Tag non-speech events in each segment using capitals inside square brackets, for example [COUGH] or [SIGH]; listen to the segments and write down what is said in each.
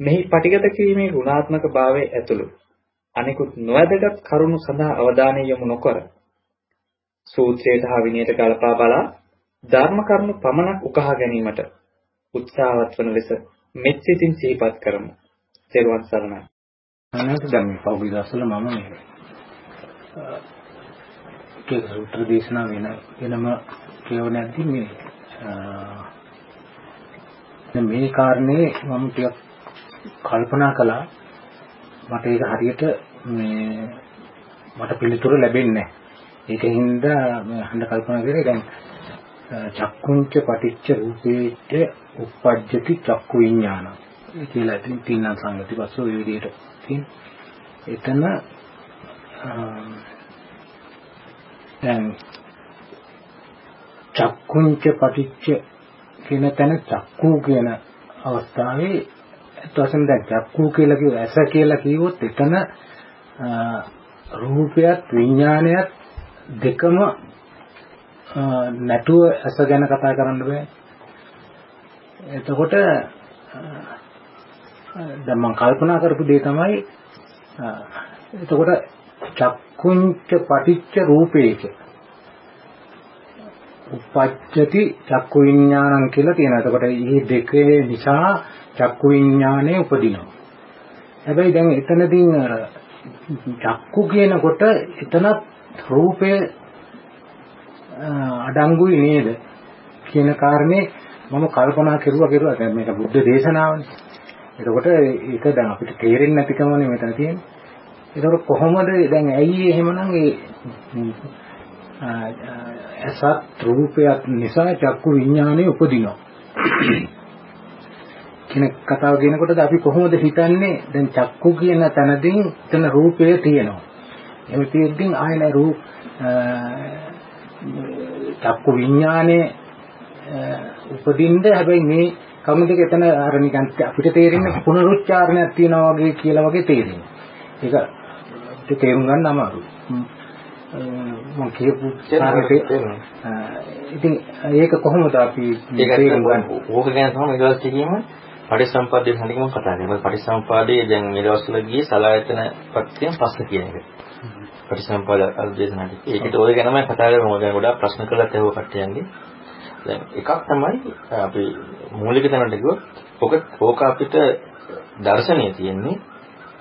මෙහි පටිගත කිරීමේ ගුණාත්මක භාවයේ ඇතුළු අනිකුත් නොවැදගත් කරුණු සඳහා අවධානය යොමු නොකර සූත්‍රයට හා විනයට ගලපා බලා ධර්ම කරුණු පමණක් උකහා ගැනීමට උත්සාහවත් වන ලෙස මෙත් සිතින් සිහිපත් කරමු. ත්වන් සරණයි. අනන්ත දැන් මේ පෞද්ගලික දවසල මම මේ ඒක සූත්‍ර දේශනා වෙන වෙනම කියවනද්දි මේ මේ කාරණේ මම ටිකක් කල්පනා කළා මට ඒක හරියට මේ මට පිළිතුරු ලැබෙන්නේ නැහැ. ඒකින්ද මේ අහන්න කල්පනා කරේ දැන් චක්කුංච පටිච්ච රූපේච්ච උප්පජ්ජති චක්කු විඥාන කියලා ඉතින් තින්න සංගති පස්ස ඔය විදිහට තියෙන. එතන දැන් චක්කුංච පටිච්ච කියන තැන චක්කු කියන අවස්ථාවේ ඇත්ත වශයෙන්ම දැන් චක්කු කියලා කිව්ව ඇස කියලා කිව්වොත් එතන රූපයත් විඥානයත් දෙකම නැතුව ඇස ගැන කතා කරන්න බෑ. එතකොට දැන් මම කල්පනා කරපු දේ තමයි එතකොට චක්කුංච පටිච්ච රූපේච උපච්චති චක්කු විඥානං කියලා තියෙනවා. එතකොට මේ දෙකේ නිසා චක්කු විඥානය උපදිනවා. හැබැයි දැන් එතනදී අර චක්කු කියනකොට එතනත් රූපය අඩංගුයි නේද කියන කාරණේ මම කල්පනා කරුවා කරුවා දැන් මේක බුද්ධ දේශනාවනේ. එතකොට ඒක දැන් අපිට තේරෙන්නේ නැතිකමනේ මෙතන තියෙන්නේ. එතකොට කොහොමද දැන් ඇයි එහෙමනම් ඒ අසත් රූපයක් නිසා චක්කු විඥානය උපදිනවා. [CLEARS THROAT] කියන කතාව කියනකොට අපි කොහොමද හිතන්නේ දැන් චක්කු කියන තැනදී එතන රූපය තියෙනවා. එහෙම තියෙද්දී ආයන රූප චක්කු විඥානේ උපදින්න හැබැයි මේ කරුණු දෙක එතන අර නිකන් අපිට තේරෙන්නේ පුනරුච්චාරණයක් තියනවා වගේ කියලා වගේ තේරෙනවා. ඒක තේරුම් ගන්න අමාරුයි. මම කියපු කාරණේ ඉතින් ඒක කොහොමද අපි ගන්න? ඕක ගැන තමයි ඊළඟ කියීම පටිසම්පාදයේ හරියම කතා කරනවා. පටිසම්පාදයේ දැන් මේ දවස්වල ගියේ සලායතන පත්‍යයෙන් පස්ස කියන එක. පටිසම්පාද අධ්‍යයනයි. ඒකට ඔය ගැනම කතා කරමු. දැන් ගොඩාක් ප්‍රශ්න කළා තේව කට්ටියන්ගේ. දැන් එකක් තමයි අපි මූලික තැනට ගියොත් ඔක ඕක අපිට දර්ශනීය තියෙන්නේ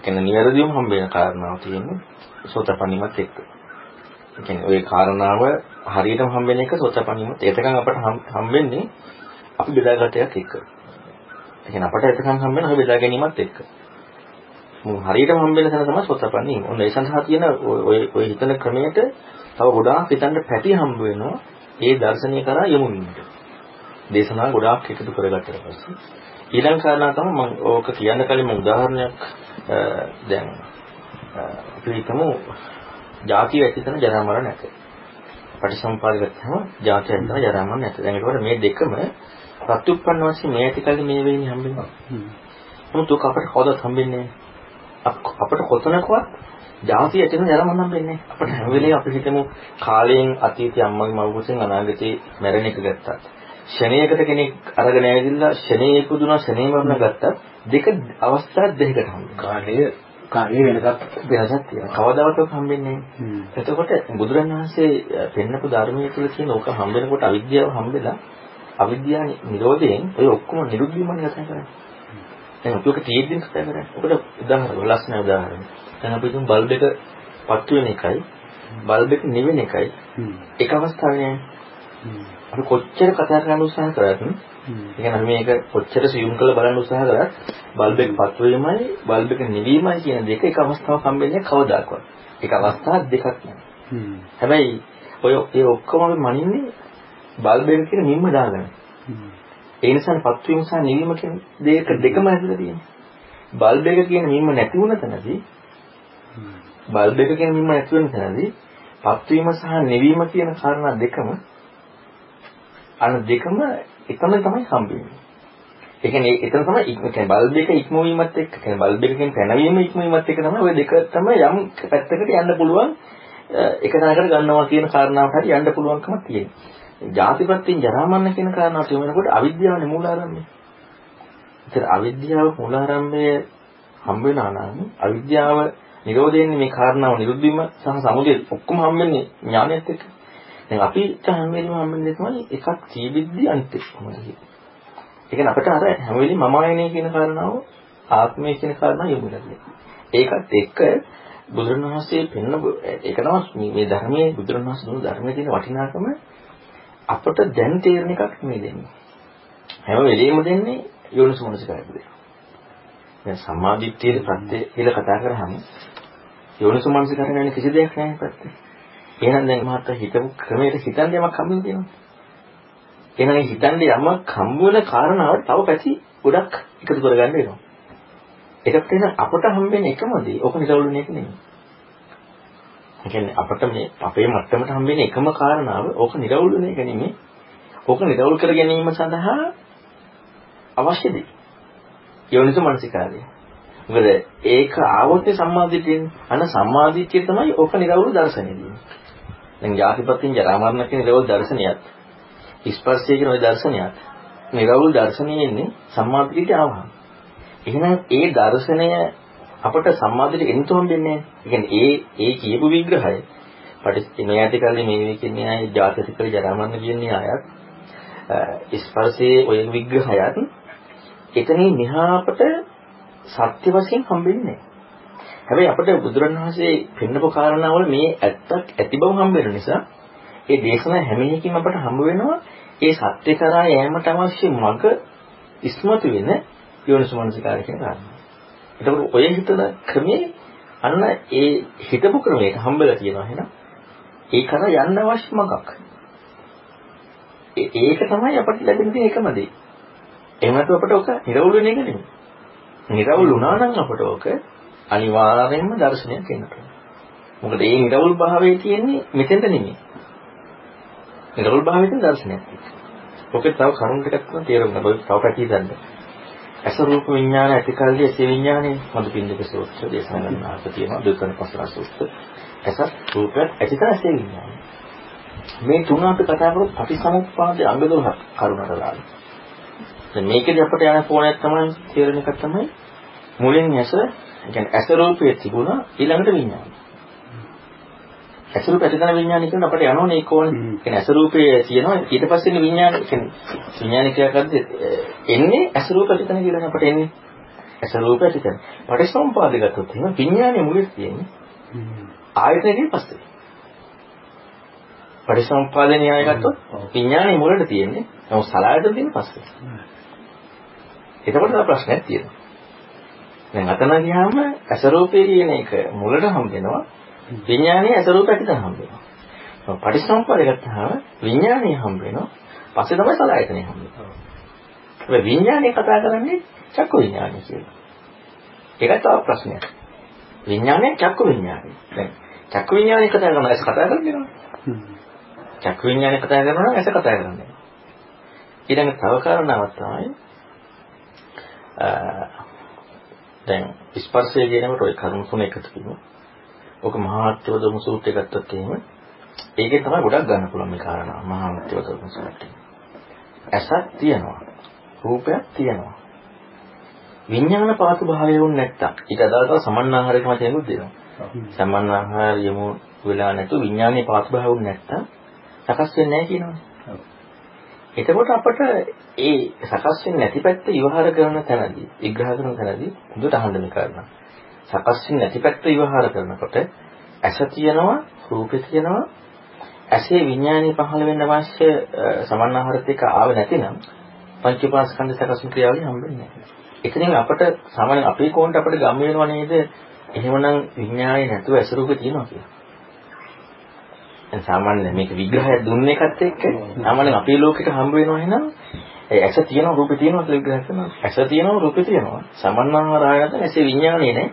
කියන්නේ නිවැරදිවම හම්බ වෙන කාරණාව තියෙන්නේ සෝතපන්නීමත් එක්ක. ඒ කියන්නේ ওই කාරණාව හරියටම හම්බ වෙන එක සෝතපන්නීමත් ඒතකන් අපට හම්බෙන්නේ අපි බෙදාගතයක් එක්ක. ඒ කියන්නේ අපට එතකන් හම්බ වෙන අපි බෙදා ගැනීමත් එක්ක. මු හරියටම හම්බ වෙන තැන තමයි සෝතපන්නීම. ඔන්න ඒ සඳහා තියෙන ඔය ඔය හිතන ක්‍රමයට තව ගොඩාක් හිතන්න පැටි හම්බ වෙනවා. ඒ දර්ශනීය කරා යමු වෙනට. දේශනා ගොඩාක් එකතු කරගත්තට පස්සේ ඊළඟ කාරණා තමයි මම ඕක කියන්න කලින් මම උදාහරණයක් දැන් අපි හිතමු ජාතිය ඇති කරන ජරා මරණ නැත. පටිසම්පාද ගත්තම ජාතිය ඇති කරන ජරා මරණ නැත. දැන් ඒකවල මේ දෙකම ප්‍රත්‍යুৎপন্ন වශයෙන් මේ ඇති කල්ලි මේ වෙන්නේ හම්බෙනවා. නමුත් ඔක අපට කවදාවත් හම්බෙන්නේ නැහැ. අපට කොතනකවත් ජාතිය ඇති කරන ජරා මරණ හම්බෙන්නේ නැහැ. අපට හැම වෙලේම අපි හිතමු කාලයෙන් අතීතයේ අම්මගේ මව්කුසෙන් අනාගතේ මැරෙන එක ගත්තා. ෂණයකට කෙනෙක් අරගෙන ඇවිදලා ෂණේ ඉපදුනා ෂණේ මරණ ගත්තා දෙක අවස්ථා දෙකකට හම්බුනා. කාලය කාලය වෙනසක් වෙනසක් තියෙනවා. කවදාවත් හම්බෙන්නේ නැහැ. එතකොට බුදුරණවහන්සේ පෙන්නපු ධර්මයේ තුල කියන ඕක හම්බෙනකොට අවිද්‍යාව හම්බෙලා අවිද්‍යාව නිරෝධයෙන් ඔය ඔක්කොම නිරුද්ධීමනේ කතා කරන්නේ. දැන් ඔක තියෙද්දි කතා කරන්නේ. ඔකට උදාහරණ ලස්සන උදාහරණ. දැන් අපි තුන් බල්බ් එක පත්තු වෙන එකයි බල්බ් එක නිවෙන එකයි එක අවස්ථාවේ නෑ. අපි කොච්චර කතා කරන්න උත්සාහ කරත් කියන්නේ මේක කොච්චර සියුම් කරලා බලන්න උත්සාහ කරත් බල්බ් එක පත් වීමයි බල්බ් එක නිවීමයි කියන දෙක එක අවස්ථාවක් හම්බෙන්නේ කවදාකවත්. ඒක අවස්ථා දෙකක් නෙවෙයි. හැබැයි ඔය ඒ ඔක්කොම මනින්නේ බල්බ් එක කියන නිම්ම දාගන්න. ඒ නිසා පත් වීම සහ නිවීම කියන දෙක දෙකම ඇතුළේ තියෙනවා. බල්බ් එක කියන මීම නැති වුණ තැනදී බල්බ් එක කියන මීම නැති වෙන තැනදී පත්වීම සහ නිවීම කියන කාරණා දෙකම අන දෙකම එකම තමයි හම්බෙන්නේ. ඒ කියන්නේ එතන තමයි කියන්නේ බල්බ් එක ඉක්මවීමත් එක්ක කියන්නේ බල්බ් එකකින් පැනවීම ඉක්මවීමත් එක්ක තමයි ওই දෙක තමයි යම් පැත්තකට යන්න පුළුවන් එක තැනකට ගන්නවා කියන කාරණාවට හරි යන්න පුළුවන්කමක් තියෙනවා. ජාතිපත්‍යෙන් ජරාමරණ කියන කාරණාව කියනකොට අවිද්‍යාවනේ මූලාරම්භය. ඒතර අවිද්‍යාව මූලාරම්භය හම්බ වෙනා නම් අවිද්‍යාව නිරෝධයෙන් මේ කාරණාව නිරුද්ධ වීම සහ සමුදය ඔක්කොම හම්බෙන්නේ ඥානයත් එක්ක. දැන් අපිට හැම වෙලෙම හම්බෙන්නේ තමයි එකක් සීවිද්දි අනිත් එක තමයි. ඒ කියන්නේ අපිට අර හැම වෙලෙම මම ආයනේ කියන කාරණාව ආත්මය කියන කාරණාව යොමු වෙලා ඒකත් එක්ක බුදුරණවහන්සේ පෙන්න ඒක තමයි මේ ධර්මයේ බුදුරණවහන්සේ දුන්න ධර්මයේ තියෙන වටිනාකම අපට දැන් තේරෙන එකක් නෙමෙයි දෙන්නේ. හැම වෙලෙම දෙන්නේ යෝනිසමනසිකාරයද. දැන් සම්මාදිට්ඨියේ ප්‍රත්‍ය කියලා කතා කරාම යෝනිසමනසිකාරය ගැන කිසි දෙයක් නැහැ ප්‍රත්‍ය. එහෙනම් දැන් මහත්තයා හිතපු ක්‍රමයට හිතන්නේ යමක් හම්බුනේ තියෙනවා. එහෙනම් හිතන්නේ යමක් හම්බ වෙන කාරණාවට තව පැති ගොඩක් එකතු කරගන්න වෙනවා. ඒකට වෙන අපට හම්බෙන එකම දේ ඕක නිරවුල් වෙන එක නෙමෙයි. ඒ කියන්නේ අපට මේ අපේ මට්ටමට හම්බෙන එකම කාරණාව ඕක නිරවුල් වෙන එක නෙමෙයි. ඕක නිරවුල් කර ගැනීම සඳහා අවශ්‍ය දේ. යෝනිස මනසිකාරය. මොකද ඒක ආවොත් සම්මාදිටියෙන් අන සම්මාදිටිය තමයි ඕක නිරවුල් දර්ශනය දෙන්නේ. දැන් ජාතිපතින් ජරා මරණ කියන නිරවුල් දර්ශනයත් ස්පර්ශය කියන ওই දර්ශනයත් නිරවුල් දර්ශනයේ ඉන්නේ සම්මාදිටියට ආවහම. එහෙනම් ඒ දර්ශනය අපට සම්මාදිට එන්න හම්බෙන්නේ නැහැ. ඒ ඒ කියපු විග්‍රහය පටිච්ච ඇති කල්ලි මේ කියන්නේ ආයේ ජාතික ජරාමරණ කියන්නේ ආයත් ස්පර්ශයේ ඔය විග්‍රහයත් එතනින් මෙහාට සත්‍ය වශයෙන් හම්බෙන්නේ හැබැයි අපිට බුදුරණවහන්සේ පෙන්නපු කාරණාවල මේ ඇත්තක් ඇති බව හම්බ වෙන නිසා ඒ දේශනා හැම එකකින්ම අපට හම්බ වෙනවා ඒ සත්‍ය කරා යෑමට අවශ්‍ය මඟ ඉස්මතු වෙන යෝනිසමනසිකාරය කියන කාරණා. එතකොට ඔය හිතන ක්‍රමේ අන්න ඒ හිතපු ක්‍රමයට හම්බෙලා තියෙනවා එහෙනම් ඒ කරා යන්න අවශ්‍ය මඟක්. ඒක තමයි අපිට ලැබෙන තියෙන එකම දේ. එහෙම නැත්නම් අපිට ඔක නිරවුල් වෙන එක නෙමෙයි. නිරවුල් වුණා නම් අපිට ඔක අනිවාර්යයෙන්ම දර්ශනයක් එන්නට මොකද ඒ නිරවුල් භාවයේ තියෙන්නේ මෙතෙන්ද නෙමෙයි. නිරවුල් භාවයෙන් දර්ශනයක්. ඔකේ තව කරුණු ටිකක් තමයි තේරුම් ගන්න. ඔය තව පැති ගන්න. අස රූප විඥාන ඇතිකල්ලි ඇති විඥානේ මදුපින්දක සූත්‍ර දේශනා කරන ආස තියෙනවා දුක්ඛන පස්සන සූත්‍ර. අස රූප ඇතිකල්ලි ඇති විඥානේ. මේ තුන අපි කතා කරොත් පටිසමුප්පාදයේ අංග 12ක් කරුණට දාලා. දැන් මේකේදී අපිට යන පොණයක් තමයි තේරෙන එක තමයි මුලින් ඇස කියන්නේ ඇස රූපයේ තිබුණා ඊළඟට විඥානය. ඇස රූප ඇතිකන විඥානය කියන අපිට යනෝනේ ඒක ඕනේ. කියන්නේ ඇස රූපයේ තියෙනවා ඊට පස්සේ විඥානය කියන්නේ විඥානය කියලාකද්ද එන්නේ ඇස රූප ඇතිකන කියලා අපිට එන්නේ. ඇස රූප ඇතිකන. පටිසමුප්පාදේ ගත්තොත් එහෙනම් විඥානය මුලින් තියෙන්නේ. ආයතනයේ පස්සේ. පටිසමුප්පාදේ න්‍යාය ගත්තොත් විඥානයේ මුලට තියෙන්නේ. නමුත් සලආයතන තියෙන්නේ පස්සේ. එතකොට ප්‍රශ්නයක් තියෙනවා. දැන් අතන ගියාම අසරූපේ කියන එක මුලට හම් වෙනවා. විඥානයේ අසරූප ඇතිද හම් වෙනවා. පටිසම්පාදේ ගත්තාම විඥානයේ හම් වෙනවා. පස්සේ තමයි සලආයතනේ හම් වෙනවා. ඒ විඥානයේ කතා කරන්නේ චක්කු විඥානය කියලා. ඒකත් තව ප්‍රශ්නයක්. විඥානයේ චක්කු විඥානය. දැන් චක්කු විඥානය කතා කරනවා ඇස කතා කරන්නේ චක්කු විඥානය කතා කරනවා නම් ඇස කතා කරන්නේ. ඊළඟ තව කාරණාවක් තමයි දැන් ස්පර්ශය කියනකොට ওই කරුණු තුන එකතු වීම. ඔක මහාත්වදම සූත්‍රය ගත්තොත් එහෙම ඒකේ තමයි ගොඩක් ගන්න පුළුවන් මේ කාරණා මහාත්වදම සූත්‍රය. ඇසක් තියෙනවා. රූපයක් තියෙනවා. විඥාන පාසු භාවය වුණ නැත්තම් ඊට අදාළව සමන්නාහාරයක වචනකුත් දෙනවා. සමන්නාහාර යමු වෙලා නැතු විඥානයේ පාසු භාවය වුණ නැත්තම් සකස් වෙන්නේ නැහැ කියනවනේ. එතකොට අපට ඒ සකස් වෙන්නේ නැති පැත්ත ඉවහාර කරන තැනදී විග්‍රහ කරන තැනදී හොඳට අහන්න මේ කාරණා. සකස් වෙන්නේ නැති පැත්ත ඉවහාර කරනකොට ඇස තියෙනවා, රූපේ තියෙනවා. ඇසේ විඥානය පහළ වෙන්න අවශ්‍ය සමන්නාහාරත් එක්ක ආවේ නැතිනම් පංච උපාස්කන්ධ සකස් වෙන ක්‍රියාවලිය හම්බෙන්නේ නැහැ. එතනින් අපට සාමාන්‍ය අපේ කෝණයට අපිට ගම් වෙනව නේද? එහෙමනම් විඥානය නැතුව ඇස රූපේ තියෙනවා කියලා. සාමාන්‍ය මේක විග්‍රහය දුන්න එකත් එක්ක සාමාන්‍යයෙන් අපේ ලෝකෙට හම්බ වෙනවා එහෙනම් ඒ ඇස තියෙනවා රූපේ තියෙනවා කියලා විග්‍රහ කරනවා. ඇස තියෙනවා රූපේ තියෙනවා. සමන්නාහාර ආයතන ඇසේ විඥානේ නැහැ.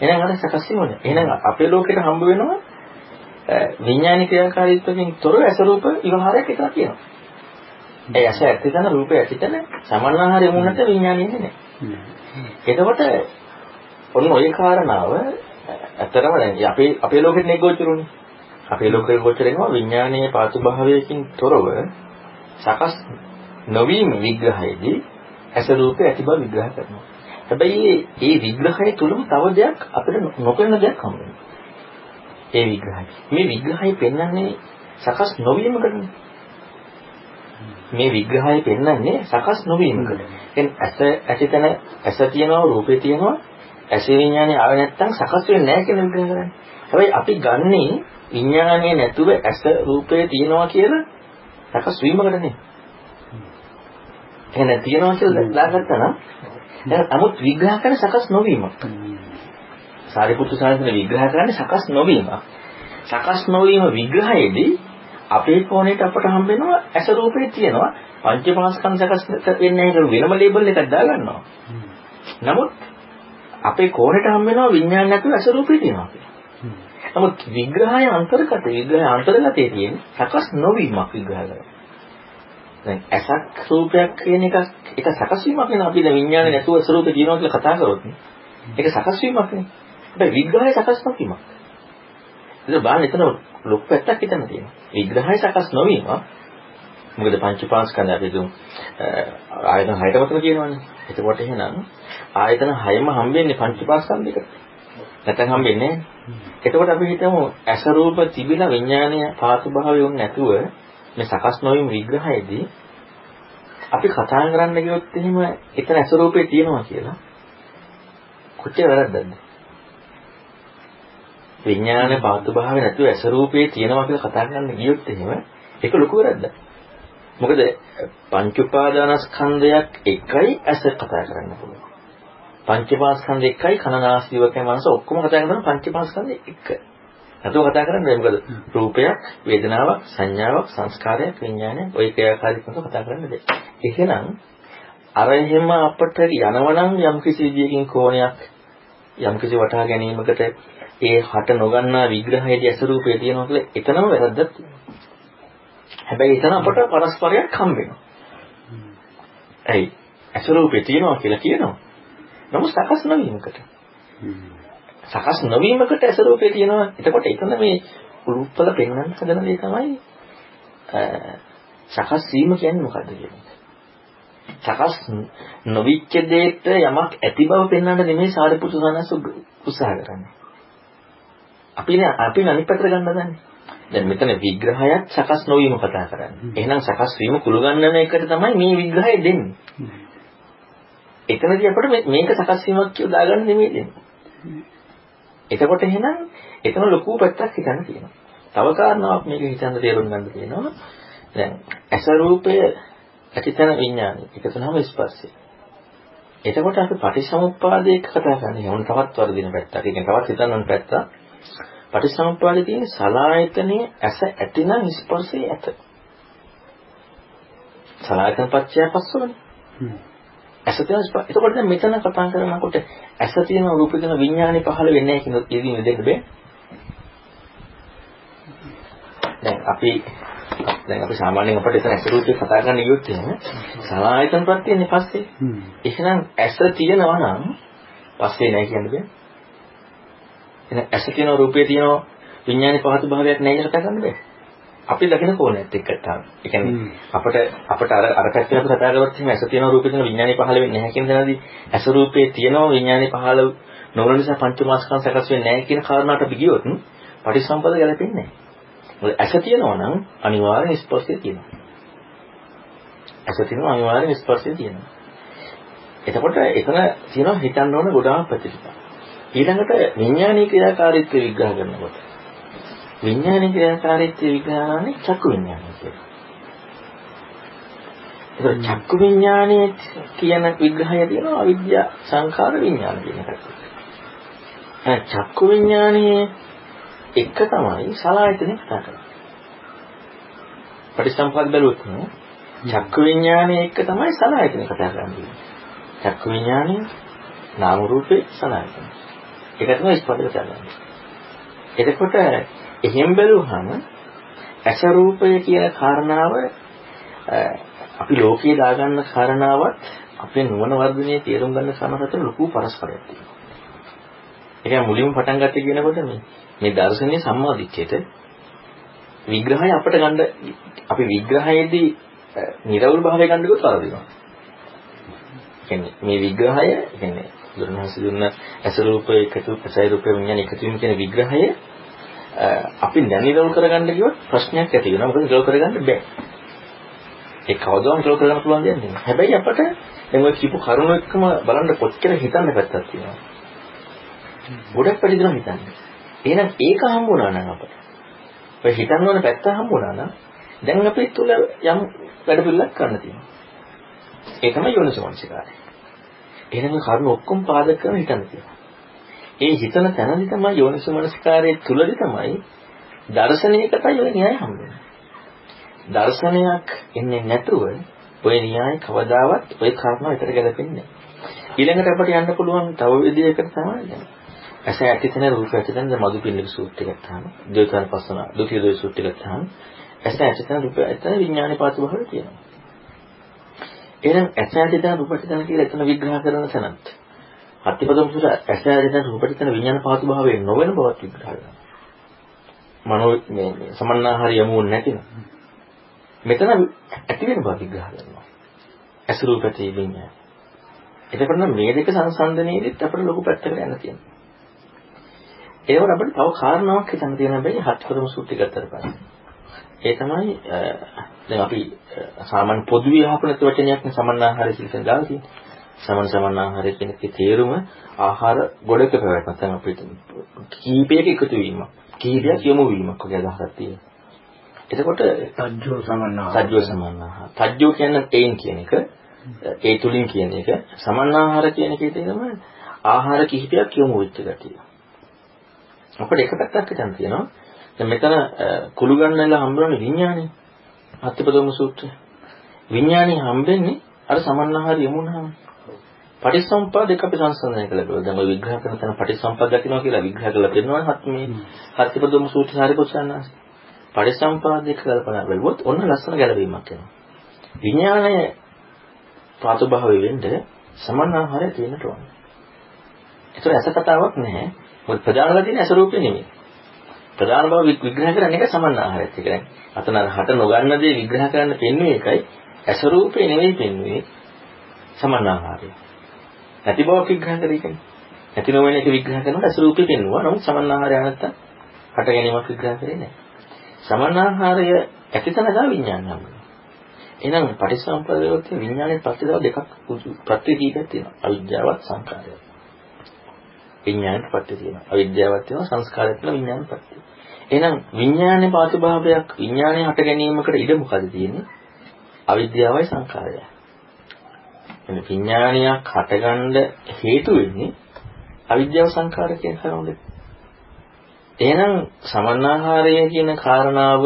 එහෙනම් අර සකස් වෙනවා. එහෙනම් අපේ ලෝකෙට හම්බ වෙනවා විඥානික ක්‍රියාකාරීත්වයෙන් තොරව ඇස රූප විවහාරයක් එකක් තියෙනවා. ඒ ඇස ඇතිතන රූපය ඇතිතන සමන්නාහාරය වුණත් විඥානේ නැහැ. එතකොට ඔන්න ඔය කාරණාව ඇත්තරම දැන් අපේ අපේ ලෝකෙට නේ ගෝචරුනේ. අපේ ලෝකේ ගෝචර වෙනවා විඥානීය පාතු භාවයකින් තොරව සකස් නොවීම විග්‍රහයේදී ඇස රූපේ ඇති බව විග්‍රහ කරනවා. හැබැයි මේ විග්‍රහය තුලම තව දෙයක් අපිට නොපෙනෙන දෙයක් හම්බ වෙනවා. ඒ විග්‍රහය. මේ විග්‍රහය පෙන්වන්නේ සකස් නොවීමකටනේ. මේ විග්‍රහය පෙන්වන්නේ සකස් නොවීමකට. දැන් ඇස ඇසිතන ඇස තියෙනවා රූපේ තියෙනවා ඇස විඥානේ ආව නැත්තම් සකස් වෙන්නේ නැහැ කියන විග්‍රහ කරන්නේ. හැබැයි අපි ගන්නේ විඥානේ නැතුව ඇස රූපේ තියෙනවා කියලා සකස් වීමකටනේ. එහෙනම් තියෙනවා කියලා දාගත්තා නම් දැන් 아무ත් විග්‍රහ කරන සකස් නොවීමක්. සාරිපුත්තු සාහිත්‍ය විග්‍රහ කරන්නේ සකස් නොවීමක්. සකස් නොවීම විග්‍රහයේදී අපේ කෝණයට අපට හම්බ වෙනවා ඇස රූපේ තියෙනවා පංචමාස්කන්ධ සකස් වෙන්නේ නැහැ වෙනම ලේබල් එකක් දාගන්නවා. නමුත් අපේ කෝණයට හම්බ වෙනවා විඥාන නැතුව ඇස රූපේ තියෙනවා කියලා. නමුත් විග්‍රහය අන්තර්ගත විග්‍රහය අන්තර්ගතයේ තියෙන සකස් නොවීමක් විග්‍රහ කරනවා. දැන් ඇසක් රූපයක් කියන එක ඒක සකස් වීමක් නේ අපි දැන් විඥානේ නැතුව ස්වરૂපේ තියෙනවා කියලා කතා කරොත් ඒක සකස් වීමක් නේ. හැබැයි විග්‍රහය සකස් නොවීමක්. ඒක බලන්න එතන ලොකු පැත්තක් හිතන්න තියෙනවා. විග්‍රහය සකස් නොවීම මොකද පංචපාස්කන්ධ අපි දුම් ආයතන හයට වතන කියනවනේ. එතකොට එහෙනම් ආයතන හයම හම්බෙන්නේ පංචපාස්කන්ධයකට. නැත්නම් හම්බෙන්නේ නැහැ. එතකොට අපි හිතමු ඇස රූප තිබිලා විඥානය පාතු භාවය වුණ නැතුව මේ සකස් නොවීම විග්‍රහයේදී අපි කතා කරන්න ගියොත් එහෙම එතන ඇස රූපේ තියෙනවා කියලා කොච්චර වැරද්දක්ද? විඥාන පාතු භාවය නැතුව ඇස රූපේ තියෙනවා කියලා කතා කරන්න ගියොත් එහෙම ඒක ලොකු වැරද්දක්. මොකද පංච උපාදානස්කන්ධයක් එකයි ඇස කතා කරන්න පුළුවන්. පංචමාස්කන්ධ එකයි කනනාසීවකේ මනස ඔක්කොම කතා කරන පංචමාස්කන්ධ එක. නැතුව කතා කරන්නේ මොකද? රූපයක්, වේදනාවක්, සංඥාවක්, සංස්කාරයක්, විඥානයක් ඔය ක්‍රියාකාරීත්වක කතා කරන්නේ. එහෙනම් අර එහෙම අපට යනවනම් යම් කිසි විදියකින් කෝණයක් යම් කිසි වටහා ගැනීමකට ඒ හට නොගන්නා විග්‍රහයේදී ඇස රූපේ තියෙනවා කියලා එතනම වැරද්දක් හැබැයි එතන අපට පරස්පරයක් හම්බ වෙනවා. ඇයි? ඇස රූපේ තියෙනවා කියලා කියනවා. නමුත් සකස් නොවීමකට. සකස් නොවීමකට රූපේ තියෙනවා. එතකොට එතන මේ රූපවල පෙන්වන්න හදන දේ තමයි සකස් වීම කියන්නේ මොකද්ද කියන්නේ. සකස් නොවිච්ච දෙයට යමක් ඇති බව පෙන්වන්න නෙමෙයි සාරිපුත්‍ර සානස උත්සාහ කරන්නේ. අපි අපි අනිත් පැත්තට ගන්න දන්නේ. දැන් මෙතන විග්‍රහයක් සකස් නොවීම කතා කරන්නේ. එහෙනම් සකස් වීම කුළු ගන්නන එකට තමයි මේ විග්‍රහය දෙන්නේ. එතනදී අපිට මේක සකස් වීමක් කියලා දාගන්න නෙමෙයි දෙන්නේ. එතකොට එහෙනම් එතන ලොකු පැත්තක් හිතන්න තියෙනවා. තව කාරණාවක් මේක හිතන්න තේරුම් ගන්න තියෙනවා. දැන් ඇස රූපය ඇතිතන විඥානය. ඒක තමයි ස්පර්ශය. එතකොට අපි පටිච්චසමුප්පාදයක කතා කරන්නේ මොන තවත් වර්ධින පැත්තක්. ඒ කියන්නේ තවත් හිතන්න පැත්තක්. පටිච්චසමුප්පාදයේ තියෙන සලායතනයේ ඇස ඇතිනම් ස්පර්ශය ඇත. සලායතන පත්‍ය පස්සවනේ. ඇස තියෙන එතකොට දැන් මෙතන කතා කරනකොට ඇස තියෙන රූප තියෙන විඥානේ පහළ වෙන්නේ නැහැ කියන ඉදින් දෙන්න බෑ. දැන් අපි දැන් අපි සාමාන්‍යයෙන් අපිට එතන ඇස රූපේ කතා කරන්න ගියොත් එහෙම සලායතන ප්‍රත්‍යයන්නේ පස්සේ. එහෙනම් ඇස තියෙනවා නම් පස්සේ නැහැ කියන්න බෑ. එහෙනම් ඇස තියෙන රූපේ තියෙන විඥානේ පහතු භාවයක් නැහැ කියලා කතා කරන්න බෑ. අපි දකින කෝණයත් එක්ක තමයි. ඒ කියන්නේ අපිට අපිට අර අර පැත්තේ අපි කතා කරවත් එහෙනම් ඇස තියෙන රූපේ තියෙන විඥානේ පහළ වෙන්නේ නැහැ කියන දණදී ඇස රූපේ තියෙනවා විඥානේ පහළ නොවන නිසා පංචමාස්කම් සකස් වෙන්නේ නැහැ කියන කාරණාවට අපි ගියොත් පටිසම්පද ගැලපෙන්නේ නැහැ. මොකද ඇස තියෙනවා නම් අනිවාර්යෙන් ස්පර්ශය තියෙනවා. ඇස තියෙනවා අනිවාර්යෙන් ස්පර්ශය තියෙනවා. එතකොට එතන තියෙනවා හිතන්න ඕන ගොඩාක් ප්‍රතිපද. ඊළඟට විඥානීය ක්‍රියාකාරීත්වය විග්‍රහ කරනකොට විඥානික ක්‍රියාකාරීත්වය විග්‍රහ කරන්නේ චක්කු විඥානය කියලා. ඒක චක්කු විඥානයේ කියන විග්‍රහය තියෙනවා අවිද්‍යා සංඛාර විඥාන කියන එකට. ඒ චක්කු විඥානයේ එක තමයි සලායතනෙ කතා කරන්නේ. පටිසම්පද බැලුවොත් චක්කු විඥානයේ එක තමයි සලආයතන කතා කරන්නේ. චක්කු විඥානයේ නාම රූපේ සලආයතන. ඒක තමයි ස්පර්ශ කරන්නේ. එතකොට එහෙම බැලුවහම ඇස රූපය කියන කාරණාව අපි ලෝකයේ දාගන්න කාරණාවත් අපේ නුවණ වර්ධනයේ තේරුම් ගන්න සමහරට ලොකු පරස්පරයක් තියෙනවා. ඒ කියන්නේ මුලින්ම පටන් ගත්තේ කියනකොට මේ මේ දර්ශනීය සම්මාදිට්ඨියට විග්‍රහය අපිට ගන්න අපි විග්‍රහයේදී නිරවුල් භාවය ගන්න ගියොත් වරදිනවා. කියන්නේ මේ විග්‍රහය කියන්නේ බුදුරණවහන්සේ දුන්න ඇස රූපය එකතු ප්‍රසය රූපය විඥාන එකතු වීම කියන විග්‍රහය අපි දැනිරවුල් කරගන්න ගියොත් ප්‍රශ්නයක් ඇති වෙනවා. මොකද නිරවුල් කරගන්න බෑ. ඒ කවදාවත් නිරවුල් කරගන්න පුළුවන් දෙයක් නෙමෙයි. හැබැයි අපට දැන් ඔය කියපු කරුණු එක්කම බලන්න කොච්චර හිතන්න පැත්තක් තියෙනවා. ගොඩක් වැඩි දෙනා හිතන්නේ. එහෙනම් ඒක හම්බුණා නම් අපට. ඔය හිතන්න ඕන පැත්ත හම්බුණා නම් දැන් අපි තුල යම් වැඩ පිළිලක් කරන්න තියෙනවා. ඒ තමයි යෝනිසෝමනසිකාරය. එහෙනම් කරුණු ඔක්කොම පාදක කරන හිතන්න තියෙනවා. ඒ හිතන තැනදි තමයි යෝනිසෝමනසිකාරයේ තුලදි තමයි දර්ශනයකටයි ඔය න්‍යාය හම්බෙන්නේ. දර්ශනයක් එන්නේ නැතුව ඔය න්‍යාය කවදාවත් ඔය කාරණා විතර ගැලපෙන්නේ නැහැ. ඊළඟට අපිට යන්න පුළුවන් තව විදියකට තමයි දැන්. ඇස ඇතිතන රූප ඇතිතන මధు පිළික සූත්‍රය ගත්තාම ද්වේතාන පස්සන ද්විතීය ද්වේ සූත්‍රය ගත්තාම ඇස ඇතිතන රූප ඇතිතන විඥානේ පාතු භාවය කියනවා. එහෙනම් ඇස ඇතිතන රූප ඇතිතන කියලා එතන විග්‍රහ කරන තැනත් අත්‍යපදම සුර ඇස ඇතිතන රූප ඇතිතන විඥාන පාතු භාවයේ නොවන බවත් විග්‍රහ කරනවා. මනෝ මේ සමන්නාහාර යමුන් නැතිනම් මෙතන ඇති වෙන බව විග්‍රහ කරනවා. ඇස රූප ඇති විඥාන. එතකොට නම් මේ දෙක සංසන්දනයේදීත් අපිට ලොකු පැත්තකට යන්න තියෙනවා. ඒවට අපිට තව කාරණාවක් හිතන්න තියෙන බැරි හත්තරම සූත්‍රය ගත්තට පස්සේ. ඒ තමයි දැන් අපි සාමාන්‍ය පොදුවේ අහපු නැති වචනයක් නේ සමන්නාහාරය කියලා දාලා තියෙන්නේ. සමන් සමන්නාහාරය කියන එකේ තේරුම ආහාර ගොඩක පැවැත්ම තමයි අපිට කීපයක එකතු වීම. කීපයක් යොමු වීමක් වගේ අදහසක් තියෙනවා. එතකොට සජ්ජෝ සමන්නාහාර. සජ්ජෝ සමන්නාහාර. සජ්ජෝ කියන්නේ තේන් කියන එක. ඒ තුලින් කියන එක. සමන්නාහාර කියන එකේ තේරුම ආහාර කිහිපයක් යොමු වෙච්ච ගතිය. අපිට එක පැත්තක් හිතන්න තියෙනවා. දැන් මෙතන කුළු ගන්නලා හම්බුනේ විඥානේ. අත්‍යපදම සූත්‍රය. විඥානේ හම්බෙන්නේ අර සමන්නාහාර යමුනහම. පටිසම්පාද එක අපි සංසන්දනය කළා කියලා. දැන් ඔය විග්‍රහ කරන තැන පටිසම්පාද දකින්නවා කියලා විග්‍රහ කරලා පෙන්නනවා හත් මේ අත්‍යපදම සූත්‍රය සාරිපුත්‍රයන්වහන්සේ. පටිසම්පාද එක කල්පනා කළොත් ඔන්න ලස්සන ගැළවීමක් එනවා. විඥානය පාතුභාවය වෙන්න සමන්නාහාරය තියෙනට ඕනේ. ඒතර ඇස කතාවක් නැහැ. මොකද ප්‍රධානලා තියෙන ඇස රූපේ නෙමෙයි. ප්‍රධාන බව විග්‍රහ කරන්නේ ඒක සමන්නාහාරයත් එක. අතන හට නොගන්න දේ විග්‍රහ කරන්න පෙන්වන්නේ ඒකයි. ඇස රූපේ නෙමෙයි පෙන්වන්නේ සමන්නාහාරය. නැති බව විග්‍රහ කරේ කියන්නේ. නැති නොවන එක විග්‍රහ කරනකොට ඇස රූපේ පෙන්වුවා. නමුත් සමන්නාහාරය නැත්තම් හට ගැනීමක් විග්‍රහ කරේ නැහැ. සමන්නාහාරය ඇතිතන ගා විඥානය හම්බුනේ. එහෙනම් පටිච්චසමුප්පාදයට විඥානයේ ප්‍රතිදව දෙකක් ප්‍රති කීපයක් තියෙනවා. අවිද්‍යාවත් සංකාරයත්. විඥානයට පත්‍ය තියෙනවා. අවිද්‍යාවක් තියෙනවා සංස්කාරයක් තියෙනවා විඥානයට පත්‍ය. එහෙනම් විඥානයේ පාතුභාවයක් විඥානය හට ගැනීමකට ඉඩ මොකද තියෙන්නේ? අවිද්‍යාවයි සංකාරයයි. එන විඥානයක් හටගන්න හේතු වෙන්නේ අවිද්‍යාව සංකාර කියන කරුණු දෙක. එහෙනම් සමන්නාහාරය කියන කාරණාව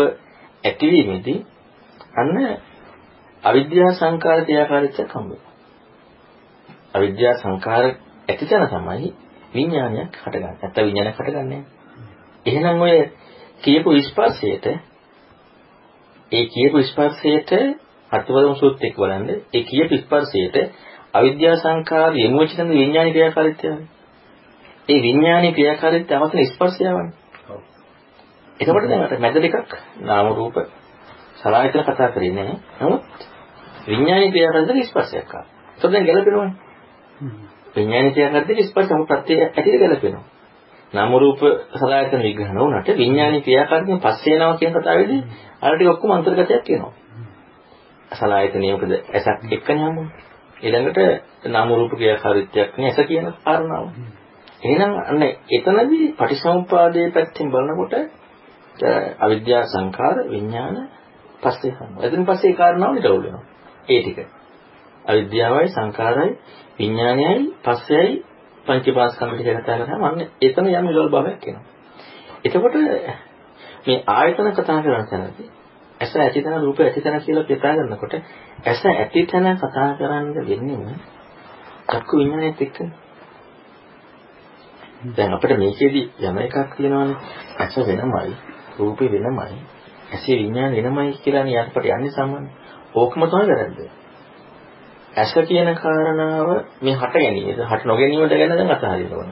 ඇතිවීමේදී අන්න අවිද්‍යා සංකාර ක්‍රියාකාරීත්වයක් හම්බ වෙනවා. අවිද්‍යා සංකාර ඇතිතන තමයි විඥානයක් හටගන්නේ. නැත්නම් විඥානයක් හටගන්නේ එහෙනම් ඔය කියපු ස්පර්ශයට ඒ කියපු ස්පර්ශයට අත්වලම සූත්‍රයක් බලන්න ඒ කියපු ස්පර්ශයට අවිද්‍යා සංඛාර යමුච තන විඥානික ක්‍රියාකාරීත්වය. ඒ විඥානික ක්‍රියාකාරීත්වය අවසන ස්පර්ශයවනේ. එතකොට දැන් අර මැද දෙකක් නාම රූප සලආයතන කතා කරේ නැහැ. නමුත් විඥානික ක්‍රියාකාරීත්වය ස්පර්ශයක් ආවා. ඒක දැන් ගැලපෙනවනේ. විඥානික ක්‍රියාකාරීත්වය ස්පර්ශ මොකක්ද ඇතිද ගැලපෙනවා. නාම රූප සලආයතන විග්‍රහ නොවුනට විඥානික ක්‍රියාකාරීත්වයෙන් පස්සේ යනවා කියන කතාවේදී අර ටික ඔක්කොම අන්තර්ගතයක් වෙනවා. සලආයතනිය මොකද ඇසක් එක්කනේ හම්බුනේ. ඊළඟට නාම රූප ක්‍රියාකාරීත්වයක් නේ ඇස කියන කාරණාව. එහෙනම් අන්න එතනදී පටිසමුපාදයේ පැත්තෙන් බලනකොට අවිද්‍යා සංඛාර විඥාන පස්සේ කරනවා. එතන පස්සේ ඒ කාරණාව නිරවුල් වෙනවා. ඒ ටික. අවිද්‍යාවයි සංඛාරයි විඥානයයි පස්සෙයි පංචපාස්කන්ධ ටික කතා කරාම අන්න එතන යම් නිරවුල් භාවයක් එනවා. එතකොට මේ ආයතන කතා කරන තැනදී ඇස ඇතිතන රූප ඇතිතන කියලා කතා කරනකොට ඇස ඇතිතන කතා කරන්න වෙන්නේම චක්කු විඤ්ඤාණයත් එක්කනේ. දැන් අපිට මේකෙදි යම එකක් තියෙනවානේ. ඇස වෙනමයි, රූපේ වෙනමයි, ඇසේ විඤ්ඤාණ වෙනමයි කියලානේ අපිට යන්නේ සාමාන්‍ය. ඕකම තමයි වැරද්ද. ඇස කියන කාරණාව මේ හට ගැනීම. හට නොගැනීමට ගැන දැන් අතහරින්න ඕන.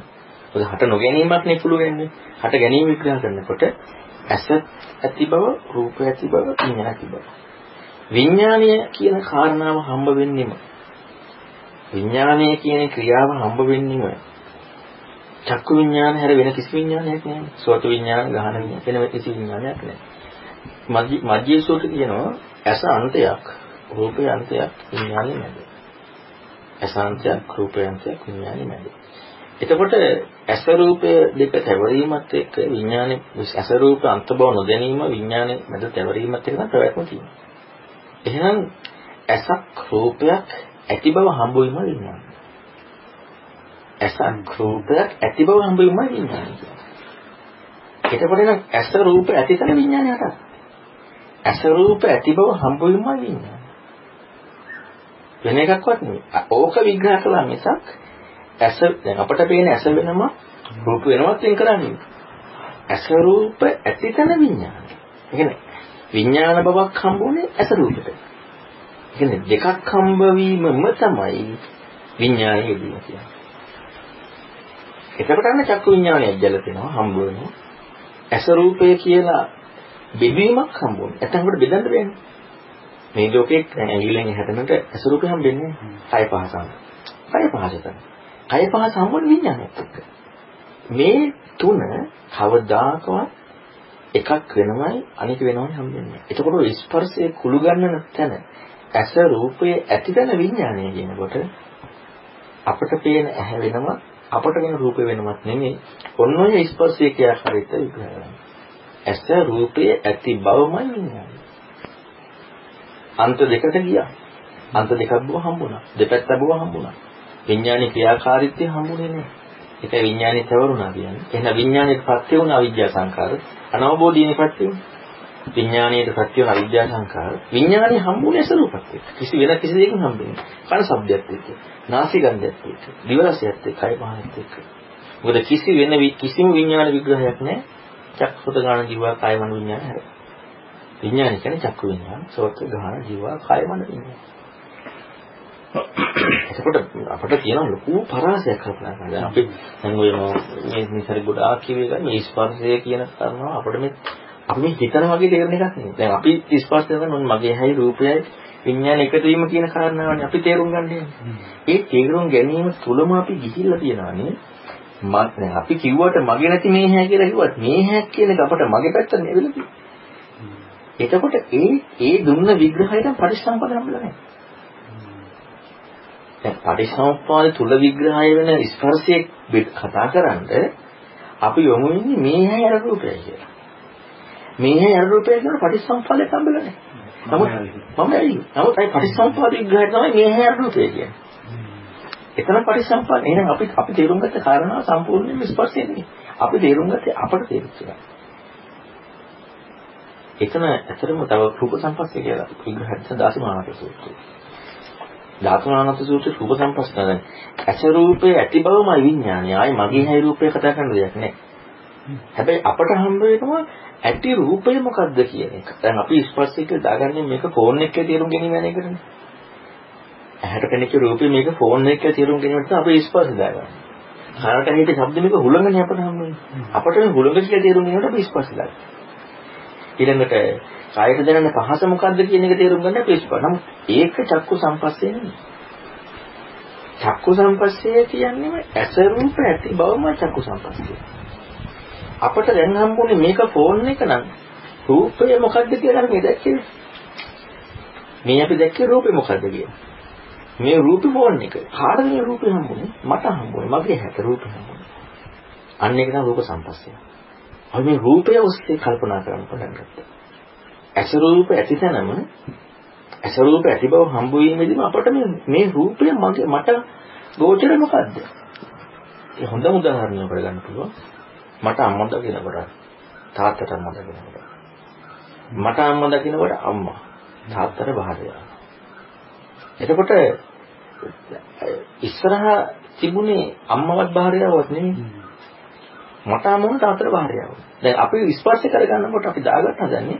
මොකද හට නොගැනීමක් නේ පුළු වෙන්නේ. හට ගැනීම විග්‍රහ කරනකොට ඇස ඇති බව, රූප ඇති බව, විඤ්ඤාණ ඇති බව. විඥානය කියන කාරණාව හම්බ වෙන්නෙම විඥානය කියන ක්‍රියාව හම්බ වෙන්නෙම චක්කු විඥාන හැර වෙන කිසි විඥානයක් නෑ. සෝත විඥාන, ගහන විඥාන වෙන කිසි විඥානයක් නෑ. මධ්‍ය සෝත කියනවා ඇස අන්තයක්, රූපේ අන්තයක්, විඥානෙ නැද. ඇස අන්තයක්, රූපේ අන්තයක්, විඥානෙ නැද. එතකොට ඇස රූපය දෙක තැවරීමත් එක්ක විඥානේ ඇස රූප අන්ත බව නොදැනීම විඥානේ මැද තැවරීමත් එක්ක තමයි ප්‍රවැත්ම තියෙන්නේ. එහෙනම් ඇසක් රූපයක් ඇති බව හම්බ වීම විඥානය. ඇසක් රූපයක් ඇති බව හම්බ වීම විඥානය. එතකොට නම් ඇස රූප ඇතිතන විඥානය හටගන්නවා. ඇස රූප ඇති බව හම්බ වීම විඥානය. වෙන එකක්වත් නෙවෙයි. ඕක විග්‍රහ කළා මිසක් ඇස දැන් අපට පේන ඇස වෙනම රූප වෙනවත් වෙන් කරන්නේ. ඇස රූප ඇතිතන විඥානය. ඒ කියන්නේ විඥාන බවක් හම්බුනේ ඇස රූපෙට. කියන්නේ දෙකක් හම්බ වීමම තමයි විඥානය යෙදීම කියන්නේ. එතකොට අන්න චක්කු විඥානයක් ගැලපෙනවා හම්බ වෙනවා. ඇස රූපය කියලා බෙදීමක් හම්බ වෙනවා. නැත්නම් අපිට බෙදන්න බෑනේ. මේ ලෝකේ ඇඟිල්ලෙන් හැදෙනට ඇස රූපය හම්බෙන්නේ කය පහසම. කය පහසට. කය පහස හම්බුනේ විඥානයත් එක්ක. මේ තුන කවදාකවත් එකක් වෙනවයි අනික වෙනවයි හම්බෙන්නේ. එතකොට ස්පර්ශයේ කුළු ගන්නන තැන ඇස රූපයේ ඇතිදන විඥානය කියනකොට අපට පේන ඇහැ වෙනම අපට වෙන රූපේ වෙනමත් නෙමෙයි. ඔන්න ඔය ස්පර්ශයේ ක්‍රියාකාරීත්වය විග්‍රහ කරනවා. ඇස රූපයේ ඇති බවමයි විඥානය. අන්ත දෙකට ගියා. අන්ත දෙකක් බව හම්බුණා. දෙපැත්ත බව හම්බුණා. විඥානයේ ක්‍රියාකාරීත්වය හම්බුනේ නැහැ. ඒක විඥානයේ තවරුණා කියන්නේ. එහෙනම් විඥානයේ පත්‍ය වුණ අවිද්‍යා සංකාර අනවබෝධීනේ පත්‍ය වුණ. විඥානයේ පත්‍ය වුණ අවිද්‍යා සංකාර විඥානයේ හම්බුනේ ස්වરૂපත් එක්ක. කිසි වෙන කිසි දෙයකින් හම්බෙන්නේ. කන ශබ්දයක් එක්ක, නාසි ගන්ධයක් එක්ක, දිව රසයත් එක්ක, කය පහත් එක්ක. මොකද කිසි වෙන කිසිම විඥාන විග්‍රහයක් නැහැ. චක්සුත ගාන ජීවා කාය මන විඥාන හැර. විඥාන කියන්නේ චක්කු විඥාන, සෝත ගාන ජීවා කාය මන විඥාන. එතකොට අපිට තියෙන ලොකු පරාසයක් කල්පනා කරන්න. දැන් අපි දැන් ඔය මේ නිසරි ගොඩාක් කියවේ ගන්න මේ ස්පර්ශය කියන කරනවා අපිට මේ අපි මේ හිතන වගේ තේරෙන එකක් නෙවෙයි. දැන් අපි ස්පර්ශය කරන මගේ හැයි රූපයයි විඥාන එකතු වීම කියන කාරණාවනේ අපි තේරුම් ගන්න ඒ තේරුම් ගැනීම තුලම අපි ගිහිල්ලා තියෙනවානේ. මම දැන් අපි කිව්වට මගේ නැති මේ හැ කියලා කිව්වත් මේ හැ කියන එක අපිට මගේ පැත්තට නෙවෙයි තියෙන්නේ. එතකොට ඒ ඒ දුන්න විග්‍රහයට පරිසම්පද හම්බෙලා නැහැ. දැන් පටිච්චසමුප්පාද තුල විග්‍රහය වෙන ස්පර්ශයේ කතා කරන්නේ අපි යොමු වෙන්නේ මේ හැය අර රූපය කියලා. මේ හැය අර රූපය කියන පටිච්චසමුප්පාදේ සම්බල නැහැ. නමුත් මම ඇයි? නමුත් ඒ පටිච්චසමුප්පාද විග්‍රහය තමයි මේ හැය අර රූපය කියන්නේ. එතන පටිච්චසමුප්පාද එහෙනම් අපි අපි තේරුම් ගත්ත කාරණාව සම්පූර්ණයෙන්ම ස්පර්ශය නෙමෙයි. අපි තේරුම් ගත්තේ අපට තේරුච්ච එක. එතන ඇත්තටම තව රූප සම්පස්සේ කියලා විග්‍රහය දාසමානක සූත්‍රය. ධාතුනානත් සූත්‍රයේ රූප සම්පස්තන ඇස රූපේ ඇති බවමයි විඥානය. ආයි මගේ හැයි රූපේ කතා කරන දෙයක් නෑ. හැබැයි අපට හම්බ වෙනවා ඇති රූපය මොකද්ද කියන එක. දැන් අපි ස්පර්ශයක දාගන්නේ මේක ෆෝන් එකේ තේරුම් ගැනීම යන එකනේ. ඇහැට පෙනෙච්ච රූපේ මේක ෆෝන් එකේ තේරුම් ගැනීමට අපි ස්පර්ශ දාගන්නවා. කනට ඇහිච්ච ශබ්ද මේක හුළඟනේ අපට හම්බ වෙන්නේ. අපට මේ හුළඟ කියලා තේරුම් ගැනීමට අපි ස්පර්ශ දාගන්නවා. ඊළඟට කායයට දැනෙන පහස මොකද්ද කියන එක තේරුම් ගන්න ප්‍රේෂ්පා. නමුත් ඒක චක්කු සම්පස්සේ නෙමෙයි. චක්කු සම්පස්සේ කියන්නේ ඇස රූප ඇති බවම චක්කු සම්පස්සේ. අපට දැන් හම්බුනේ මේක ෆෝන් එක නම් රූපය මොකද්ද කියලා මේ දැක්කේ. මේ අපි දැක්කේ රූපේ මොකද්ද කියලා. මේ රූපේ ෆෝන් එක. කාටද මේ රූපේ හම්බුනේ? මට හම්බුනේ. මගේ හැට රූපේ හම්බුනේ. අන්න ඒක තමයි රූප සම්පස්සේ. අපි මේ රූපය ඔස්සේ කල්පනා කරන්න පටන් ගත්තා. ඇස රූප ඇති තැනම ඇස රූප ඇති බව හම්බ වීමෙදිම අපට මේ මේ රූපය මගේ මට ගෝචර මොකද්ද? ඒ හොඳම උදාහරණයක් ගන්න පුළුවන්. මට අම්මා දකිනකොට තාත්තට අම්මා දකිනකොට මට අම්මා දකින්නකොට අම්මා. තාත්තට භාර්යාව. එතකොට ඉස්සරහා තිබුණේ අම්මවත් භාර්යාවක් නෙමෙයි. මට අම්මම තාත්තට භාර්යාව. දැන් අපි ස්පර්ශ කරගන්නකොට අපි දාගන්න හදන්නේ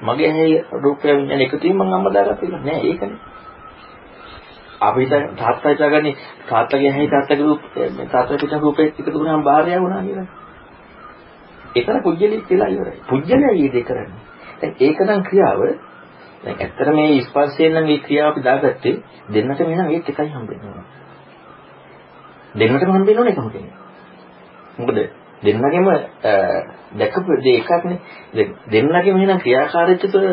මගේ ඇහි රූපය විඤ්ඤාණ එකතු වීම මම අම්මා දාගත්තා නෑ ඒකනේ. අපි දැන් තාත්තා හිතාගන්නේ තාත්තගේ ඇහි තාත්තගේ රූප තාත්තගේ පිට රූපේ එකතු වුණාම භාර්යාව වුණා කියලා. ඒතර පුජ්‍යලී කියලා ඉවරයි. පුජ්‍යලයි මේ දෙක කරන්නේ. දැන් ඒක නම් ක්‍රියාව දැන් ඇත්තට මේ ස්පර්ශයෙන් නම් මේ ක්‍රියාව අපි දාගත්තේ දෙන්නට මෙන්න මේක එකයි හම්බෙන්නේ. දෙන්නටම හම්බෙන්න ඕනේ එකම කෙනෙක්. මොකද දෙන්නගෙම දැකපු දේ එකක්නේ. දෙන්නගෙම එහෙනම් ක්‍රියාකාරීත්වය තුළ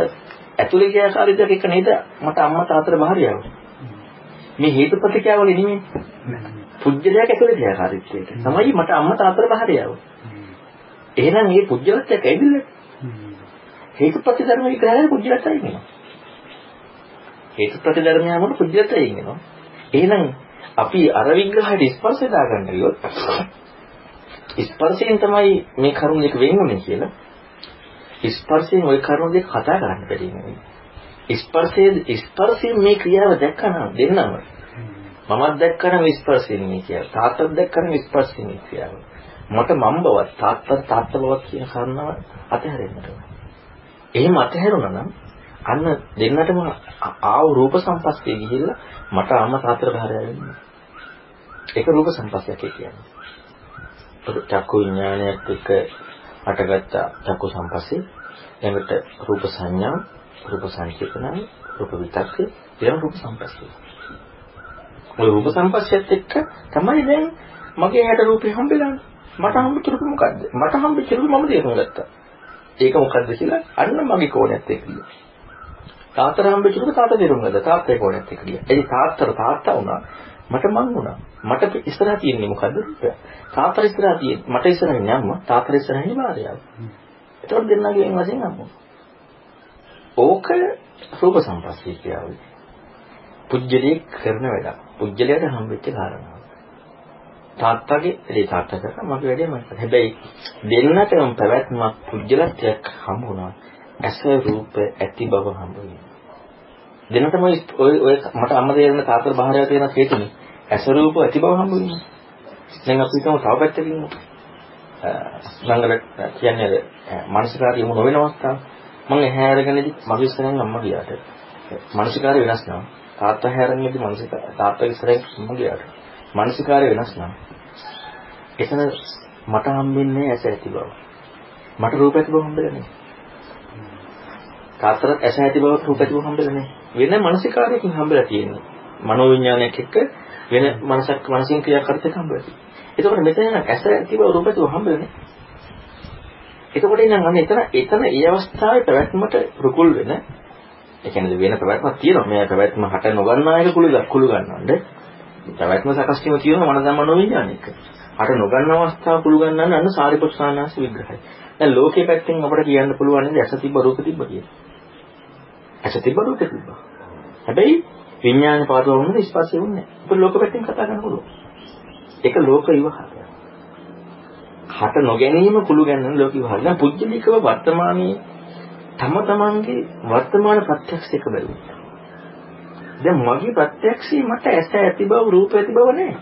ඇතුලේ ක්‍රියාකාරීත්වයක් එක නේද? මට අම්මා තාත්තට භාර්යාව. මේ හේතු ප්‍රතික්‍රියාවල නෙමෙයි. පුජ්‍යලයක් ඇතුලේ ක්‍රියාකාරීත්වයට. තමයි මට අම්මා තාත්තට භාර්යාව. එහෙනම් මේ පුජ්‍යලත්වයක් ඇවිල්ලා හේතු ප්‍රතිධර්ම විග්‍රහය පුජ්‍යලත්වයි වෙනවා. හේතු ප්‍රතිධර්මය මොන පුජ්‍යලත්වයි වෙනවා. එහෙනම් අපි අර විග්‍රහයට ස්පර්ශය දාගන්න ගියොත් ස්පර්ශයෙන් තමයි මේ කරුණ දෙක වෙන්නේ කියලා. ස්පර්ශයෙන් ওই කරුණ දෙක කතා කරන්න බැරි නෙවෙයි. ස්පර්ශයේ ස්පර්ශයෙන් මේ ක්‍රියාව දැක්කම දෙන්නම මමත් දැක්කම ස්පර්ශයෙන් මේ ක්‍රියාව. තාත්තත් දැක්කම ස්පර්ශයෙන් මේ ක්‍රියාව. මට මම බවත් තාත්තත් තාත්ත බවත් කියන කාරණාව අතහැරෙන්නට ඕනේ. එහෙම අතහැරුණා නම් අන්න දෙන්නටම ආව රූප සම්පස්සේ ගිහිල්ලා මට අම්මා තාත්තට බහරය වෙන්නේ. ඒක රූප සම්පස්සයක් කියන්නේ. චක්කු විඥානයත් එක්ක අටගත්ත චක්කු සම්පස්සේ ළඟට රූප සංඥා රූප සංකේතනයි රූප විතක්කේ ඊළඟ රූප සම්පස්සේ. ඔය රූප සම්පස්සයත් එක්ක තමයි දැන් මගේ හැට රූපේ හම්බෙලානේ. මට හම්බෙච්ච රූප මොකද්ද? මට හම්බෙච්ච රූප මම තේරුම් ගත්තා. ඒක මොකද්ද කියලා අන්න මගේ කෝණයත් එක්ක ගියා. තාත්තට හම්බෙච්ච රූප තාත්තා තේරුම් ගත්තා. තාත්තේ කෝණයත් එක්ක ගියා. ඒ තාත්තට තාත්තා වුණා. මට මං වුණා. මට ඉස්සරහා තියෙන්නේ මොකද්ද? තාත්තා ඉස්සරහා තියෙන්නේ මට ඉස්සරහින් යන්නේ අම්මා තාත්තා ඉස්සරහින් භාර්යාව එතකොට දෙන්නගේ වෙන වශයෙන් අම්මා. ඕක රූප සම්පස්සේ කියවලු පුජ්‍යලයේ කරන වැඩක්. පුජ්‍යලයට හම්බෙච්ච කාරණා තාත්තගේ ඒ තාත්තා කරා මගේ වැඩේ මම කරා හැබැයි දෙන්නටම පැවැත්මක් පුජ්‍යලත්වයක් හම්බුණා ඇස රූප ඇති බව හම්බ දෙන්නටම ඔය ඔය මට අම්මා දෙන්න තාත්තට බාහිරව තියෙන හේතුනේ. ඇස රූප ඇති බව හම්බ වෙනවා. දැන් අපි හිතමු තව පැත්තකින් ඉමු. ළඟට කියන්නේ මානසිකාරය යමු නොවන අවස්ථාව. මම එහා අරගෙනදි මගේ ඉස්සරහින් අම්මා ගියාට. මානසිකාරය වෙනස් නම් තාත්තා හැරෙන්නේදී මානසික තාත්තා ඉස්සරහින් අම්මා ගියාට. මානසිකාරය වෙනස් නම් එතන මට හම්බෙන්නේ ඇස ඇති බව. මට රූප ඇති බව හම්බෙන්නේ නැහැ. තාත්තට ඇස ඇති බව රූප ඇති බව හම්බෙන්නේ නැහැ. වෙන මානසිකාරයකින් හම්බෙලා තියෙන්නේ. මනෝවිඤ්ඤාණයක් එක්ක වෙන මනසක් මනසින් ක්‍රියාකාරීත්වයක් හම්බ වෙනවා. එතකොට මෙතන ඇස ඇතිව රූප ඇතිව හම්බ වෙන්නේ. එතකොට ඉතින් අන්න එතන එතන ඒ අවස්ථාවේ පැවැත්මට රුකුල් වෙන ඒ කියන්නේ වෙන පැවැත්මක් තියෙනවා. මේ පැවැත්ම හට නොගන්නා එක කුළු කුළු ගන්නවන්නේ. පැවැත්ම සකස් වීම තියෙනවා මන ධම්ම නොවිඥානික. හට නොගන්න අවස්ථාව කුළු ගන්නන්න අන්න සාරිපුත් සානාංශ විග්‍රහය. දැන් ලෝකයේ පැත්තෙන් අපිට කියන්න පුළුවන් නේද ඇස තිබ්බ රූප තිබ්බ කියලා. ඇස තිබ්බ රූප තිබ්බ. හැබැයි විඥානේ පාදව වුණොත් ස්පර්ශය වුණේ නැහැ. ඒක ලෝක පැත්තෙන් කතා කරන්න පුළුවන්. ඒක ලෝක විවහාරය. හට නොගැනීම කුළු ගැනීම ලෝක විවහාරය. දැන් පුජ්‍යලිකව වර්තමානයේ තම තමන්ගේ වර්තමාන ප්‍රත්‍යක්ෂයක බැලුවා. දැන් මගේ ප්‍රත්‍යක්ෂේ මට ඇස ඇති බව රූප ඇති බව නැහැ.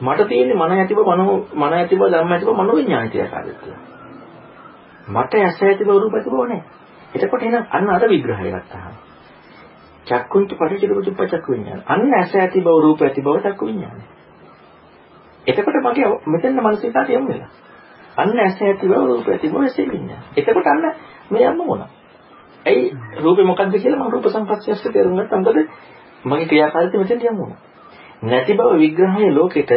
මට තියෙන්නේ මන ඇති බව මනෝ මන ඇති බව ධම්ම ඇති බව මනෝ විඥානිතය කාර්යත්වය. මට ඇස ඇති බව රූප ඇති බව නැහැ. එතකොට එහෙනම් අන්න අර විග්‍රහය ගත්තාම චක්කුන්ට පටිච්චසමුප්ප චක්කු විඥාන. අන්න ඇස ඇති බව රූප ඇති බව චක්කු විඥානයි. එතකොට මගේ මෙතන මනසිකාට යමු වෙලා. අන්න ඇස ඇති බව රූප ඇති බව ඇසේ විඥාන. එතකොට අන්න මේ යන්න මොන. ඇයි රූපේ මොකද්ද කියලා මම රූප සංපස්සයස්ස තේරුම් ගත්තා. මොකද මගේ ක්‍රියාකාරීත්වය මෙතෙන් යමු. නැති බව විග්‍රහය ලෝකෙට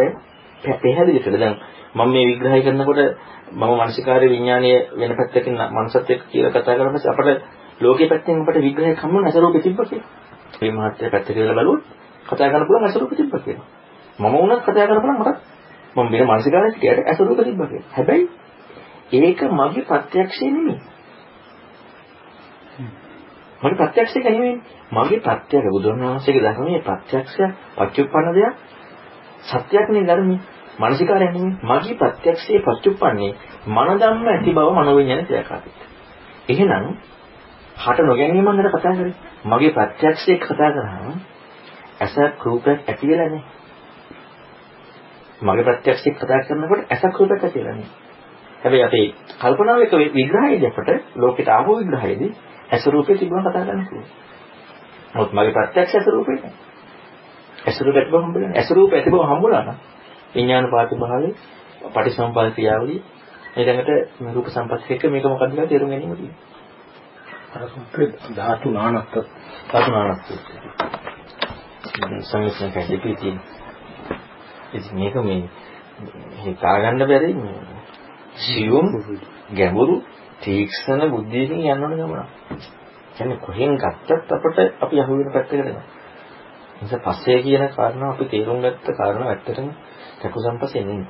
පැහැදිලි කළා. දැන් මම මේ විග්‍රහය කරනකොට මම මානසිකාර්ය විඥානීය වෙන පැත්තකින් මනසත් එක්ක කියලා කතා කරනකොට අපිට ලෝකයේ පැත්තෙන් අපිට විග්‍රහයක් හම්බුන අසරූපෙ තිබ්බ කියලා. මේ මහත්ය පැත්තට කියලා බලුවොත් කතා කරන්න පුළුවන් අසරූපෙ තිබ්බ කියලා. මම වුණත් කතා කරන්න පුළුවන් මට මම වෙන මානසිකාරයක් කියට අසරූපෙ තිබ්බ කියලා. හැබැයි ඒක මගේ ප්‍රත්‍යක්ෂය නෙමෙයි. මගේ ප්‍රත්‍යක්ෂයක නෙමෙයි. මගේ ප්‍රත්‍යක්ෂ බුදුරණවහන්සේගේ ධර්මයේ ප්‍රත්‍යක්ෂය පච්චුප්පන්න දෙයක් සත්‍යයක් නේ ධර්මයේ. මානසිකාරය නෙමෙයි. මගේ ප්‍රත්‍යක්ෂයේ පච්චුප්පන්නේ මන ධම්ම ඇති බව මනෝවිඤ්ඤාණ ක්‍රියාකාරීත්වය. එහෙනම් හට නොගැනීම ගැන කතා කරේ. මගේ ප්‍රත්‍යක්ෂයක් කතා කරාම ඇසක් රූපයක් ඇති වෙලා නැහැ. මගේ ප්‍රත්‍යක්ෂයක් කතා කරනකොට ඇසක් රූපයක් ඇති වෙලා නැහැ. හැබැයි අපේ කල්පනාව එක විග්‍රහයේදී අපට ලෝකෙට ආපු විග්‍රහයේදී ඇස රූපේ තිබුණා කතා කරන්න පුළුවන්. නමුත් මගේ ප්‍රත්‍යක්ෂ ඇස රූපේ නැහැ. ඇස රූප ඇති බව හම්බුනේ. ඇස රූප ඇති බව හම්බුණා නම් විඥාන පාටිභාවයේ පටිසම්පාද ක්‍රියාවලිය ඊළඟට රූප සම්පත් එක්ක මේක මොකක්ද කියලා තේරුම් ගැනීම තියෙනවා. අර සූත්‍රේ ධාතු නානත්ත ධාතු නානත්ත. සංයුක්ත කැඩෙපි තියෙන. ඉතින් මේක මේ හිතා ගන්න බැරි සියුම් ගැඹුරු තීක්ෂණ බුද්ධියකින් යන්න ඕන ගමන. කියන්නේ කොහෙන් ගත්තත් අපට අපි අහු වෙන පැත්තකට යනවා. නිසා පස්සේ කියන කාරණා අපි තේරුම් ගත්ත කාරණා ඇත්තටම චක්කු සම්පස්සේ නෙමෙයි.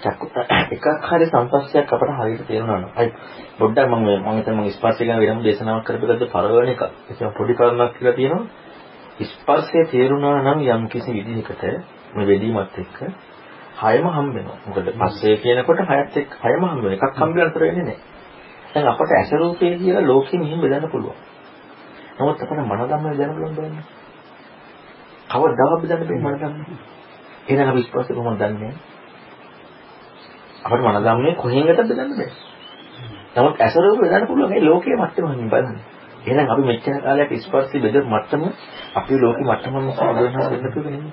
චක්කු එකක් හරි සම්පස්සයක් අපට හරියට තේරුණා නම් අයි පොඩ්ඩක් මම මම හිතන්නේ මම ස්පර්ශය ගැන වෙනම දේශනාවක් කරපෙකද්ද පරවන එක. ඒක පොඩි කාරණාවක් කියලා තියෙනවා. ස්පර්ශය තේරුණා නම් යම් කිසි විදිහකට මේ වෙදීමත් එක්ක හයම හම්බ වෙනවා. මොකද පස්සේ කියනකොට හයත් එක්ක හයම හම්බ වෙනවා. එකක් හම්බ වෙනතර වෙන්නේ නැහැ. දැන් අපට ඇස රූපේ කියලා ලෝකෙ මෙහෙම බෙදන්න පුළුවන්. නමුත් අපට මන ධම්ම බෙදන්න පුළුවන් බෑනේ. කවදාවත් බෙදන්න බෑ මන ධම්ම. එහෙනම් අපි ස්පර්ශය කොහොමද දන්නේ? අපට මන ධම්මේ කොහෙන් ගත්තද බෙදන්න බෑ. නමුත් ඇස රූප බෙදන්න පුළුවන්. ඒ ලෝකයේ මට්ටමින් බලන්න. එහෙනම් අපි මෙච්චර කාලයක් ස්පර්ශي බෙද මට්ටම අපේ ලෝකෙ මට්ටම නිසා බුදුරණස් වෙන්න පුළුවන්.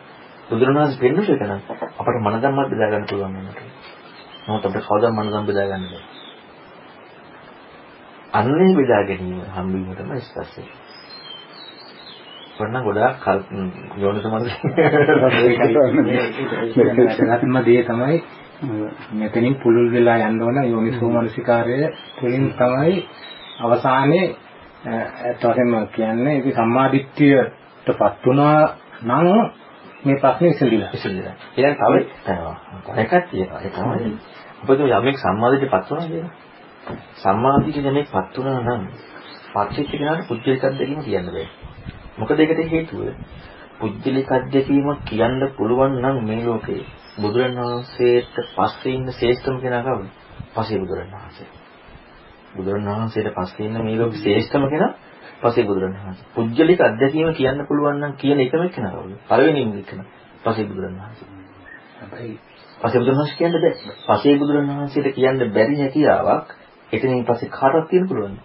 බුදුරණස් වෙන්න එක නම් අපට මන ධම්මත් බෙදා ගන්න පුළුවන් වෙනවා. නමුත් අපිට කවදාවත් මන ධම්ම බෙදා ගන්න බෑ. අන්නේ බෙදා ගැනීම හම්බවීම [LAUGHS] තමයි ස්පර්ශය. වන්න ගොඩාක් යෝනිසමන ඒකම දේ තමයි මෙතනින් පුළුල් වෙලා යන්න ඕන යෝනිසෝ මනසිකාරය තුළින් තමයි අවසානයේ එතකොටම කියන්නේ ඒක සම්මාදිට්ඨියටපත් වුණා නම් මේ ප්‍රශ්නේ ඉස්සෙල්ලා ඉස්සෙල්ලා. ඊළඟ තව එකක් තියෙනවා. ඒ තමයි අපිට යමෙක් සම්මාදිට්ඨියටපත් වුණා කියලා. සම්මාදිට්ඨිය යමෙක්පත් වුණා නම් පත්‍චිත කෙනාට පුද්ගලික අත්දැකීම කියන්න බෑ. මොකද ඒකට හේතුව පුද්ගලික අත්දැකීම කියන්න පුළුවන් නම් මේ ලෝකේ බුදුරණවහන්සේට පස්සේ ඉන්න ශ්‍රේෂ්ඨම කෙනා කවුද? පස්සේ බුදුරණවහන්සේ. බුදුරණවහන්සේට පස්සේ ඉන්න මේ ලෝකේ ශ්‍රේෂ්ඨම කෙනා පස්සේ බුදුරණවහන්සේ. පුද්ගලික අත්දැකීම කියන්න පුළුවන් නම් කියන එකම කෙනා කවුද? පළවෙනිම කෙනා පස්සේ බුදුරණවහන්සේ. හැබැයි පස්සේ බුදුරණවහන්සේ කියන්න බෑ. පස්සේ බුදුරණවහන්සේට කියන්න බැරි හැකියාවක් එතනින් පස්සේ කාටවත් තියෙන්න පුළුවන්.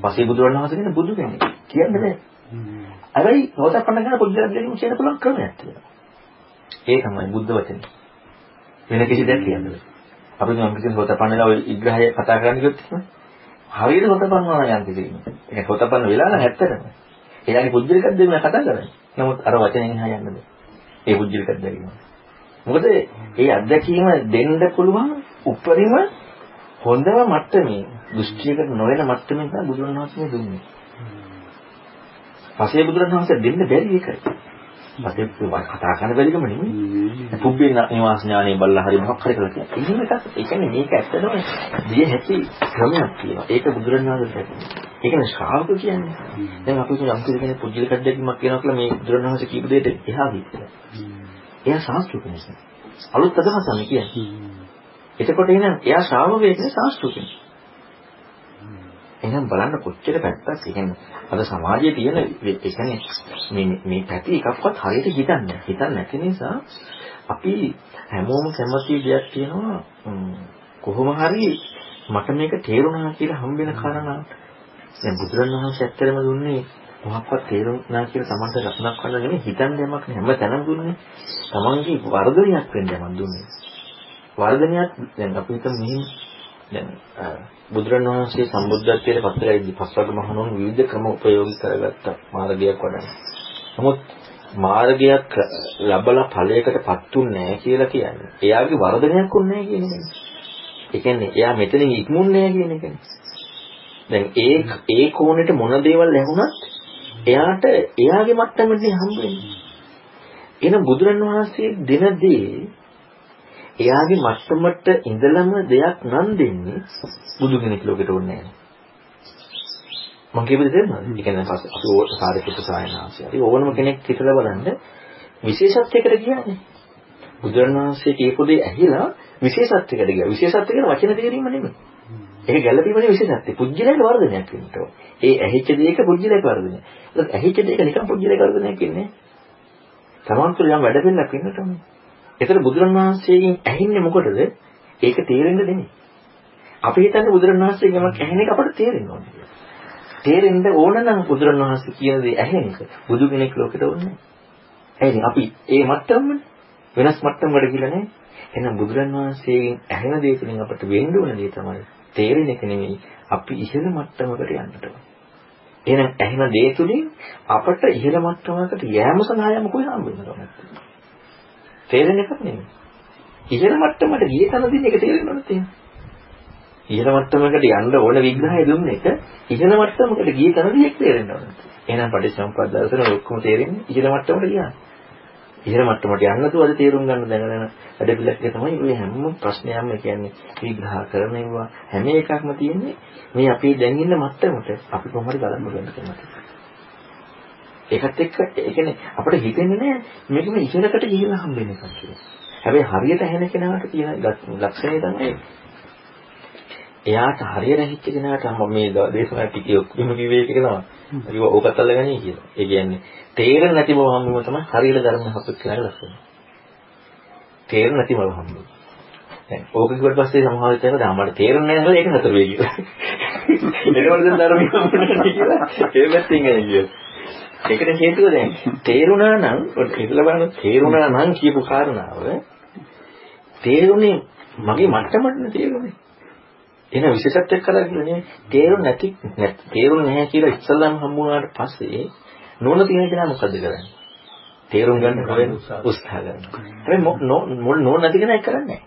පස්සේ බුදුරණවහන්සේ කියන්නේ බුදු කෙනෙක්. කියන්න බෑ. හැබැයි සෝතපන්න කරන පුද්ගලයන් දෙකම කියන්න පුළුවන් ක්‍රමයක් තියෙනවා. ඒ තමයි බුද්ධ වචනේ. වෙන කිසි දෙයක් කියන්න බෑ. අපි නම් කිසි සෝතපන්නලා ওই විග්‍රහය කතා කරන්න ගියොත් හරියට සෝතපන්නවා නම් යම් කිසි කෙනෙක්. ඒක සෝතපන්න වෙලා නම් ඇත්තටම. එයාගේ පුද්ගලිකක් දෙන්න කතා කරන්නේ. නමුත් අර වචනෙන් එහා යන්න බෑ. ඒ පුද්ගලිකක් දැකීම. මොකද ඒ අත්දැකීම දෙන්න පුළුවන් උපරිම හොඳම මට්ටමේ දෘෂ්ටියකට නොවන මට්ටමේ තමයි බුදුරණවහන්සේ දුන්නේ. පසේ බුදුරණවහන්සේ දෙන්න බැරි එකයි. පසේ කතා කරන්න බැරිකම නෙමෙයි. පුබ්බේ නිවාස ඥානෙ බල්ලා හරි මොකක් හරි කරලා තියෙනවා. එහෙම එකක් ඒ කියන්නේ මේක ඇත්තටම දිය හැකි ක්‍රමයක් තියෙනවා. ඒක බුදුරණවහන්සේ ඒක නේ ශ්‍රාවක කියන්නේ. දැන් අපි යම් කෙනෙක් පුජ්‍යලක දෙකක් කියනවා කියලා මේ බුදුරණවහන්සේ කියපු දෙයට එහා ගිහින්. එයා ශාස්ත්‍රික නිසා. අලුත් අදහසක් කියන්නේ. එතකොට එහෙනම් එයා ශ්‍රාවකයෙක් නේ ශාස්ත්‍රිකෙක්. එහෙනම් බලන්න කොච්චර පැත්තක් කියන්නේ අද සමාජයේ තියෙන ඒ කියන්නේ මේ මේ පැති එකක්වත් හරියට හිතන්නේ හිතන්නේ නැති නිසා අපි හැමෝම කැමති දෙයක් තියෙනවා. කොහොම හරි මට මේක තේරුණා කියලා හම්බෙන කාරණාවක් දැන් බුදුරණවහන්සේ ඇත්තටම දුන්නේ මොහොක්වත් තේරුණා කියලා Tamanට රසණක් කරන්න නෙමෙයි හිතන්න යමක් නෙමෙයි හැම තැනම දුන්නේ Tamanගේ වර්ධනයක් වෙන්න යමක් දුන්නේ. වර්ධනයක් දැන් අපි හිතමු මෙහිම. දැන් බුදුරණවහන්සේ සම්බුද්ධත්වයට පත් වෙලා ඉඳි පස්වග මහණුන් විවිධ ක්‍රම උපයෝගී කරගත්ත මාර්ගයක් වඩන. නමුත් මාර්ගයක් ලැබලා ඵලයකටපත් උන්නේ නැහැ කියලා කියන්නේ. එයාගේ වර්ධනයක් උන්නේ නැහැ කියන එක. ඒ කියන්නේ එයා මෙතනින් ඉක්මුන්නේ නැහැ කියන එකනේ. දැන් ඒ ඒ කෝණයට මොන දේවල් ලැබුණත් එයාට එයාගේ මට්ටමෙන් හම්බෙන්නේ. එන බුදුරණවහන්සේ දෙන දේ එයාගේ මට්ටමට ඉඳලම දෙයක් නම් දෙන්නේ බුදු කෙනෙක් ලෝකෙට ඕනේ නැහැ. මම කියපු දෙයක් නේද? ඒ කියන්නේ අපි ඕක සාරිපුත්‍ර සායනාංශය. හරි ඕනම කෙනෙක් හිතලා බලන්න විශේෂත්වයකට කියන්නේ. බුදුරණවහන්සේ කියපු දේ ඇහිලා විශේෂත්වයකට ගියා. විශේෂත්ව කියන වචන තේරීම නෙමෙයි. ඒක ගැළපීමනේ විශේෂත්වය. පුජ්‍යලයක වර්ධනයක් වෙන්න ඕන. ඒ ඇහිච්ච දෙයක පුජ්‍යලයක වර්ධනය. ඒක ඇහිච්ච දෙයක නිකන් පුජ්‍යලයක වර්ධනයක් ඉන්නේ. තමන් තුළ යම් වැඩ පිළිලක් වෙන්නට ඕනේ. ඒතර බුදුරණවහන්සේගෙන් ඇහින්නේ මොකටද? ඒක තේරෙන්න දෙන්නේ. අපි හිතන්නේ බුදුරණවහන්සේගෙන් යමක් ඇහෙන එක අපට තේරෙන්න ඕනේ. තේරෙන්න ඕන නම් බුදුරණවහන්සේ කියන දේ ඇහෙන එක. බුදු කෙනෙක් ලෝකෙට ඕනේ. ඇයි අපි ඒ මට්ටමනේ වෙනස් මට්ටමකට ගිහලා නැහැ. එහෙනම් බුදුරණවහන්සේගෙන් ඇහෙන දේ තුළින් අපට වෙන්න ඕන දේ තමයි තේරෙන එක නෙමෙයි අපි ඉහළ මට්ටමකට යන්නට ඕන. එහෙනම් ඇහෙන දේ තුලින් අපට ඉහළ මට්ටමකට යෑම සඳහා යම කොයි හම්බෙන්නද තේරෙන එකක් නෙමෙයි. ඉහළ මට්ටමට ගිය තැනදී මේක තේරෙන්න ඕනේ තියෙනවා. ඉහළ මට්ටමකට යන්න ඕන විග්‍රහය දුන්න එක ඉහළ මට්ටමකට ගිය තැනදී ඒක තේරෙන්න ඕනේ. එහෙනම් පටිච්චසමුප්පාද දර්ශන ඔක්කොම තේරෙන්නේ ඉහළ මට්ටමට ගියා. ඉහළ මට්ටමට යන්න තු අද තේරුම් ගන්න දැනගෙන වැඩ පිළිලක් තමයි ඔය හැම ප්‍රශ්නයක්ම කියන්නේ විග්‍රහ කරන ඒවා හැම එකක්ම තියෙන්නේ මේ අපි දැන් ඉන්න මට්ටමට අපි කොහොමද බලන්න ගන්න තමයි. ඒකත් එක්ක ඒ කියන්නේ අපිට හිතෙන්නේ නෑ මේක මේ ඉහළකට ගිහිල්ලා හම්බෙන්න එකක් කියලා. හැබැයි හරියට ඇහෙන කෙනාට තියෙන ලක්ෂණය තමයි එයාට හරියට හිච්ච කෙනාට මම මේ දේශනා ටිකේ ඔක්කොම කිව්වේ ඒක තමයි. ඒක ඕකත් අල්ලගන්නේ කියලා. ඒ කියන්නේ තේරෙන්නේ නැති බව හම්බුම තමයි හරියට ධර්ම හසුත් කියන ලක්ෂණය. තේරෙන්නේ නැති බව හම්බුම. දැන් ඕක කිව්වට පස්සේ සමහර විට දැන් මට තේරෙන්නේ නැහැ ඒක නතර වෙයි කියලා. [LAUGHS] එතකොට දැන් ධර්මය හම්බුනේ කියලා [LAUGHS] ඒ පැත්තෙන් කියලා. ඒකට හේතුව දැන් තේරුණා නම් ඉතල බලන්න තේරුණා නම් කියපු කාරණාව තේරුනේ මගේ මට්ටමට තේරුනේ. එන විශේෂත්වයක් කරලා කියන්නේ තේරුම් නැති තේරුම් නැහැ කියලා ඉස්සල්ලාම හම්බුනාට පස්සේ නෝන තියෙන කෙනා මොකද කරන්නේ? තේරුම් ගන්න හොයන උත්සාහ කරනවා. හැබැයි මොල් නෝන නැති කෙනා ඒක කරන්නේ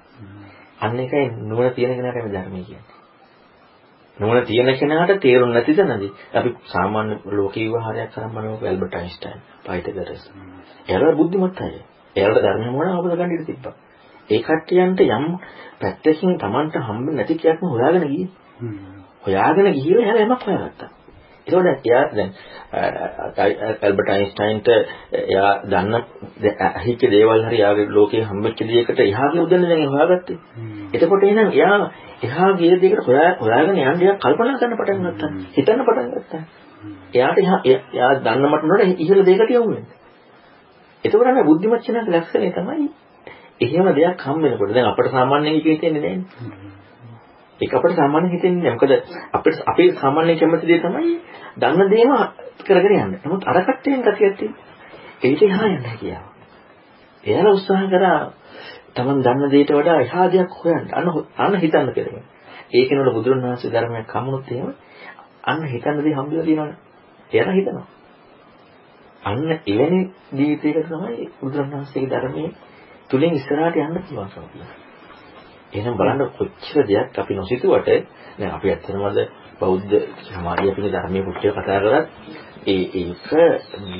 අන්න ඒකයි නෝන තියෙන කෙනාට මේ ධර්මය කියන්නේ. නෝන තියෙන කෙනාට තේරුම් නැති තැනදී අපි සාමාන්‍ය ලෝකීය විවහාරයක් කරන් බලනකොට ඇල්බර්ට් අයින්ස්ටයින්, පයිතගරස්. එයාලා බුද්ධිමත් අය. එයාලට ධර්මය මොන අවබෝධ ගන්න ඉඩ තිබ්බා. ඒ කට්ටියන්ට යම් පැත්තකින් Tamanට හම්බ නැති කියාක්ම හොයාගෙන ගියේ. හොයාගෙන ගිහිල්ලා එයාලා යමක් හොයාගත්තා. ඒකෝට එයා දැන් ඇල්බර්ට් අයින්ස්ටයින්ට එයා දන්න අහිච්ච දේවල් හරි යාගේ ලෝකේ හම්බෙච්ච දෙයකට එහාගේ උදැල්ල දැන් හොයාගත්තේ. එතකොට එහෙනම් එයා එහා ගිය දෙයකට හොයා හොයාගෙන යන්න එයා කල්පනා කරන්න පටන් ගත්තා. හිතන්න පටන් ගත්තා. එයාට එයා දන්න මට නෝන ඉහළ දෙයකට යමු වෙන්නේ. එතකොට මේ බුද්ධිමත් කෙනාට ලක්ෂණය තමයි එහෙම දෙයක් හම් වෙනකොට දැන් අපිට සාමාන්‍යයෙන් ඒක හිතෙන්නේ නැහැ. ඒක අපිට සාමාන්‍යයෙන් හිතෙන්නේ නැහැ. මොකද අපිට අපේ සාමාන්‍ය කැමති දේ තමයි දන්න දේම කරගෙන යන්න. නමුත් අර කට්ටියෙන් ගතියක් තියෙනවා. ඒකට එහා යන්න කියලා. එයාලා උත්සාහ කරා Taman දන්න දෙයට වඩා එහා දෙයක් හොයන්න. අන්න අන්න හිතන්න කියලා. ඒකනවල බුදුරණවහන්සේ ධර්මයක් හමුනොත් එහෙම අන්න හිතන්න දේ හම්බෙලා තියෙනවනේ. එයාලා හිතනවා. අන්න එවැනි ජීවිතයකට තමයි බුදුරණවහන්සේගේ ධර්මයේ තුලින් ඉස්සරහට යන්න පුළුවන්කම තියෙනවා. එහෙනම් බලන්න කොච්චර දෙයක් අපි නොසිතුවට දැන් අපි ඇත්තටම අද බෞද්ධ සමාජය පිළි ධර්මයේ පුත්‍රය කතා කරත් ඒ ඒක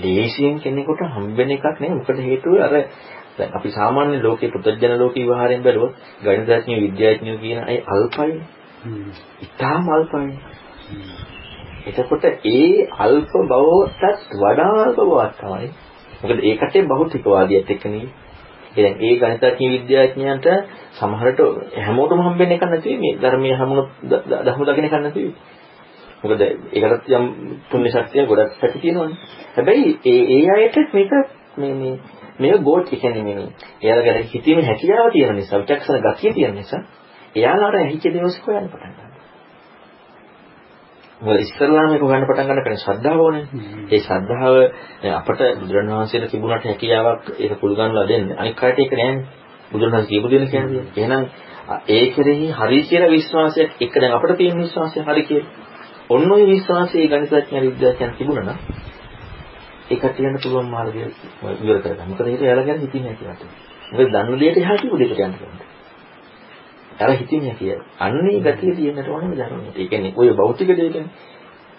ලේසියෙන් කෙනෙකුට හම්බෙන එකක් නෙවෙයි. මොකද හේතුව අර දැන් අපි සාමාන්‍ය ලෝකේ පුතජන ලෝකේ විවහාරයෙන් බැලුවොත් ගණිතඥයෝ විද්‍යාඥයෝ කියන අය අල්පයි. ඉතාම අල්පයි. එතකොට ඒ අල්ප බවටත් වඩා අල්ප බවක් තමයි. මොකද ඒකට බහුතිකවාදියත් එක්කනේ දැන් ඒ ගණිතඥ විද්‍යාඥයන්ට සමහරට හැමෝටම හම්බෙන්න එකක් නැති මේ ධර්මයේ හැමෝම ධර්ම දකින්න එකක් නැති මොකද ඒකට යම් පුණ්‍ය ශක්තිය ගොඩක් ඇති තියෙනවනේ. හැබැයි ඒ ඒ අයට මේක මේ මේ මේක ගෝච් කියන්නේ මේ එයාලගේ හිතීමේ හැකියාව තියෙන නිසා විචක්ෂණ ගතිය තියෙන නිසා එයාලාට ඇහිච්ච දේවල් හොයන්න පටන් ගන්නවා. ඉස්සල්ලාම ඒක හොයන්න පටන් ගන්න කෙනෙක් ශ්‍රද්ධාව ඕනේ. ඒ ශ්‍රද්ධාව අපට බුදුරණවහන්සේට තිබුණාට හැකියාවක් ඒක පුළුගන්ලා දෙන්න. අනික් කාට ඒක නෑනේ. බුදුරණවහන්සේ කියපු දෙයක් කියන්නේ. එහෙනම් ඒ කෙරෙහි හරි කියලා විශ්වාසයක් එක දැන් අපිට තියෙන විශ්වාසය හරි කියලා. ඔන්න ඔය විශ්වාසයේ ගණිතඥ විද්‍යාඥයන් තිබුණා නම් ඒකට කියන්න පුළුවන් මාර්ගය ඉවර කරගන්න. මොකද ඒක එයාලා ගැන හිතින්නේ නැහැ කියලා. මොකද දන්න දෙයට එහා කියපු දෙයකට යන්න ඕනේ. අර හිතින්නේ කියලා. අන්නේ ගතිය තියෙන්නට ඕනේ ධර්මයට. ඒ කියන්නේ ඔය භෞතික දෙයකනේ.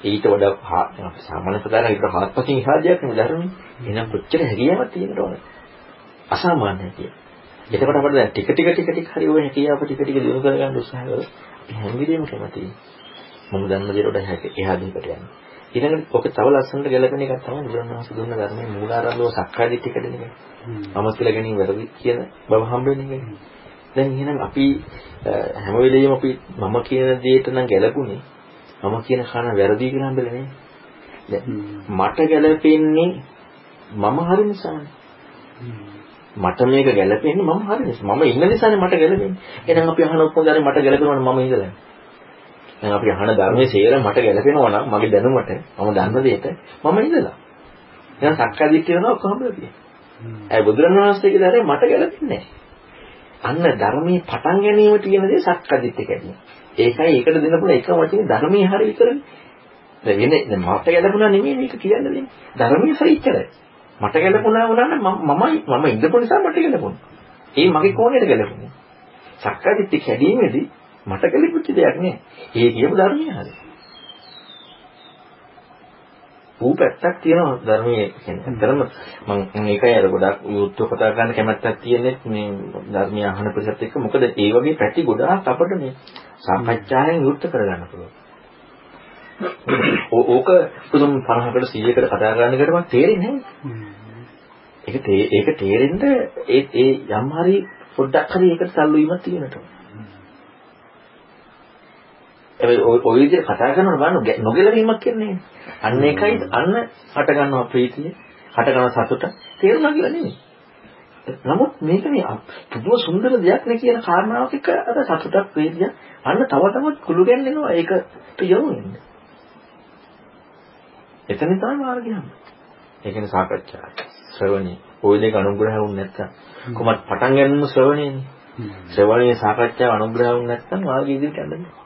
ඊට වඩා සාමාන්‍ය ප්‍රකාරයෙන් ඊට හත්පසින් එහා දෙයක් නෙවෙයි ධර්මයේ. එහෙනම් කොච්චර හැකියාවක් තියෙන්නට ඕනේ. අසාමාන්‍ය හැකිය. එතකොට අපිට දැන් ටික ටික ටික ටික හරි ඔය හැකියාව ටික ටික දිනු කරගන්න උත්සාහ කරලා අපි හැම වෙලේම කැමතියි. මම දන්න දේට වඩා එහා දෙයකට යන්න. ඊළඟට ඔක තව ලස්සනට ගැලපෙන එකක් තමයි බුදුරණවහන්සේ දුන්න ධර්මයේ මූලාරම්භව සක්කාය දිට්ඨිය කඩන එක. මම කියලා ගැනීම වැරදි කියන බව හම්බ වෙන එක. දැන් එහෙනම් අපි හැම වෙලෙම අපි මම කියන දෙයට නම් ගැලපුණේ මම කියන කන වැරදි කියලා හම්බෙලා නේ. දැන් මට ගැලපෙන්නේ මම හරි නිසානේ. මට මේක ගැලපෙන්නේ මම හරි නිසා. මම ඉන්න නිසානේ මට ගැලපෙන්නේ. එහෙනම් අපි අහන ඔක්කොම දැන් මට ගැලපෙනවනේ මම ඉඳලා. දැන් අපි අහන ධර්මයේ සේර මට ගැලපෙනවා නම් මගේ දැනුමට මම දන්න දෙයට මම ඉඳලා. එහෙනම් සක්කාදිට්ඨිය වෙනවා කොහොමද තියෙන්නේ? ඒ බුදුරණවහන්සේ කියලා මට ගැලපෙන්නේ අන්න ධර්මයේ පටන් ගැනීම තියෙන දේ සක්කාදිට්ඨිය කියන්නේ. ඒකයි ඒකට දෙන්න පුළුවන් එකම වචනේ ධර්මයේ හරි විතරනේ. දැන් වෙන්නේ දැන් මට ගැලපුණා නෙමෙයි මේක කියන්න දෙන්නේ. ධර්මයේ හරි ඉච්චරයි. මට ගැලපුණා වුණා නම් මමයි මම ඉඳපු නිසා මට ගැලපුණා. ඒ මගේ කෝණයට ගැලපුණේ. සක්කාදිට්ඨිය කැඩීමේදී මට ගැලපුච්ච දෙයක් නෑ. ඒ කියපු ධර්මයේ හරි. ඌ පැත්තක් තියෙනවා ධර්මයේ කියන්නේ. ඇත්තටම මම මේකයි අර ගොඩක් යුද්ධ කතා කරන්න කැමැත්තක් තියෙන්නේ මේ ධර්මය අහන ප්‍රසත් එක්ක. මොකද ඒ වගේ පැති ගොඩාක් අපිට මේ සාකච්ඡාවෙන් යුද්ධ කරගන්න පුළුවන්. ඕක පුදුම 50කට 100කට කතා කරන එකට මම තේරෙන්නේ නැහැ. ඒක ඒක තේරෙන්න ඒ ඒ යම් හරි පොඩ්ඩක් හරි ඒකට සල්ලු වීමක් තියෙනවා. ඔය විදිහ කතා කරනකොට බලන්න නොගැලවීමක් කියන්නේ. අන්න ඒකයි අන්න හට ගන්නවා ප්‍රීතිය, හට ගන්න සතුට තේරුණා කියලා නෙමෙයි. නමුත් මේක මේ පුදුම සුන්දර දෙයක් නේ කියන කාරණාවක් එක අර සතුටක් වේදිය අන්න තව තවත් කුළු ගැන්වෙනවා ඒකට යොමු වෙන්න. එතන තමයි මාර්ගය. ඒ කියන්නේ සාකච්ඡා ශ්‍රවණී ওই දෙක අනුග්‍රහ වුනේ නැත්තම් කොහොමද පටන් ගන්නම ශ්‍රවණීනේ. ශ්‍රවණීය සාකච්ඡාව අනුග්‍රහ වුනේ නැත්තම් මාර්ගය ඉදිරියට යන්නේ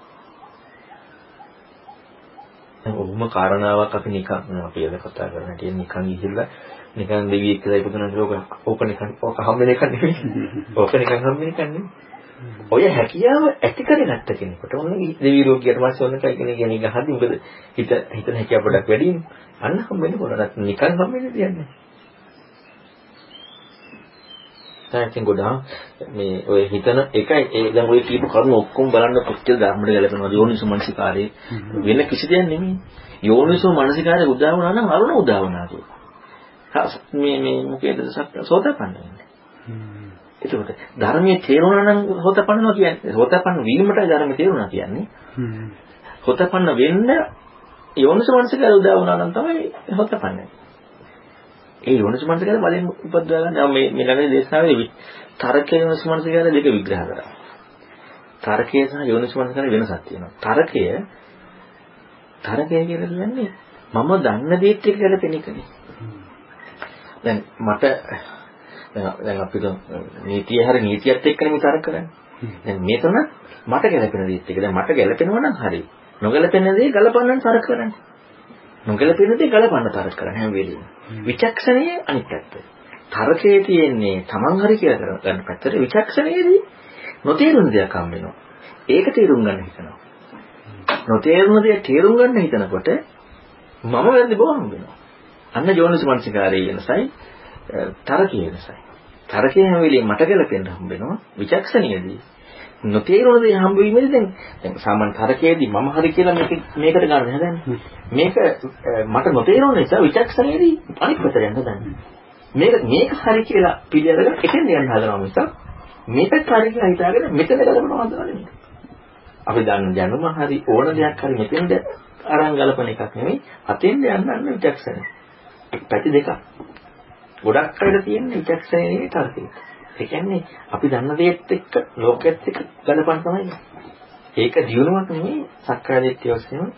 ඔහොම කාරණාවක් අපි නිකන් අපි එද කතා කරන හැටි නිකන් ගිහිල්ලා නිකන් දෙවියෙක් කියලා ඉපදුනට ඕක ඕක නිකන් ඕක හම්බෙන එක නෙවෙයි. ඕක නිකන් හම්බෙන එක නෙවෙයි. ඔය හැකියාව ඇති කරගත්ත කෙනෙකුට ඔන්න දෙවි රෝගියට පස්සේ ඔන්න කෙනෙක් කියන එක හරි මොකද හිත හිතන හැකියාව පොඩක් වැඩි අන්න හම්බෙන්නේ කොහොමද නිකන් හම්බෙන්නේ කියන්නේ. දැන් ගොඩාක් මේ ඔය හිතන එකයි ඒ දැන් ඔය කියපු කරුණු ඔක්කොම බලන්න කොච්චර ධර්මයට ගැලපෙනවද යෝනිසු මනසිකාරේ වෙන කිසි දෙයක් නෙමෙයි යෝනිසු මනසිකාරේ උදා වුණා නම් අරුණ උදා වුණා කිය. මේ මේ මොකේද සෝතපන්න වෙන්නේ. එතකොට ධර්මයේ තේරුණා නම් සෝතපන්නවා කියන්නේ සෝතපන්න වීමටයි ධර්මයේ තේරුණා කියන්නේ. සෝතපන්න වෙන්න යෝනිසු මනසිකාරේ උදා වුණා නම් තමයි සෝතපන්නේ. ඒ යෝනිසමනස ගැන බලෙන් උපදවා ගන්න. මේ මේ ළඟදී දේශනාවේ තර්කයේ යෝනිසමනස ගැන දෙක විග්‍රහ කරා. තර්කය සහ යෝනිසමනස ගැන වෙනසක් තියෙනවා. තර්කය තර්කය කියලා කියන්නේ මම දන්න දේත් එක්ක ගැලපෙන එකනේ. දැන් මට දැන් අපි නීතිය හරි නීතියත් එක්කනේ මේ තර්ක කරන්නේ. දැන් මේතන මට ගැලපෙන දේත් එක්ක. දැන් මට ගැලපෙනවා නම් හරි. නොගැලපෙන දේ ගලපන්න තර්ක කරන්නේ. නොගැලපෙන දේ ගලපන්න තරක කරන හැම වෙලෙම. විචක්ෂණයේ අනිත් පැත්ත. තරකයේ තියෙන්නේ Taman හරි කියලා ගන්න පැත්තට විචක්ෂණයේදී නොතේරුණ දෙයක් හම් වෙනවා. ඒක තේරුම් ගන්න හිතනවා. නොතේරුණ දේ තේරුම් ගන්න හිතනකොට මම වැරදි බව හම් වෙනවා. අන්න යෝනිසමනසිකාරයේ වෙනසයි තරකයේ වෙනසයි. තරකයේ හැම වෙලෙම මට ගැලපෙන්න හම් වෙනවා. විචක්ෂණයේදී නොතේරුණ දේ හම්බ වීමේදී දැන් දැන් සාමාන්‍ය තරකයේදී මම හරි කියලා මේක මේකට ගන්න හදන්නේ. මේක මට නොතේරුණ නිසා විචක්ෂණයේදී අනිත් පැත්තට යන්න හදන්නේ. මේක මේක හරි කියලා පිළිඅරගෙන එතෙන් යන්න හදනවා මිසක් මේකත් හරි කියලා හිතාගෙන මෙතන ගලපනවා හදනවා නෙමෙයි. අපි දන්න දැනුම හරි ඕන දෙයක් හරි මෙතෙන්ද අරන් ගලපන එකක් නෙමෙයි. අතෙන්ද යන්න අන්න විචක්ෂණය. පැති දෙකක්. ගොඩක් අයට තියෙන විචක්ෂණයේ තර්කය. ඒ කියන්නේ අපි දන්න දේත් එක්ක ලෝකෙත් එක්ක ගලපන් තමයි. ඒක දියුණුවක් නෙමෙයි සක්කාය දිට්ඨිය වශයෙන්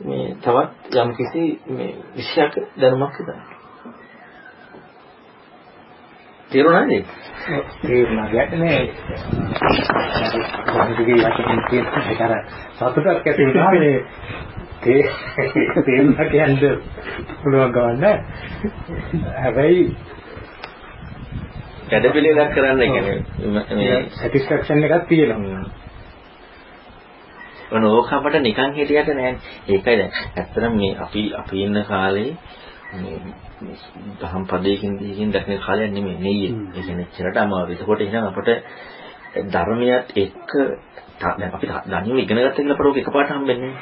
මේ තවත් යම් කිසි මේ විශයක් දැනුමක් විතරයි. තේරුණාද? තේරුණා. කියන්නේ සාහිතිකයේ යටින් තියෙන ඒකර සතුටක් ඇති වෙනවා මේ තේ [LAUGHS] තේරුණා කියන්නේ පුළුවන් ගවන්න. හැබැයි වැඩ පිළිවෙලක් කරන්න කියන්නේ මේ සැටිස්ෆැක්ෂන් එකක් තියෙනවා. ඔන්න ඕක අපට නිකන් හිටියට නෑ. ඒකයි දැන් ඇත්තටම මේ අපි අපි ඉන්න කාලේ මේ දහම් පදයකින් දීකින් දක්න කාලයක් නෙමෙයි නෙయ్యේ. ඒ කියන්නේ එච්චරට අමාරුයි. ඒකොට එහෙනම් අපට ධර්මයත් එක්ක දැන් අපි ධර්මය ඉගෙන ගත්ත කියලා පරෝක එකපාරට හම්බෙන්නේ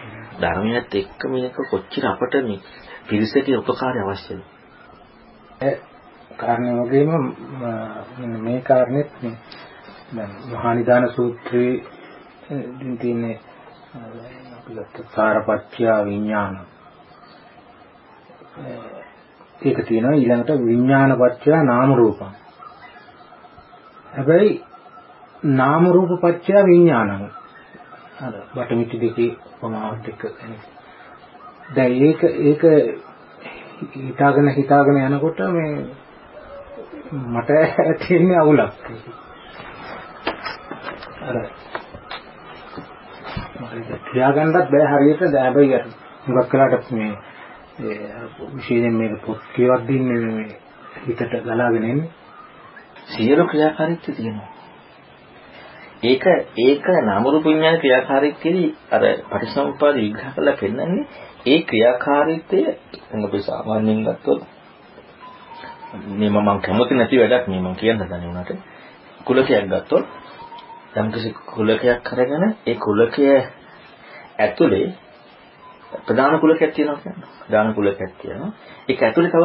ධර්මයත් එක්ක මේක කොච්චර අපට මේ පිරිසට උපකාරය අවශ්‍යද? කාරණේ වගේම මේ කාරණෙත් මේ දැන් මහානිදාන සූත්‍රයේ ඉතින් තියෙන්නේ අපි ගත්ත සාරපත්‍ය විඥාන. ඒක තියෙනවා ඊළඟට විඥානපත්‍ය නාම රූපං. හැබැයි නාම රූප පත්‍ය විඥානං. අර බටමිටි දෙකේ ප්‍රමාණත් එක්ක දැන් ඒක ඒක හිතාගෙන හිතාගෙන යනකොට මේ මට තියෙන අවුලක්. අර මට තියාගන්නත් බෑ හරියට හැබැයි හුඟක් වෙලාට මේ විශේෂයෙන් මේක පොත් කියවක් දින්නේ මේ හිතට ගලාගෙන එන්නේ සියලු ක්‍රියාකාරීත්වය තියෙනවා. ඒක ඒක නාම රූප විඥාන ක්‍රියාකාරීත්වයේදී අර පටිසමුප්පාද විග්‍රහ කරලා පෙන්නන්නේ ඒ ක්‍රියාකාරීත්වය අපි සාමාන්‍යයෙන් ගත්තොත්. මේ මම කැමති නැති වැඩක් මේ මම කියන්න දන්නේ උනාට කුලකයක් ගත්තොත් යම්කිසි කුලකයක් අරගෙන ඒ කුලකය ඇතුලේ ප්‍රධාන කුලකයක් තියෙනවා කියන්නේ. ප්‍රධාන කුලකයක් තියෙනවා. ඒක ඇතුලේ තව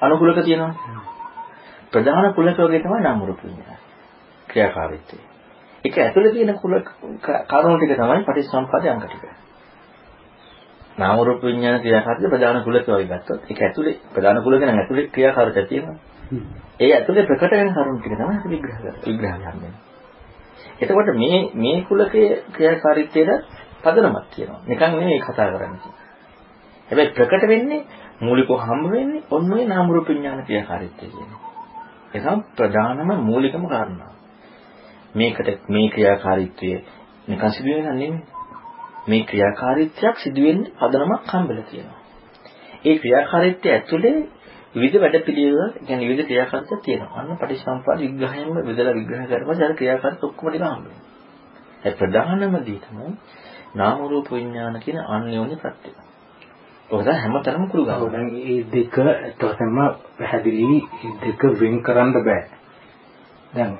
අනුකුලක තියෙනවා. ප්‍රධාන කුලක වගේ තමයි නාම රූප විඥාන. ක්‍රියාකාරීත්වය. ඒක ඇතුලේ තියෙන කුල කරුණු ටික තමයි පටිච්චසමුප්පාදේ අංග ටික. නාම රූප විඥාන ක්‍රියාකාරීත්වය ප්‍රධාන කුලක වගේ ගත්තොත් ඒක ඇතුලේ ප්‍රධාන කුලක නම් ඇතුලේ ක්‍රියාකාරීත්වය තියෙනවා. ඒ ඇතුලේ ප්‍රකට වෙන කරුණු ටික තමයි අපි විග්‍රහ කරන්නේ. විග්‍රහ කරන්නේ. එතකොට මේ මේ කුලකයේ ක්‍රියාකාරීත්වයට පදනමක් තියෙනවා. නිකන් නෙමෙයි කතා කරන්නේ. හැබැයි ප්‍රකට වෙන්නේ මූලිකව හම්බ වෙන්නේ ඔන්න ඔය නාම රූප විඥාන ක්‍රියාකාරීත්වය කියන්නේ. ඒක ප්‍රධානම මූලිකම කාරණා. මේකට මේ ක්‍රියාකාරීත්වය නිකන් සිදුවෙන්නේ නෙමෙයි. මේ ක්‍රියාකාරීත්වයක් සිදුවෙන්නේ පදනමක් හම්බෙලා තියෙනවා. ඒ ක්‍රියාකාරීත්වය ඇතුලේ විවිධ වැඩපිළිවෙල කියන්නේ විවිධ ක්‍රියාකාරීත්වයක් තියෙනවා. අන්න පටිච්චසමුප්පාද විග්‍රහයෙන්ම බෙදලා විග්‍රහ කරපුවා අර ක්‍රියාකාරීත්ව ඔක්කොම ටික හම්බෙනවා. ඒ ප්‍රධානම දේ තමයි නාම රූප විඥාන කියන අන්‍යෝන්‍ය ප්‍රත්‍යය. ඔක තමයි හැමතැනම කුරු ගන්නවා. දැන් මේ දෙක තවසම පැහැදිලි දෙක වෙන් කරන්න බෑ. දැන්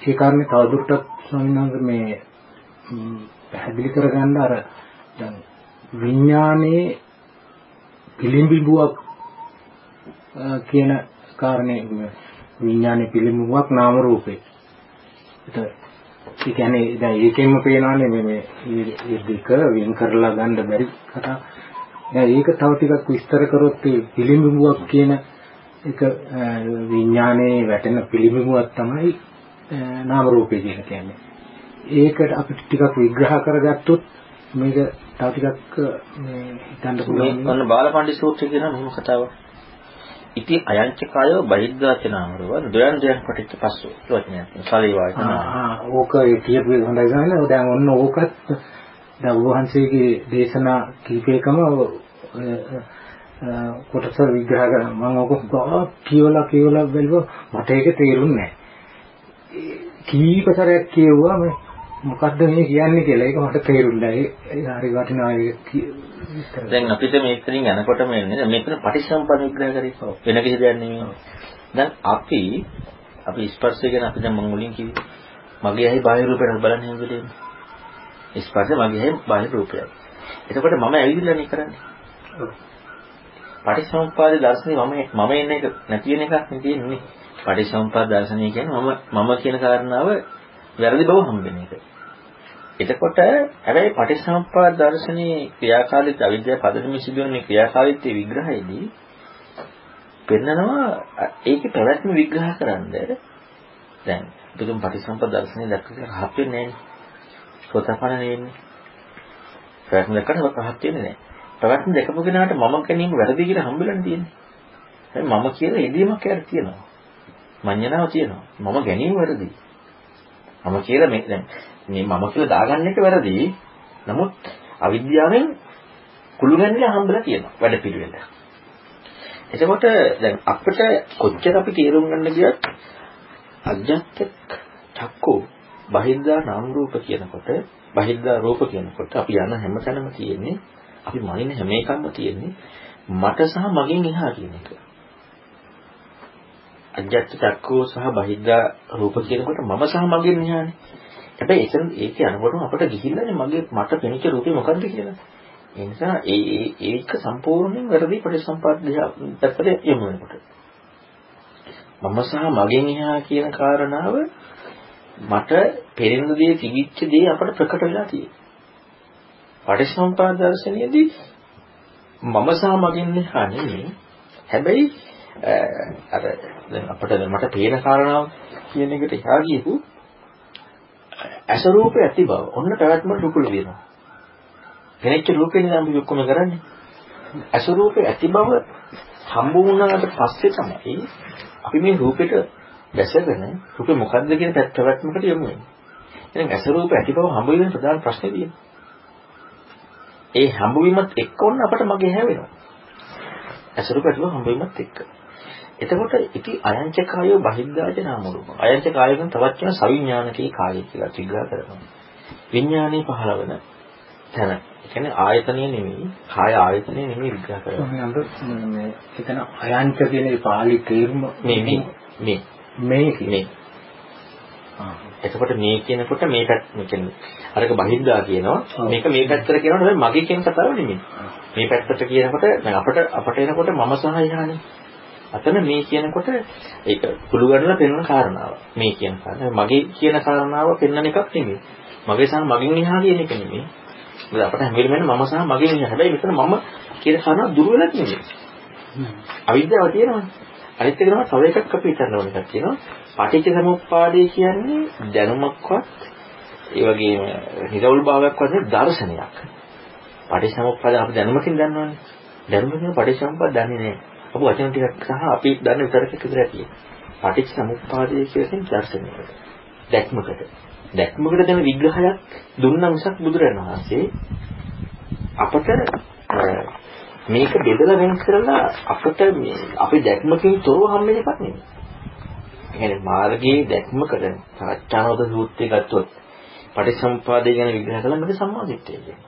ඒ කාරණේ තවදුරටත් ස්වාමීන් වහන්සේ මේ පැහැදිලි කරගන්න අර දැන් විඥානයේ පිළිඹුවක් කියන කාරණේ විඥානයේ පිළිඹුවක් නාම රූපේ. ඒ කියන්නේ දැන් ඒකෙන්ම පේනවානේ මේ මේ දෙක වෙන් කරලා ගන්න බැරි කතා. දැන් ඒක තව ටිකක් විස්තර කරොත් ඒ පිළිඹුවක් කියන එක විඥානයේ වැටෙන පිළිඹුවක් තමයි නාම රූපේ කියලා කියන්නේ. ඒකට අපිට ටිකක් විග්‍රහ කරගත්තොත් මේක තව ටිකක් මේ හිතන්න පුළුවන්. මේ ඔන්න බාලපණ්ඩි සූත්‍රය කියන මෙහෙම කතාවක්. ඉති අයංච කායෝ බහිද්ධාචනාමරව දයන් දයන් පටිච්ච පස්සෝ වචනයක්. සලී වාචන. ආ ඕක කියපු එක හොඳයි ගන්න දැන් ඔන්න ඕකත් දැන් වහන්සේගේ දේශනා කීපයකම කොටස විග්‍රහ කරා. මම ඕක කියවලා කියවලා බැලුවා. මට ඒක තේරුන්නේ නැහැ. කීප සැරයක් කියුවා මේ මොකද්ද මේ කියන්නේ කියලා ඒක මට නැහැ ඒ හරි වටිනා ඒක දැන් අපිට මේකෙන් යනකොටම එන්නේ මෙතන පටිච්චසමුප්පාද විග්‍රහ කරේ. වෙන කිසි දෙයක් නෙමෙයි. දැන් අපි අපි ස්පර්ශය ගැන අපි දැන් මම මුලින් කිව්වේ. මගේ ඇහි බාහිර රූපයට බලන්න හැමදේම ස්පර්ශය මගේ ඇහි බාහිර රූපයක් එතකොට මම ඇවිදින්න නේ කරන්නේ. පටිච්චසමුප්පාද දර්ශනේ මම මම එන්න නැති වෙන එකක් නේ තියෙන්නේ පටිච්චසමුප්පාද දර්ශනය කියන්නේ මම මම කියන කාරණාව වැරදි බව හම්බෙන එක. එතකොට හැබැයි පටිච්චසමුප්පාද දර්ශනයේ ක්‍රියාකාරීත්ව අවිද්‍යාව පදනම සිදුවන මේ ක්‍රියාකාරීත්වයේ විග්‍රහයේදී පෙන්නනවා ඒකේ පැවැත්ම විග්‍රහ කරන්න දැන් බුදුන් පටිච්චසමුප්පාද දර්ශනය දැක්කම රහත් වෙන්නේ නැහැ. සෝතපන්න නෙවෙන්නේ. පැවැත්ම දැක්කට රහත් වෙන්නේ නැහැ. පැවැත්ම දැකපු කෙනාට මම ගැනීම වැරදි කියලා හම්බෙලා තියෙන්නේ. මම කියලා එදීමක් යාර තියෙනවා. මඤ්ඤණාව තියෙනවා. මම ගැනීම වැරදි. මම කියලා මේ දැන් මේ මම කියලා දාගන්න එක වැරදි. නමුත් අවිද්‍යාවෙන් කුළු ගැන්විලා හම්බලා තියෙනවා වැඩ පිළිවෙල. එතකොට දැන් අපිට කොච්චර අපි තේරුම් ගන්න ගියත් අජ්ජත්ක චක්කෝ බහිද්දා නාම රූප කියනකොට බහිද්දා රූප කියනකොට අපි යන හැමතැනම තියෙන්නේ අපි මනින හැම එකක්ම තියෙන්නේ මට සහ මගෙන් එහා කියන එක. අජ්ජත් චක්කෝ සහ බහිද්දා රූප කියනකොට මම සහ මගෙන් එහානේ. හැබැයි එතන ඒක යනකොටම අපිට ගිහිල්ලානේ මගේ මට පෙනිච්ච රූපේ මොකද්ද කියලා. ඒ නිසා ඒ ඒක සම්පූර්ණයෙන් වැරදි පරිසම්පාද පැත්තට යොමු වෙනකොට. මම සහ මගෙන් එහා කියන කාරණාව මට පෙරෙන දේ තිබිච්ච දේ අපට ප්‍රකට වෙලා තියෙනවා. පටිච්චසමුප්පාද දර්ශනයේදී මම සහ මගෙන් එහා නෙමෙයි. හැබැයි අර දැන් අපිට මට පේන කාරණාව කියන එකට එහා ගියපු ඇස රූපේ ඇති බව. ඔන්න පැවැත්මට රුකුල වෙනවා. කෙනෙක්ගේ රූපේ නම් අපි ඔක්කොම කරන්නේ. ඇස රූපේ ඇති බව හම්බ වුණාට පස්සේ තමයි අපි මේ රූපෙට දැසගෙන රූපේ මොකද්ද කියන පැවැත්මකට යමු වෙන්නේ. එහෙනම් ඇස රූප ඇති බව හම්බ වෙන ප්‍රධාන ප්‍රශ්නේ තියෙනවා. ඒ හම්බ වීමත් එක්ක ඔන්න අපට මගේ හැවෙනවා. ඇස රූප ඇති බව හම්බ වීමත් එක්ක. එතකොට ඉති අයංච කායෝ බහිද්ධාජ නාම රූප. අයංච කායයෙන් තවත් කියන සවිඥානිකී කායය කියලා විග්‍රහ කරනවා. විඥානේ පහළ වෙන තැන. ඒ කියන්නේ ආයතනය නෙමෙයි, කාය ආයතනය නෙමෙයි විග්‍රහ කරනවා. මේ එතන අයංච කියන ඒ පාලි තේරුම මේ මේ මේ. මේ එතකොට මේ කියනකොට මේ පැත්ත කියන්නේ අරක බහිද්දා කියනවා. මේක මේ පැත්තට කියනකොට හැබැයි මගේ කියන කතාව නෙමෙයි. මේ පැත්තට කියනකොට දැන් අපට අපට එනකොට මම සහ යහනේ අතන මේ කියනකොට ඒක කුළු ගන්නලා පෙන්වන කාරණාව මේ කියන කාරණාව මගේ කියන කාරණාව පෙන්වන එකක් නෙමෙයි මගේ සහ මගෙන් එහා කියන එක නෙමෙයි මොකද අපට හැම වෙලෙම මම සහ මගෙන් එහා හැබැයි මෙතන මම කියන කාරණාව දුර වෙලක් නෙමෙයි අවිද්‍යාව තියෙනවනේ අනිත් එක තමයි තව එකක් අපි හිතන්න ඕන එකක් තියෙනවා. පටිච්ච සමුප්පාදය කියන්නේ දැනුමක්වත් ඒ වගේම නිරවුල් භාවයක් වගේ දර්ශනයක්. පටිච්ච සමුප්පාද අපි දැනුමකින් දන්නවනේ. දැනුමකින් පටිච්ච සමුප්පාද දන්නේ නැහැ. අපි වචන ටිකක් සහ අපි දන්න විතරක් විතර ඇති. පටිච්ච සමුප්පාදය කියන්නේ දර්ශනයකට. දැක්මකට. දැක්මකට දැන විග්‍රහයක් දුන්නා මිසක් බුදුරණන් වහන්සේ අපට මේක බෙදලා වෙන් කරලා අපිට මේ අපි දැක්මකින් තොරව හම්බෙන එකක් නෙමෙයි. ඒ කියන්නේ මාර්ගයේ දැක්මකට සත්‍යානෝද සූත්‍රය ගත්තොත් පටිසම්පාදේ ගැන විග්‍රහ කළා මේක සම්මාදිට්ඨිය කියන්නේ.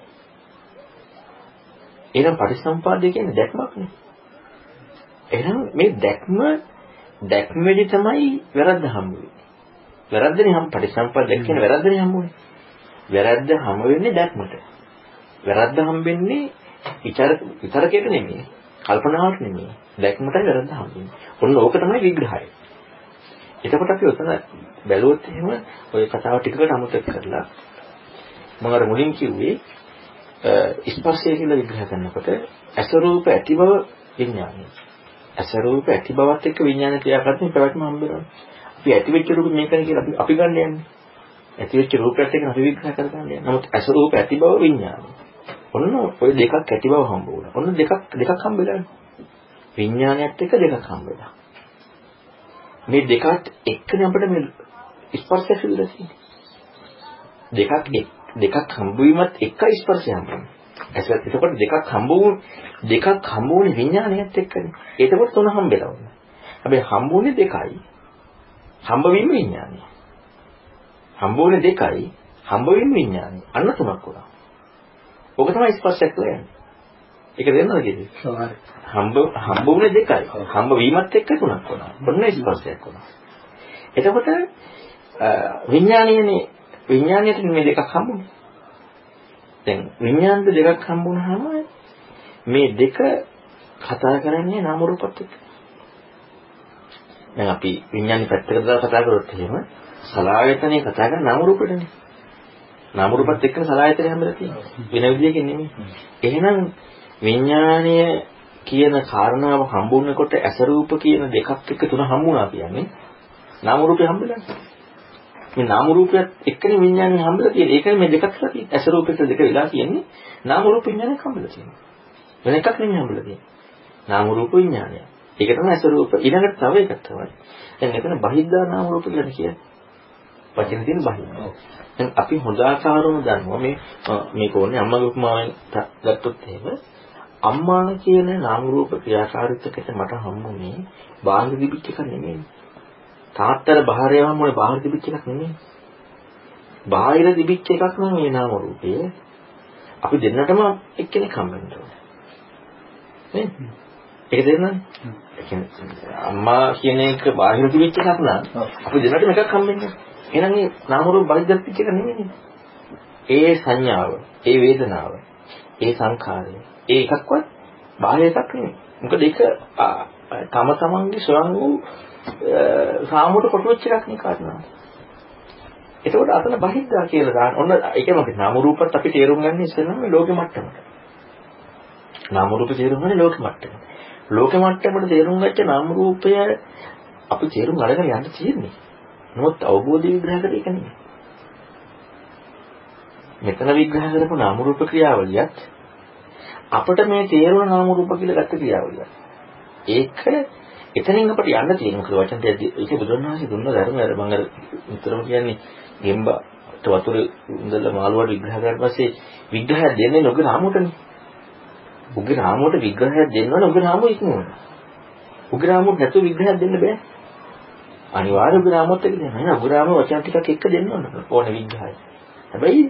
එහෙනම් පටිසම්පාදේ කියන්නේ දැක්මක් නේ. එහෙනම් මේ දැක්ම දැක්මෙදි තමයි වැරද්ද හම්බ වෙන්නේ. වැරද්දනේ හම් පටිසම්පාද දැක් කියන වැරද්දනේ හම්බුනේ. වැරද්ද හම්බ වෙන්නේ දැක්මට. වැරද්ද හම්බෙන්නේ විචාර විතරකයට නෙමෙයි. කල්පනාවට නෙමෙයි. දැක්මටයි වැරද්ද හම්බෙන්නේ. ඔන්න ඕක තමයි විග්‍රහය. එතකොට අපි උතන බැලුවොත් එහෙම ওই කතාව ටිකකට අමතක කරලා මම අර මුලින් කිව්වේ ස්පර්ශය කියලා විග්‍රහ කරනකොට අසරූප ඇති බව විඥානය. අසරූප ඇති බවත් එක්ක විඥාන ක්‍රියාකාරකම් පැවැත්ම හම්බ වෙනවා. අපි ඇති වෙච්ච රූප මේකනේ කියලා අපි අපි ගන්න යන්නේ. ඇති වෙච්ච රූපයත් එක්ක අපි විග්‍රහ කරගන්න යන්නේ. නමුත් අසරූප ඇති බව විඥානය. ඔන්න ඔය දෙකක් ඇති බව හම්බ වුණා. ඔන්න දෙකක් දෙකක් හම්බෙලානේ. විඥානයත් එක්ක දෙකක් හම්බෙලා. මේ දෙකත් එක්කනේ අපිට මේ ස්පර්ශය සිදුලා තියෙන්නේ. දෙකක් දෙකක් හම්බ වීමත් එක ස්පර්ශය හම්බුනේ. එසත් එතකොට දෙකක් හම්බ දෙකක් හම්බ වුණේ විඥානයත් එක්කනේ. එතකොට තුන හම්බෙලා වුණා. හැබැයි හම්බ වුණේ දෙකයි. හම්බ වීම විඥානය. හම්බ වුණේ දෙකයි. හම්බ වීම විඥානය. අන්න තුනක් වුණා. ඕක තමයි ස්පර්ශයක් කියලා යන්නේ. ඒක දෙන්නද කියන්නේ? හම්බ හම්බ වුණේ දෙකයි. හම්බ වීමත් එක්ක තුනක් වුණා. ඔන්න ස්පර්ශයක් වුණා. එතකොට විඥානයනේ විඥානයට මේ දෙකක් හම්බුනේ. දැන් විඥානද දෙකක් හම්බුනහම මේ දෙක කතා කරන්නේ නාම රූපත් එක්ක. දැන් අපි විඥානි පැත්තකට දාලා කතා කරොත් එහෙම සලායතනේ කතා කරන්නේ නාම රූපෙටනේ. නාම රූපත් එක්කම සලආයතනය හැමදේම තියෙනවා. වෙන විදියකින් නෙමෙයි. එහෙනම් විඥාණය කියන කාරණාව හම්බුනකොට ඇස රූප කියන දෙකක් එක්ක තුන හම්බුණා කියන්නේ නාම රූපේ හම්බෙලා. මේ නාම රූපයත් එක්කනේ විඥාණය හම්බෙලා තියෙන්නේ. ඒකනේ මේ දෙකක් කියලා තියෙන්නේ. ඇස රූපෙත් දෙක වෙලා තියෙන්නේ. නාම රූප විඥාණයක් හම්බෙලා තියෙනවා. වෙන එකක් නෙමෙයි හම්බෙලා තියෙන්නේ. නාම රූප විඥාණය. ඒක තමයි ඇස රූප. ඊළඟට තව එකක් තමයි. දැන් එතන බහිද්ධා නාම රූප කියලා කියන්නේ. වචන තියෙන බහිද්ධා. දැන් අපි හොඳ ආකාරවම දන්නවා මේ මේක ඕනේ අම්මගේ උපමාවෙන් ගත්තොත් එහෙම අම්මා කියන නාම රූප ක්‍රියාකාරීත්වයකට මට හම්බුනේ බාහිර දිවිච්ච එකක් නෙමෙයි. තාත්තර බාහිරයම මොනේ බාහිර දිවිච්ච එකක් නෙමෙයි. බාහිර දිවිච්ච එකක් නම් මේ නාම රූපය. අපි දෙන්නටම එක්කෙනෙක් හම්බෙන්න ඕනේ. නේද? ඒක දෙන්නනේ. ඒ කියන්නේ අම්මා කියන එක බාහිර දිවිච්ච එකක් නම් අපි දෙන්නටම එකක් හම්බෙන්නේ. එහෙනම් මේ නාම රූප බහිද්දත්‍ච එක නෙමෙයි. ඒ සංඥාව, ඒ වේදනාව, ඒ සංඛාරය, ඒ එකක්වත් බාහිර එකක් නෙමෙයි. මොකද ඒක තම තමන්ගේ ස්වයං වූ සාමුවට කොටු වෙච්ච එකක් නේ කාරණා. එතකොට අතන බහිද්දා කියලා දාන්න. ඔන්න ඒකම නාම රූපත් අපි තේරුම් ගන්න ඉස්සෙල්ලාම මේ ලෝකෙ මට්ටමට. නාම රූප තේරුම් ගන්නේ ලෝකෙ මට්ටමට. ලෝකෙ මට්ටමට තේරුම් ගච්ච නාම රූපය අපි තේරුම් අරගෙන යන්න තියෙන්නේ. නමුත් අවබෝධ විග්‍රහකට ඒක නෙමෙයි. මෙතන විග්‍රහ කරපු නාම රූප ක්‍රියාවලියත් අපිට මේ තේරුණ නාම රූප කියලා ගත්ත ක්‍රියාවලියක්. ඒක එතනින් අපිට යන්න තියෙන මොකද වචන දෙයක් ඒක බුදුරණාහි දුන්න ධර්මය මම අර විතරම කියන්නේ ගෙම්බට වතුර ඉඳලා මාළුවට විග්‍රහ කරලා පස්සේ විග්‍රහය දෙන්නේ නොග රාමුවටනේ. උගේ රාමුවට විග්‍රහයක් දෙන්නවනේ උගේ රාමුව ඉක්මවන. උගේ රාමුවට නැතුව විග්‍රහයක් දෙන්න බෑ. අනිවාර්ය උගේ රාමුවත් එක්ක දෙන්න. නෑ උගේ රාමුව වචන ටිකක් එක්ක දෙන්න ඕන ඕනේ විග්‍රහය. හැබැයි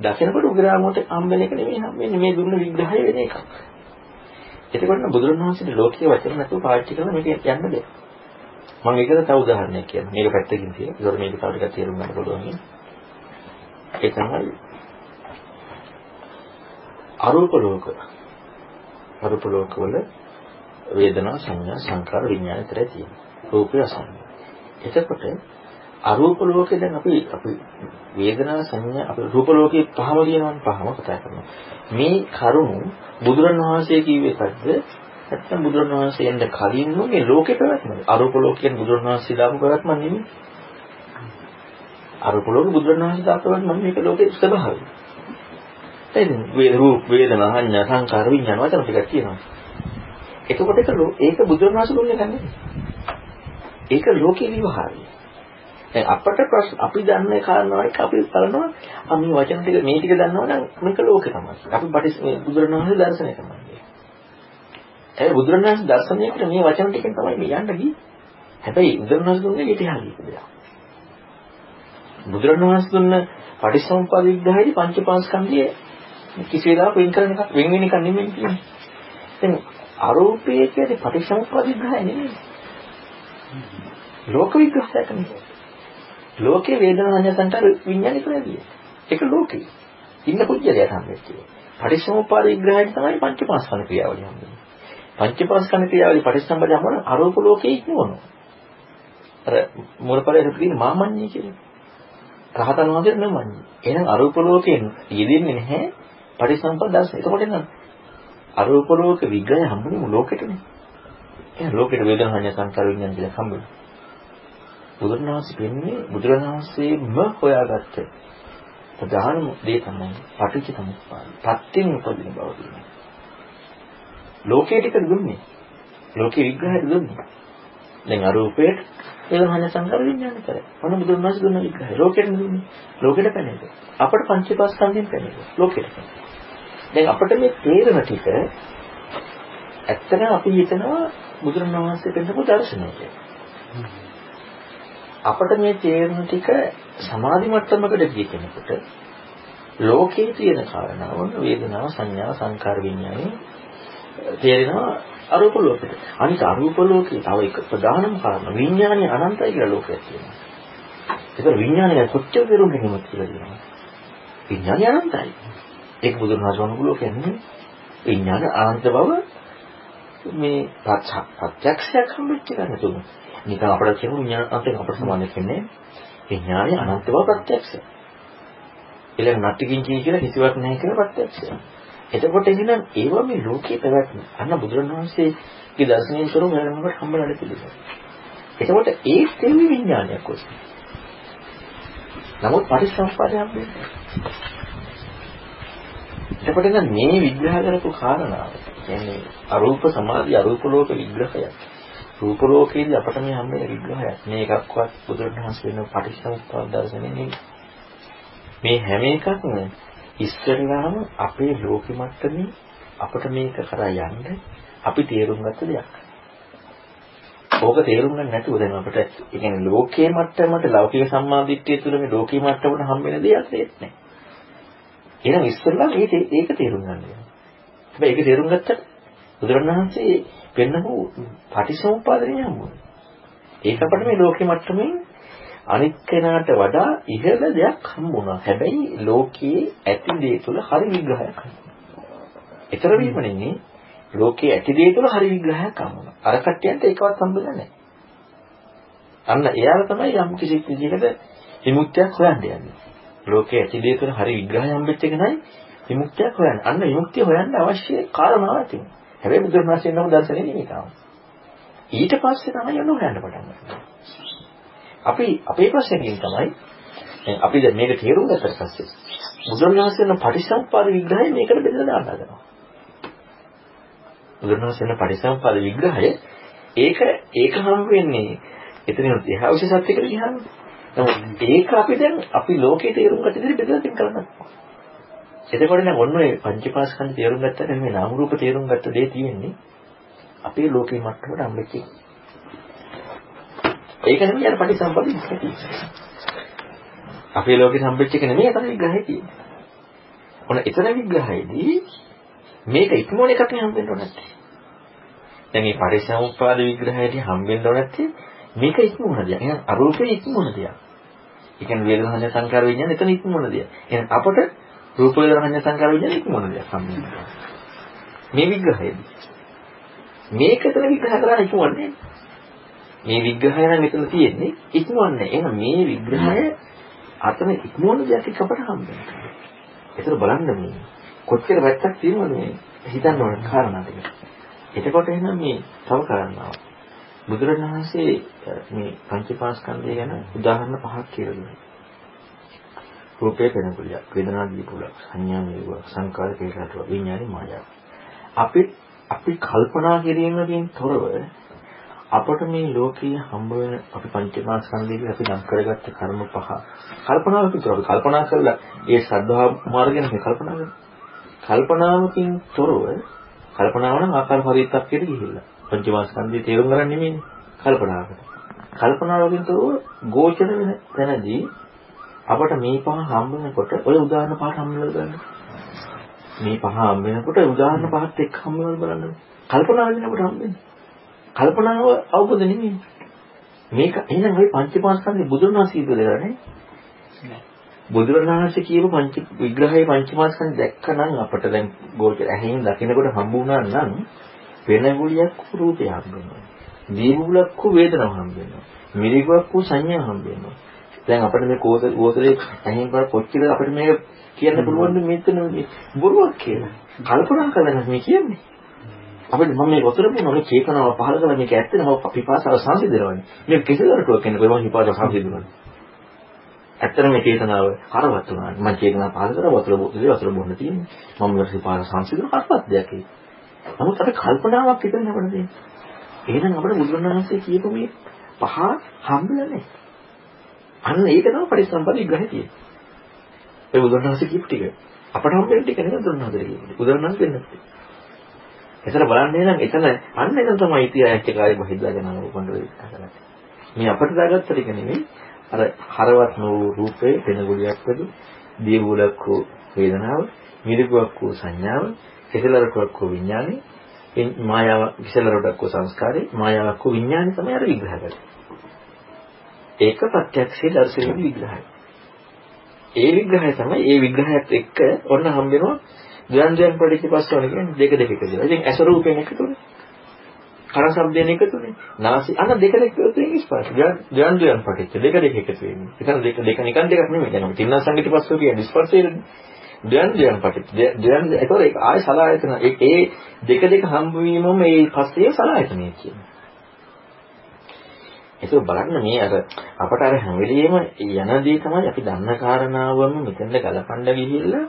දකිනකොට උගේ රාමුවට හම්බෙන එක නෙමෙයි හම්බෙන්නේ මේ දුන්න විග්‍රහය වෙන එකක්. එතකොට බුදුරණවහන්සේට ලෝකයේ වචන නැතුව පාවිච්චි කරන මේක යන්න බෑ. මම ඒකට තව උදාහරණයක් කියන්නම්. මේක පැත්තකින් තියෙන. ඒකට මේක තව ටිකක් තේරුම් ගන්න පුළුවන්. ඒ තමයි අරූප ලෝක. අරූප ලෝකවල වේදනා සංඥා සංකාර විඥාන විතරයි තියෙන්නේ. රූපය අසන්න. එතකොට අරූප ලෝකේ දැන් අපි අපි වේදනා සංඥා අපි රූප ලෝකේ පහම කියනවනේ පහම කතා කරනවා. මේ කරුණු බුදුරණවහන්සේ කිව්වේ එකක්ද නැත්නම් බුදුරණවහන්සේ එන්න කලින් මේ ලෝකේ පැවැත්ම. අරූප ලෝකයෙන් බුදුරණවහන්සේ දාපු පැවැත්ම නෙමෙයි. අරූප ලෝක බුදුරණවහන්සේ දාපු පැවැත්ම මේක ලෝකේ ස්වභාවය. එතන රූප වේදනා සංඥා සංකාර විඥාන වචන ටිකක් තියෙනවා. එතකොට ඒක ඒක බුදුරණවහන්සේ දුන්නේ නැහැ. ඒක ලෝකේ විවහාරය. දැන් අපට ප්‍රශ්න අපි දන්නේ කාරණා එක අපි බලනවා ආ මේ වචන ටික මේ ටික දන්නවා නම් මේක ලෝකේ තමයි. අපි බටි බුදුරණවහන්සේ දර්ශනය තමයි. ඒ බුදුරණවහන්සේ දර්ශනයකට මේ වචන ටිකෙන් තමයි මේ යන්න ගියේ. හැබැයි බුදුරණවහන්සේ දුන්නේ ඉතිහාසයක දෙයක්. බුදුරණවහන්සේ දුන්න පටිච්චසමුප්පාද විග්‍රහයේදී පංචපාස්කන්ධයේ කිසි වෙලාවක වෙන් කරන එකක් වෙන් වෙන එකක් නෙමෙයි කියන්නේ. දැන් අරූපයේ කියන්නේ පටිච්චසමුප්පාද විග්‍රහය නෙමෙයි. ලෝක විග්‍රහයක් නෙමෙයි. ලෝකේ වේදනා සංඥා සංකාර විඥාන ඉපදෙන්නේ. ඒක ලෝකේ. ඉන්න පුජ්‍යලයක් හම්බෙන්නේ. පටිච්චසමුප්පාද විග්‍රහයෙන් තමයි පංචපාස්කන්ධ ක්‍රියාවලිය හම්බෙන්නේ. පංචපාස්කන්ධ ක්‍රියාවලිය පටිච්චසමුප්පාද යමන අරූප ලෝකේ ඉක්මවනවා. අර මූලපරයේ තියෙන මාමඤ්ඤය කියන්නේ. රහතන් වහන්සේ නෙමඤ්ඤය. එහෙනම් අරූප ලෝකයෙන් යෙදෙන්නේ නැහැ පටිච්චසමුප්පාද දර්ශනය. එතකොට නම් අරූප ලෝක විග්‍රහය හම්බුනේ ලෝකෙටනේ. එහෙනම් ලෝකෙට වේදනා සංඥා සංකාර විඥාන කියලා හම්බුනේ. බුදුරණවහන්සේ කියන්නේ බුදුරණවහන්සේම හොයාගත්ත ප්‍රධානම දේ තමයි පටිච්ච සමුප්පාද. පත්‍යෙන් උපදින බව කියන්නේ. ලෝකයේ ටික දුන්නේ. ලෝකේ විග්‍රහය දුන්නේ. දැන් අරූපයට වේදනා සංකාර විඥාන කරේ. මොන බුදුරණවහන්සේ දුන්න විග්‍රහය. ලෝකෙට දුන්නේ. ලෝකෙට පැනේක. අපට පංචේපාස්කන්ධයෙන් පැනේක. ලෝකෙට. දැන් අපිට මේ තේරෙන ටික ඇත්තටම අපි හිතනවා බුදුරණවහන්සේ පෙන්නපු දර්ශනය කියලා. අපිට මේ තේරුම ටික සමාධි මට්ටමකට ගිය කෙනෙකුට ලෝකයේ තියෙන කාරණාව වේදනාව සංඥා සංකාර විඥානේ තේරෙනවා අරූප ලෝකෙට. අනිත් අරූප ලෝකේ තව එක ප්‍රධානම කාරණා විඥානේ අනන්තයි කියලා ලෝකයක් තියෙනවා. ඒක විඥානේ කොච්චර දරුම් ගැනීමක් කියලා කියනවා. විඥානේ අනන්තයි. ඒක බුදුන් වහන්සේ වුණ ලෝකයක් නෙමෙයි. විඥාන අනන්ත බව මේ ප්‍රත්‍යක්ෂයක් හම්බෙච්ච එක නෙතුණු. නිකන් අපිට කියමු විඥානයෙන් අපිට සමාන වෙන්නේ විඥානයේ අනන්ත බව ප්‍රත්‍යක්ෂය. ඊළඟ නැටිකින්චි කියලා කිසිවක් නැහැ කියලා ප්‍රත්‍යක්ෂය. එතකොට එහෙනම් ඒව මේ ලෝකේ පැවැත්ම. අන්න බුදුරණවහන්සේගේ දර්ශනයෙන් කරු වෙනකොට හම්බෙලා පිළිගන්න. එතකොට ඒ තෙමි විඥානයක් ඔස්සේ. නමුත් පරිසම්පාදයක් හම්බෙන්නේ. එතකොට නම් මේ විග්‍රහ කරපු කාරණාව කියන්නේ අරූප සමාධි අරූප ලෝක විග්‍රහයක්. රූප ලෝකයේදී අපට මේ හම්බෙන විග්‍රහයක්. මේ එකක්වත් බුදුරජාණන්සේ වෙන පටිච්චසමුප්පාද දර්ශනේ නෙමෙයි. මේ හැම එකක්ම ඉස්සරලාම අපේ ලෝකෙ මට්ටමේ අපට මේක කරා යන්න අපි තේරුම් ගත්ත දෙයක්. ඕක තේරුම් ගන්න නැතුව දැන් අපිට ඒ කියන්නේ ලෝකයේ මට්ටමට ලෞකික සම්මාදිට්ඨිය තුළ මේ ලෝකයේ මට්ටමට හම්බෙන දෙයක් නැහැ. එහෙනම් ඉස්සෙල්ලා මේක ඒක තේරුම් ගන්න ඕනේ. හැබැයි ඒක තේරුම් ගත්තට බුදුරණවහන්සේ පෙන්නපු පටිසෝපාදණය හම්බුනේ. ඒක අපිට මේ ලෝකෙ මට්ටමින් අනිත් කෙනාට වඩා ඉහළ දෙයක් හම්බුණා. හැබැයි ලෝකයේ ඇති දේ තුළ හරි විග්‍රහයක් හම්බුණා. ඊතර වීම නෙන්නේ ලෝකයේ ඇති දේ තුළ හරි විග්‍රහයක් හම්බුණා. අර කට්ටියන්ට ඒකවත් හම්බෙලා නැහැ. අන්න එයාලා තමයි යම් කිසි විදිහකට විමුක්තියක් හොයන්න යන්නේ. ලෝකයේ ඇති දේ තුළ හරි විග්‍රහය හම්බෙච්ච එක නයි විමුක්තියක් හොයන්නේ. අන්න විමුක්තිය හොයන්න අවශ්‍ය කාරණාවක් තියෙනවා. හැබැයි බුදුරණාහිසේ නම දර්ශනේ නෙමෙයි තාම. ඊට පස්සේ තමයි යන්න හොයන්න පටන් ගන්නේ. අපි අපේ ප්‍රශ්නේ තමයි දැන් අපි දැන් මේක තේරුම් ගත්තට පස්සේ බුදුරණාහිසේන පටිසම්පාද විග්‍රහය මේකට බෙදලා දාන්න හදනවා. බුදුරණාහිසේන පටිසම්පාද විග්‍රහය ඒක ඒක හම් වෙන්නේ එතනින් එහා විශේෂත්වයකට ගියාම නමුත් ඒක අපි දැන් අපි ලෝකේ තේරුම් ගත්ත විදිහට බෙදලා තින් කරන්න. එතකොට දැන් ඔන්න ඔය පංචපාස්කන්ධ තේරුම් ගත්තට මේ නාම රූප තේරුම් ගත්ත දේ තියෙන්නේ අපේ ලෝකේ මට්ටමට හම්බෙච්ච ඒක නෙමෙයි අර පටිසම්පදින් අපේ ලෝකේ හම්බෙච්ච එක නෙමෙයි අතන විග්‍රහය තියෙන්නේ. ඔන්න එතන විග්‍රහයේදී මේක ඉක්මෝන එකට හම්බෙන්න ඕන නැත්තේ. දැන් මේ පරිසම්පාද විග්‍රහයේදී හම්බෙන්න ඕන නැත්තේ මේක ඉක්මවන දෙයක්. එහෙනම් අරූපේ ඉක්මවන දෙයක්. ඒ කියන්නේ වේදනා සංකාර විඥාන එතන ඉක්මවන දෙයක්. එහෙනම් අපට රූප වේදනා සංකාර විඥාන ඉක්මවන දෙයක් සම්බන්ධයි. මේ විග්‍රහයේදී මේක එතන විග්‍රහ කරලා ඉක්මවන්නේ මේ විග්‍රහය නම් මෙතන තියෙන්නේ ඉක්මවන්නේ. එහෙනම් මේ විග්‍රහය අතන ඉක්මවන දෙයක් අපට හම්බෙනවා. ඒතර බලන්න මේ කොච්චර වැත්තක් තියෙනවද මේ හිතන්න ඕන කාරණා ටික. එතකොට එහෙනම් මේ තව කාරණාවක්. බුදුරජාණන්සේ මේ පංචපාස්කන්ධය ගැන උදාහරණ පහක් කියලා දුන්නා. රූපේ පෙනුපුලියක්, වේදනා දීපුලක්, සංඥා නිරුවක්, සංකාර කේසාරට විඥානි මායාව. අපි අපි කල්පනා කිරීමකින් තොරව අපට මේ ලෝකයේ හම්බ වෙන අපි පංචමාස්කන්ධයේ අපි නම් කරගත්ත කර්ම පහ කල්පනාවකින් තොරව කල්පනා කළා ඒ ශ්‍රද්ධා මාර්ගයෙන් මේ කල්පනා කරනවා. කල්පනාවකින් තොරව කල්පනාව නම් ආකාර පරිත්‍යාගයට ගිහිල්ලා පංචමාස්කන්ධය තේරුම් ගන්න නෙමෙයි කල්පනාවකට. කල්පනාවකින් තොරව ගෝචර වෙන තැනදී අපට මේ පහ හම්බ වෙනකොට ඔය උදාහරණ පහට හම්බ වෙලා ගන්න. මේ පහ හම්බ වෙනකොට උදාහරණ පහත් එක්ක හම්බ වෙලා බලන්න. කල්පනා වෙනකොට හම්බෙන්නේ. කල්පනාව අවබෝධ නෙමෙයි. මේක එහෙනම් ওই පංචමාස්කන්ධේ වහන්සේ ඉදලා නේ. බුදුරණාහි කියපු පංච විග්‍රහයේ පංචමාස්කන්ධ දැක්කනම් අපට දැන් ගෝචර ඇහෙන් දකින්නකොට හම්බ වුණා නම් වෙන ගුලියක් රූපය හම්බ වෙනවා. දීමුලක් වේදනාව හම්බ වෙනවා. මිරිගුවක් සංඥා හම්බ වෙනවා. දැන් අපිට මේ කෝස කෝසලේ ඇහෙන් බල කොච්චර අපිට මේක කියන්න පුළුවන්ද මෙතන බොරුවක් කියලා. කල්පනා කරලා මේ කියන්නේ. අපිට මම මේ වතුර බොනවා මේ චේතනාව පහල කරලා මේක ඇත්තද මම පිපාසාව සංසිඳනවනේ. මේක කෙසේදරටුවක් කියන්නේ කොහොමද පිපාසාව සංසිඳනවනේ. ඇත්තට මේ චේතනාව කරවත් වුණා. මම චේතනාව පහල කරලා වතුර බොන්නේ වතුර බොන්න තියෙන්නේ. මම මේ පිපාසාව සංසිඳන කරපත් දෙයක් ඒක. නමුත් අපි කල්පනාවක් විතරනේ අපිට දෙන්නේ. එහෙනම් අපිට බුදුරණවහන්සේ කියපු මේ පහ හම්බෙලා නැහැ. අන්න ඒක තමයි පරිසම්පද විග්‍රහය තියෙන්නේ. ඒ බුදුරණවහන්සේ කියපු ටික අපට හම්බෙන ටික නෙවෙයි බුදුරණවහන්සේ කියන්නේ. බුදුරණවහන්සේ වෙන්නේ. එතන බලන්නේ නම් එතන අන්න එතන තමයි ඉතිහාසය කායි බහිද්දාගෙන රූපණ්ඩ වෙන්නේ. මේ අපට දාගත්ත ටික නෙවෙයි අර හරවත් වූ රූපේ වෙනගුලියක් වගේ දියවුලක් වූ වේදනාව මිරිගුවක් වූ සංඥාව කෙසලරටක් වූ විඥානේ මායාව කෙසලරටක් වූ සංස්කාරේ මායාවක් වූ විඥානේ තමයි අර විග්‍රහ කරන්නේ. ඒක ප්‍රත්‍යක්ෂයේ දර්ශනීය විග්‍රහය. ඒ විග්‍රහය තමයි ඒ විග්‍රහයත් එක්ක ඔන්න හම්බ වෙනවා ද්වන්ද්වයන් පරිච්ඡපස්සවල කියන්නේ දෙක දෙක කියලා. ඉතින් ඇස රූපයෙන් එකතුනේ. කන ශබ්දයෙන් එකතුනේ. නාසය අන දෙක දෙක එකතුනේ ස්පර්ශ. ද්වන්ද්වයන් පරිච්ඡ දෙක දෙක එකතු වෙන්නේ. එතන දෙක දෙක නිකන් දෙකක් නෙමෙයි. දැන් අපි තින්න සංගීත පස්සෝ කියන්නේ ස්පර්ශයනේ. ද්වන්ද්වයන් පරිච්ඡ. ද්වන්ද්ව ඒතකොට ඒක ආය සලආයතන ඒ දෙක දෙක හම්බ වීමම මේ පස්සේ සලආයතනය කියන්නේ. ඒක බලන්න මේ අර අපට අර හැම වෙලෙම යනදී තමයි අපි දන්න කාරණාවම මෙතෙන්ද ගලපන්න ගිහිල්ලා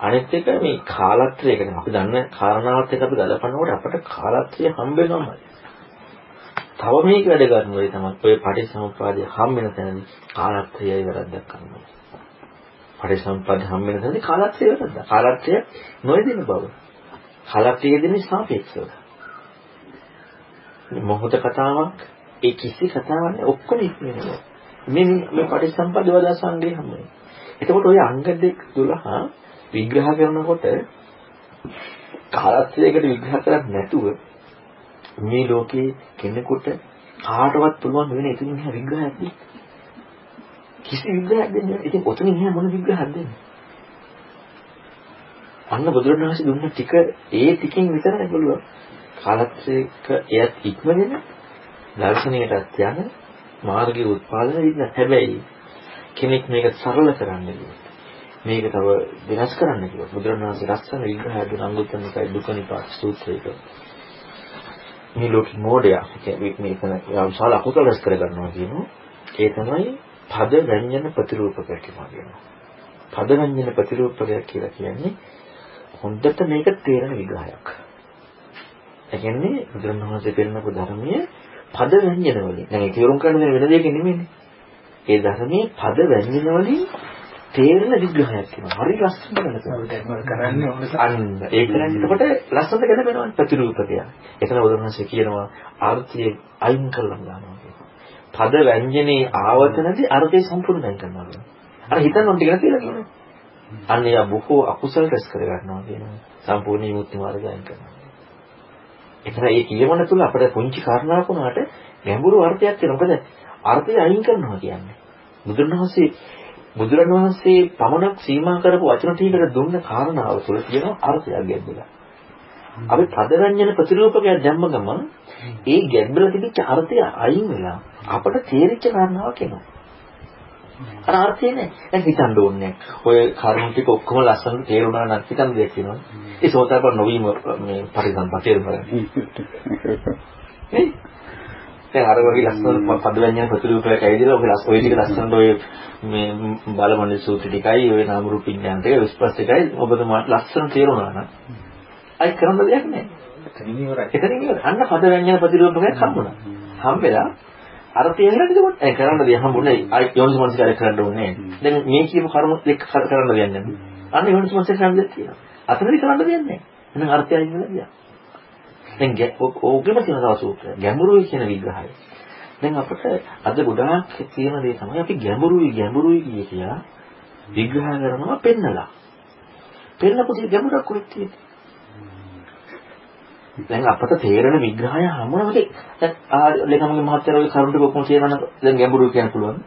අනිත් එක මේ කාලත්‍රයකට අපි දන්න කාරණාවත් එක්ක අපි ගලපනකොට අපට කාලත්‍රය හම්බ වෙනවමයි. තව මේක වැඩ ගන්නවයි තමයි ඔය පටිසමුපාදයේ හම්බ වෙන තැනදී කාලත්‍රයයි වැරද්දක් කරනවා. පටිසමුපාදයේ හම්බ වෙන තැනදී කාලත්‍රය වැරද්ද. කාලත්‍රය නොයදින බව. කාලත්‍රය දෙන්නේ සාපේක්ෂව. මොහොත කතාවක් ඒ කිසි කතාවක් නෑ ඔක්කොම ඉක්මනවා. මේ මේ පටිසම්පද වදා සංගේ හැමෝම. එතකොට ওই අංග දෙක 12 විග්‍රහ කරනකොට කාලත්‍රයකට විග්‍රහ කරන්නේ නැතුව මේ ලෝකේ කෙනෙකුට කාටවත් පුළුවන් වෙන ඉතින් එහා විග්‍රහයක් දෙන්න. කිසි විග්‍රහයක් දෙන්නේ නැහැ. ඉතින් ඔතනින් එහා මොන විග්‍රහයක් දෙන්නේ? අන්න බුදුරණවහන්සේ දුන්න ටික ඒ ටිකෙන් විතරයි පුළුවන්. කාලත්‍රයක එයත් ඉක්මගෙන දර්ශනයටත් යන මාර්ගයේ උත්පාදනය වෙන්නේ හැබැයි කෙනෙක් මේක සරල කරන්න මේක තව වෙනස් කරන්න කිව්වොත් බුදුරණවහන්සේ ලස්සන විග්‍රහයක් දුන්න අංගුත්තර නිකාය දුක නිපාත සූත්‍රයක මේ ලෝක මොඩයා කියන්නේ මේක විශාල අකුසල රැස් කර ගන්නවා කියනවා ඒ තමයි පද ව්‍යංජන ප්‍රතිරූපක කියලා කියනවා. පද ව්‍යංජන ප්‍රතිරූපකයක් කියලා කියන්නේ හොඳට මේක තේරෙන විග්‍රහයක්. ඒ කියන්නේ බුදුරණවහන්සේ පෙන්නපු ධර්මයේ පද ව්‍යංජන වලින් දැන් ඒක තේරුම් ගන්න වෙන දෙයක් නෙමෙයිනේ ඒ ධර්මයේ පද ව්‍යංජන වලින් තේරෙන විග්‍රහයක් කියනවා. හරි ලස්සන කරන්නේ අන්න ඒක එතකොට ලස්සනට ගැලපෙනවා ප්‍රතිරූපකය. එතන උදාහරණයක් කියනවා ආර්ථිය අයින් කරලා දානවා කියනවා. පද ව්‍යංජනේ ආවතනදී අර්ථය සම්පූර්ණයෙන් කරනවා. අර හිතන්න ඕන ටික කියලා කියනවා. අන්න එයා බොහෝ අකුසල රැස් කර ගන්නවා කියනවා. සම්පූර්ණ විමුක්ති මාර්ගය අයින් කරනවා. එතන ඒ කියවන තුල අපිට පුංචි කාරණාවක් වුණාට ගැඹුරු අර්ථයක් තියෙනවා. මොකද අර්ථය අයින් කරනවා කියන්නේ. බුදුරණවහන්සේ බුදුරණවහන්සේ පමණක් සීමා කරපු වචන ටිකකට දුන්න කාරණාව තුළ තියෙන අර්ථයක් ගැඹුරක්. අපි පදරංජන ප්‍රතිරූපකයක් දැම්ම ගමන් ඒ ගැඹුර තිබිච්ච අර්ථය අයින් වෙලා අපට තේරිච්ච කාරණාවක් එනවා. අර අර්ථය නෑ. දැන් හිතන්න ඕනේ. ඔය කරුණු ටික ඔක්කොම ලස්සනට තේරුණා නම් හිතන්න දෙයක් වෙනවා. ඒ සෝතාපන්න නොවීම මේ පරිසම්පත තේරුම් ගන්න. නේ? දැන් අර වගේ ලස්සන පද ව්‍යංජන ප්‍රතිරූපයක් ඇවිදලා ඔය ලස්සන ඔය ටික ලස්සනට ඔය මේ බලමණ්ඩල සූත්‍ර ටිකයි ඔය නාම රූප විඥාන ටික විස්පස් ටිකයි ඔබතුමාට ලස්සන තේරුණා නම් අයි කරන්න දෙයක් නැහැ. එතනින් ඉවරයි. එතනින් ඉවරයි. අන්න පද ව්‍යංජන ප්‍රතිරූපකයක් හම්බුණා. හම්බෙලා අර තේරෙන්නේ එතකොට ඒ කරන්න දෙයක් හම්බුනේ අයි යෝනිස් මනසිකාරය කරන්න ඕනේ. දැන් මේ කියපු කර්ම දෙක කරන්න දෙයක් නැහැ. අන්න යෝනිස් මනසිකාරය කරන්න දෙයක් තියෙනවා. අතනදි කරන්න දෙයක් නැහැ. එහෙනම් අර්ථය වෙලා ගියා. දැන් ඕකෙම තියෙන තව සූත්‍රය. ගැඹුරුයි කියන විග්‍රහය. දැන් අපිට අද ගොඩාක් තියෙන දේ තමයි අපි ගැඹුරුයි ගැඹුරුයි කිය කියලා විග්‍රහ කරනවා පෙන්නලා. පෙන්නපු දේ ගැඹුරක් කොහෙද තියෙන්නේ? දැන් අපට තේරෙන විග්‍රහය හැමෝටම දැන් ආ ලේකම්ගේ මහත්තයාගේ කරුණ ටික ඔක්කොම කියනනම් දැන් ගැඹුරු කියන්න පුළුවන්.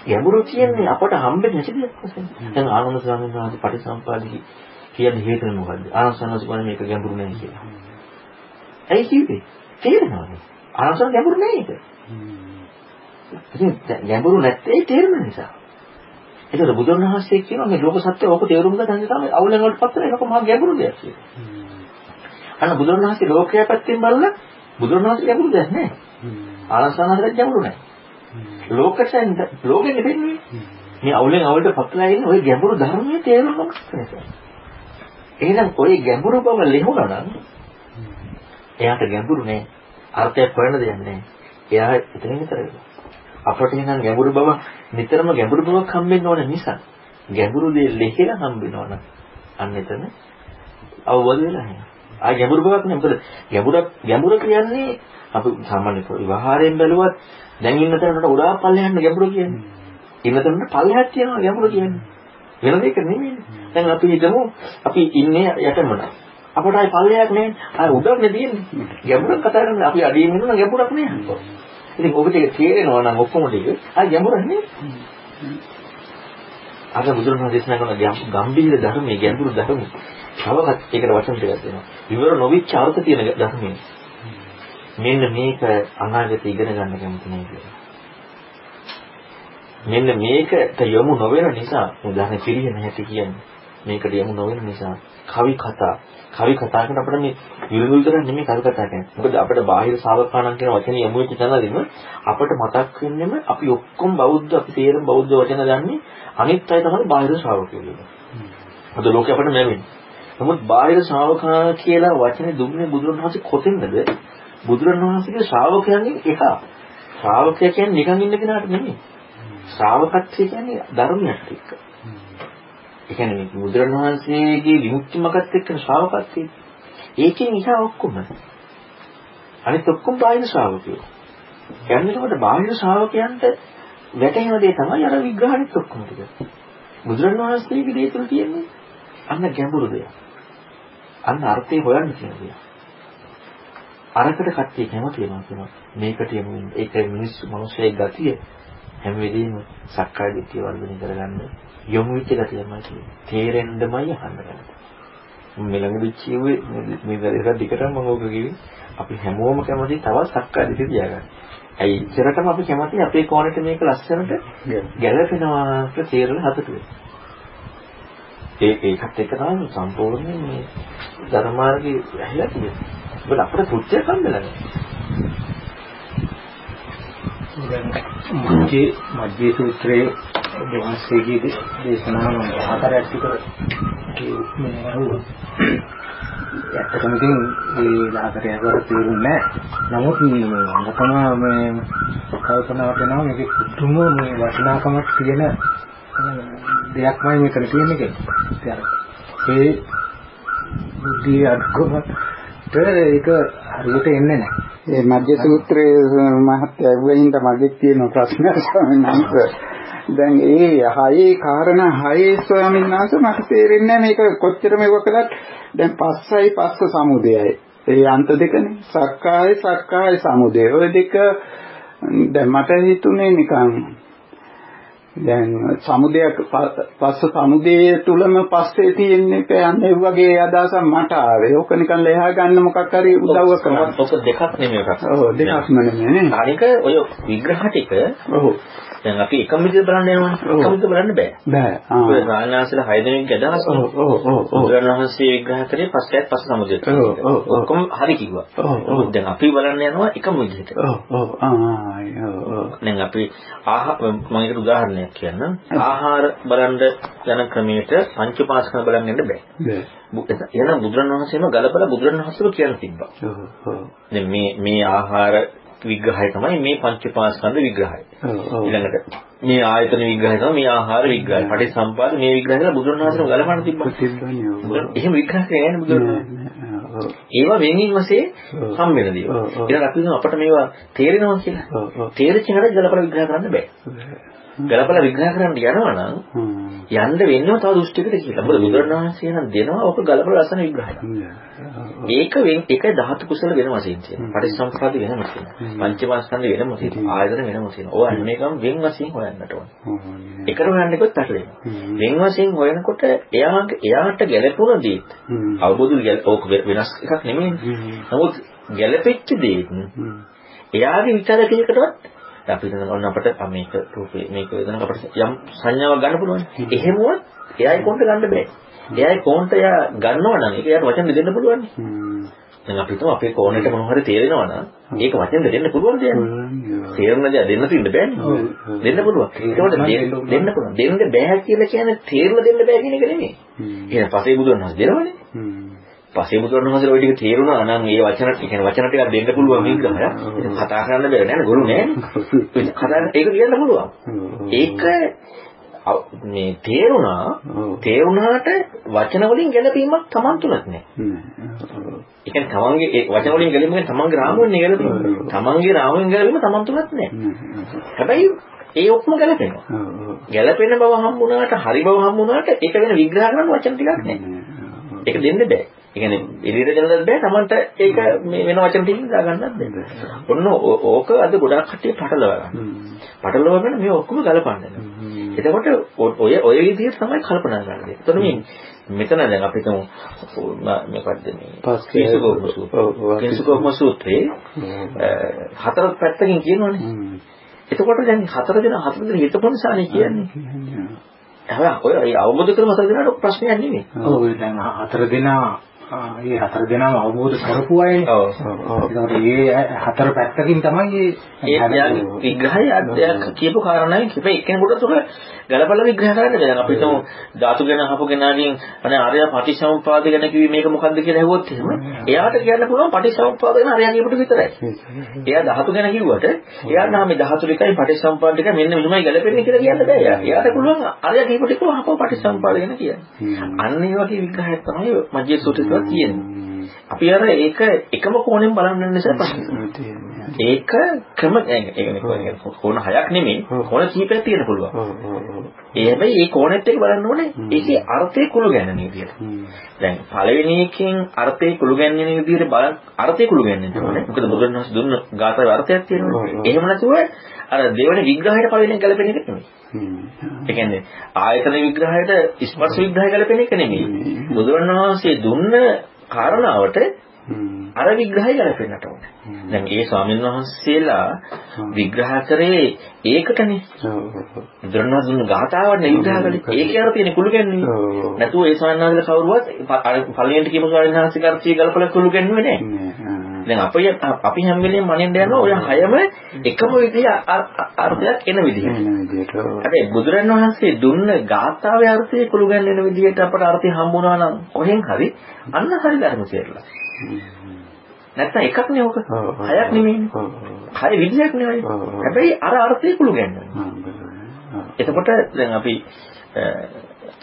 ගැඹුරු කියන්නේ අපට හම්බෙන්නේ නැති දෙයක් වශයෙන්. දැන් ආනන්ද ස්වාමීන් වහන්සේ පටිසම්පාදි කියන්නේ හේතුව මොකද්ද? ආනන්ද ස්වාමීන් වහන්සේ මේක ගැඹුරු නෑ කියලා. ඇයි කිව්වේ? තේරෙනවනේ. ආනන්ද ගැඹුරු නෑ ඒක. ඉතින් ගැඹුරු නැත්තේ තේරෙන නිසා. ඒකද බුදුන් වහන්සේ කියනවා මේ ලෝක සත්‍ය ඕක තේරුම් ගන්න තමයි අවුලෙන් වලට පත් වෙන එක මහා ගැඹුරු දෙයක් කියලා. අන්න බුදුන් වහන්සේ ලෝකයේ පැත්තෙන් බලලා බුදුන් වහන්සේ ගැඹුරු දෙයක් නෑ. ආනන්දසනහරට ගැඹුරු නෑ. ලෝකයෙන් ලෝකෙ නෙවෙන්නේ. මේ අවුලෙන් අවුලට පත්ලා ඉන්නේ ওই ගැඹුරු ධර්මයේ තේරුම් ගන්න. එහෙනම් ওই ගැඹුරු බව ලෙහුණා නම් එයාට ගැඹුරු නෑ. අර්ථයක් හොයන්න දෙයක් නෑ. එයා එතනින් විතර වෙනවා. අපට එනම් ගැඹුරු බව නිතරම ගැඹුරු බවක් හම්බෙන්න ඕන නිසා ගැඹුරු දේ ලෙහෙලා හම්බෙනවා නම් අන්න එතන අවබෝධ වෙලා යනවා. ආ ගැඹුරු බවක් නෙමෙයි. මොකද ගැඹුරක් ගැඹුර කියන්නේ අපි සාමාන්‍ය විවහාරයෙන් බැලුවත් දැන් ඉන්න තැනට උඩා පල්ලෙහාන්න ගැඹුර කියන්නේ. ඉන්න තැනට පල්ලෙහාක් තියෙනවා ගැඹුර කියන්නේ. වෙන දෙයක් නෙමෙයි. දැන් අපි හිතමු අපි ඉන්නේ යටමන. අපට ආයි පල්ලෙයක් නෑ. ආයි උඩක් නේ තියෙන්නේ. ගැඹුරක් කතා කරන්නේ අපි අඩියෙන් ඉන්නවා ගැඹුරක් නෑ. ඉතින් ඔබ ටික තේරෙනවා නම් ඔක්කොම ටික ආයි ගැඹුරක් නේ. අර බුදුරජාණන් දේශනා කරන ගම්බීර ධර්මයේ ගැඹුරු ධර්මයේ තවවත් ඒකට වචන ටිකක් දෙනවා. විවර නොවිච්ච අර්ථ තියෙන ධර්මයේ. මෙන්න මේක අනාගතේ ඉගෙන ගන්න කැමති නෑ කියලා. මෙන්න මේකට යොමු නොවන නිසා උදාහරණ පිළිහෙන හැටි කියන්නේ. මේකට යොමු නොවන නිසා කවි කතා කවි කතා කරන අපිට මේ විරුදු විතර නෙමෙයි කවි කතා කරන්නේ. මොකද අපිට බාහිර ශ්‍රාවකාණන් කියන වචනේ යොමු වෙච්ච තැනදීම අපිට මතක් වෙන්නෙම අපි ඔක්කොම බෞද්ධ අපි තේරෙන බෞද්ධ වචන දන්නේ අනිත් අය තමයි බාහිර ශ්‍රාවකයෝ කියන්නේ. අද ලෝකෙ අපිට නැවෙන්නේ. නමුත් බාහිර ශ්‍රාවකා කියලා වචනේ දුන්නේ බුදුරණවහන්සේ කොතෙන්ද? බුදුරණවහන්සේගේ ශ්‍රාවකයන්ගෙන් එක. ශ්‍රාවකය කියන්නේ නිකන් ඉන්න කෙනාට නෙමෙයි. ශ්‍රාවකත්වය කියන්නේ ධර්මයක් එක්ක. ඒ කියන්නේ බුදුරණවහන්සේගේ විමුක්ති මගත් එක්ක ශ්‍රාවකත්වය. ඒකෙන් ඉහා ඔක්කොම. අනිත් ඔක්කොම බාහිර ශ්‍රාවකයෝ. යන්නකොට බාහිර ශ්‍රාවකයන්ට වැටෙන දේ තමයි අර විග්‍රහණිත් ඔක්කොම ටික. බුදුරණවහන්සේගේ දේ තුල තියෙන්නේ අන්න ගැඹුරු දෙයක්. අන්න අර්ථය හොයන්න තියෙන දෙයක්. අරකට කට්ටිය කැමති වෙනවා කියනවා. මේකට යමු. ඒක මිනිස්සු මිනිස්සේ ගතිය හැම වෙලෙම සක්කාය දිට්ඨිය වර්ධනය කරගන්න යොමු වෙච්ච ගතියමයි තියෙන්නේ. තේරෙන්නමයි අහන්න ගන්න. මේ ළඟදී කියුවේ මේ දරේට දිකටම මම ඕක කිව්වේ අපි හැමෝම කැමති තවත් සක්කාය දිට්ඨිය තියාගන්න. ඇයි ඉතරටම අපි කැමති අපේ කෝණයට මේක ලස්සනට ගැලපෙනවා කියලා තේරෙන හතට ඒ ඒකත් එක තමයි සම්පූර්ණ මේ ධර්මාර්ගයේ ඇහිලා තියෙන්නේ. ඒකට අපිට පුච්චය කම්බලන්නේ. මජ්ජේ මජ්ජේ සූත්‍රයේ වහන්සේගේ දේශනාව හතරක් විතර මේ අහුවා. ඇත්තටම ඉතින් ඒ ලාකට යකට තේරුන්නේ නැහැ. නමුත් මම මේ කල්පනා කරනවා මේක පුදුම මේ වටිනාකමක් තියෙන දෙයක්මයි මෙතන තියෙන්නේ කියලා. ඒ බුද්ධිය අඩුකමට ඒක හරියට එන්නේ නැහැ. ඒ මධ්‍ය සූත්‍රයේ මහත්ය ඇහුවින්ද මගේ තියෙන ප්‍රශ්න ස්වාමීන් වහන්සේ. දැන් ඒ හයේ කාරණා හයේ ස්වාමීන් වහන්සේ මට තේරෙන්නේ මේක කොච්චර මේව කළත් දැන් පස්සයි පස්ස සමුදයයි. ඒ අන්ත දෙකනේ. සක්කාය සක්කාය සමුදය. ඔය දෙක දැන් මට හිතුනේ නිකන් දැන් සමුදයක් පස්ස සමුදයේ තුලම පස්සේ තියෙන්නේ කියන්නේ වගේ අදහසක් මට ආවේ. ඕක නිකන් ලෙහා ගන්න මොකක් හරි උදව්ව කරනවා. ඔක දෙකක් නෙමෙයි එකක්. ඔව් දෙකක්ම නෙමෙයි. අනික ඔය විග්‍රහ ටික ඔව්. දැන් අපි එකම විදිහට බලන්න යනවනේ. එකම විදිහට බලන්න බෑ. බෑ. ඔය ආ. රාජනාසල හය දෙනෙක්ගේ අදහස. ඔව් ඔව් ඔව්. බුදුරණවහන්සේ විග්‍රහ කරේ පස්සෙත් පස්ස සමුදයට. ඔව්, ඔව්. ඔක්කොම හරි කිව්වා. ඔව්. දැන් අපි බලන්න යනවා එකම විදිහට. ඔව් ඔව් ආ ඔව්. දැන් අපි ආහාර මම ඒකට උදාහරණයක් කියන්නම්. ආහාර බලන්න යන ක්‍රමයට පංචපාස්කන බලන්න යන්න බෑ. බෑ. එහෙනම් බුදුරණවහන්සේම ගලපලා බුදුරණවහන්සේම කියන්න තිබ්බා. ඔව් ඔව්. දැන් මේ මේ ආහාර විග්‍රහය තමයි මේ පංචපාස්කන්ධ විග්‍රහය. ඊළඟට මේ ආයතන විග්‍රහය තමයි මේ ආහාර විග්‍රහය. පටිසම්පාද මේ විග්‍රහය කියලා බුදුරණවහන්සේම ගලපන්න තිබ්බා. එහෙම විග්‍රහ කරන්නේ නැහැ බුදුරණවහන්සේ. ඒවා වෙනින් වශයෙන්. හම් වෙන දේවල්. ඔව්, ඔව්. ඊළඟ අපි අපිට මේවා තේරෙනවා කියලා. තේරෙච්ච හැට ගලපලා විග්‍රහ කරන්න බෑ. ගලපලා විග්‍රහ කරන්න යනවා නම්. යන්න වෙන්නේ තව දෘෂ්ටියකට කියලා. මොකද බුදුරණවහන්සේ නම් දෙනවා ඔක ගලපලා ලස්සන විග්‍රහයක්. ඒක වෙන් එක ධාතු කුසල වෙන වශයෙන් තියෙනවා. පටිච්චසමුප්පාද වෙනම තියෙනවා. පංචමස්කන්ධ වෙනම තියෙනවා. ආයතන වෙනම තියෙනවා. ඕවා එකම වෙන් වශයෙන් හොයන්නට ඕන. එකට හොයන්න එකත් අට වෙනවා. වෙන් වශයෙන් හොයනකොට එයාගේ එයාට ගැළපුණ දේ අවබෝධ ඕක වෙනස් එකක් නෙමෙයි. නමුත් ගැළපෙච්ච දේ එයාගේ විචාරකයකටවත් අපි හිතන ඔන්න අපිට මේක රූපේ මේක වේදනාවක් අපිට යම් සංඥාවක් ගන්න පුළුවන්. එහෙමවත් එයායි කොන්ට ගන්න බෑ. එයායි කොන්ට එයා ගන්නවා නම් ඒක එයාට වචන දෙන්න පුළුවන්. දැන් අපි හිතමු අපේ කෝණයට මොනවා හරි තේරෙනවා නම් ඒක වචෙන් දෙන්න පුළුවන් දෙයක්. තේරුණ දේ දෙන්න තියෙන්න බෑනේ. දෙන්න පුළුවන්. ඒකට දෙන්න පුළුවන්. දෙන්න බෑ කියලා කියන්නේ තේරුණ දෙන්න බෑ කියන එක නෙමෙයි. එහෙනම් පසේ බුදුන් වහන්සේ දෙනවනේ. පසේ බුදුන් වහන්සේ ඔය ටික තේරුණා නම් ඒ වචන ටික කියන්නේ වචන ටිකක් දෙන්න පුළුවන් විග්‍රහය. කතා කරන්න බැහැ නේද? ගුරු නෑනේ. [LAUGHS] කතා ඒක කියන්න පුළුවන්. ඒක මේ තේරුණා තේරුණාට වචන වලින් ගැලපීමක් Taman තුලත් නෑ. ඒ කියන්නේ තමන්ගේ ඒ වචන වලින් ගැලපීම තමන්ගේ රාමුවෙන් ගැලපීම. තමන්ගේ රාමුවෙන් ගැලපීම තමන් තුලත් නෑ. හැබැයි ඒ ඔක්කොම ගැලපෙනවා. ගැලපෙන බව හම්බුණාට හරි බව හම්බුණාට ඒක වෙන විග්‍රහ කරන්න වචන ටිකක් නෑ. ඒක දෙන්න බෑ. ඒ කියන්නේ එළියට දෙන්නත් බෑ තමන්ට ඒක මේ වෙන වචන ටිකකින් දාගන්නත් බෑ. ඔන්න ඕක අද ගොඩාක් කට්ටිය පටලවා ගන්න. පටලවාගෙන මේ ඔක්කොම ගලපන්න. එතකොට ඔය ඔය විදිහට තමයි කල්පනා කරන්නේ. එතකොට මේ මෙතන දැන් අපි හිතමු මේකද මේ. කේසුකෝම සූත්‍රේ හතර පැත්තකින් කියනවනේ. එතකොට දැන් හතර දෙනා හතර දෙනා හිතපො නිසානේ කියන්නේ. හැබැයි ඔය අවබෝධ කරගන්න හතර දෙනාට ප්‍රශ්නයක් නෙමෙයි. ඔව් දැන් හතර දෙනා ඒ හතර දෙනාම අවබෝධ කරපු අයනේ. ඔව්. මේ හතර පැත්තකින් තමයි ඒ යාගේ විග්‍රහය අධ්‍යයක් කියපු කාරණාවෙන් කිපේ එක්කෙනෙකුට තුක ගලපලා විග්‍රහ කරන්න බෑ. අපි හිතමු ධාතු ගැන අහපු කෙනාගෙන් අනේ ආර්ය පටිච්චසමුප්පාද ගැන කිව්වේ මේක මොකද්ද කියලා ඇහුවොත් එහෙම එයාට කියන්න පුළුවන් පටිච්චසමුප්පාද ගැන ආර්ය කියපුට විතරයි. එයා ධාතු ගැන කිව්වට එයා නම් මේ ධාතු ටිකයි පටිච්චසමුප්පාද ටික මෙන්න මෙහෙමයි ගැලපෙන්නේ කියලා කියන්න බෑ. එයා. එයාට පුළුවන් ආර්ය කියපු ටික අහපව පටිච්චසමුප්පාද ගැන කියන්න. අන්න ඒ වගේ විග්‍රහයක් තමයි මජ්ජේ සූත්‍රය තියෙන්නේ. අපි අර ඒක එකම කෝණයෙන් බලන්න නිසා ප්‍රශ්නේ. ඒක ක්‍රම ඒ කෝණ හයක් නෙමෙයි කෝණ කීපයක් තියෙන පුළුවන්. ඒ හැබැයි මේ කෝණෙත් එක්ක බලන්න ඕනේ ඒකේ අර්ථය කුළු ගැන්වෙන විදියට. දැන් පළවෙනි එකෙන් අර්ථය කුළු ගැන්වෙන විදියට බලන් අර්ථය කුළු ගැන්වෙන්න ඕනේ. මොකද බුදුරණවහන්සේ දුන්න ගාථාවේ අර්ථයක් තියෙනවා. එහෙම නැතුව අර දෙවෙනි විග්‍රහයට පළවෙනි ගැලපෙන එක නෙමෙයි. ඒ කියන්නේ ආයතන විග්‍රහයට ස්පර්ශ විග්‍රහය ගැලපෙන එක නෙමෙයි. බුදුරණවහන්සේ දුන්න කාරණාවට අර විග්‍රහය ගැලපෙන්නට ඕනේ. දැන් ඒ ස්වාමීන් වහන්සේලා විග්‍රහ කරේ ඒකටනේ. බුදුරණවහන්සේ ගාථාවන්නේ විග්‍රහ කළේ. ඒකේ අර තියෙන කුළු ගැන්වීම. නැතුව ඒ ස්වාමීන් වහන්සේලා කවුරුවත් පළවෙනිට කියමු ස්වාමීන් වහන්සේ කරච්චි ගලපලා කුළු ගැන්වුවේ නැහැ. දැන් අපි අපි හැම වෙලේම මනින්න යනවා ඔය හයම එකම විදිහ අර්ථයක් එන විදිහට. හැබැයි බුදුරණවහන්සේ දුන්න ගාථාවේ අර්ථය කුළු ගැන්වෙන විදිහට අපට අර්ථය හම්බුණා නම් කොහෙන් හරි අන්න හරි ධර්ම තේරලා. නැත්තම් එකක් නේ ඔක. හයක් නෙමෙයිනේ. හය විදිහක් නෙවෙයි. හැබැයි අර අර්ථය කුළු ගැන්වෙනවා. එතකොට දැන් අපි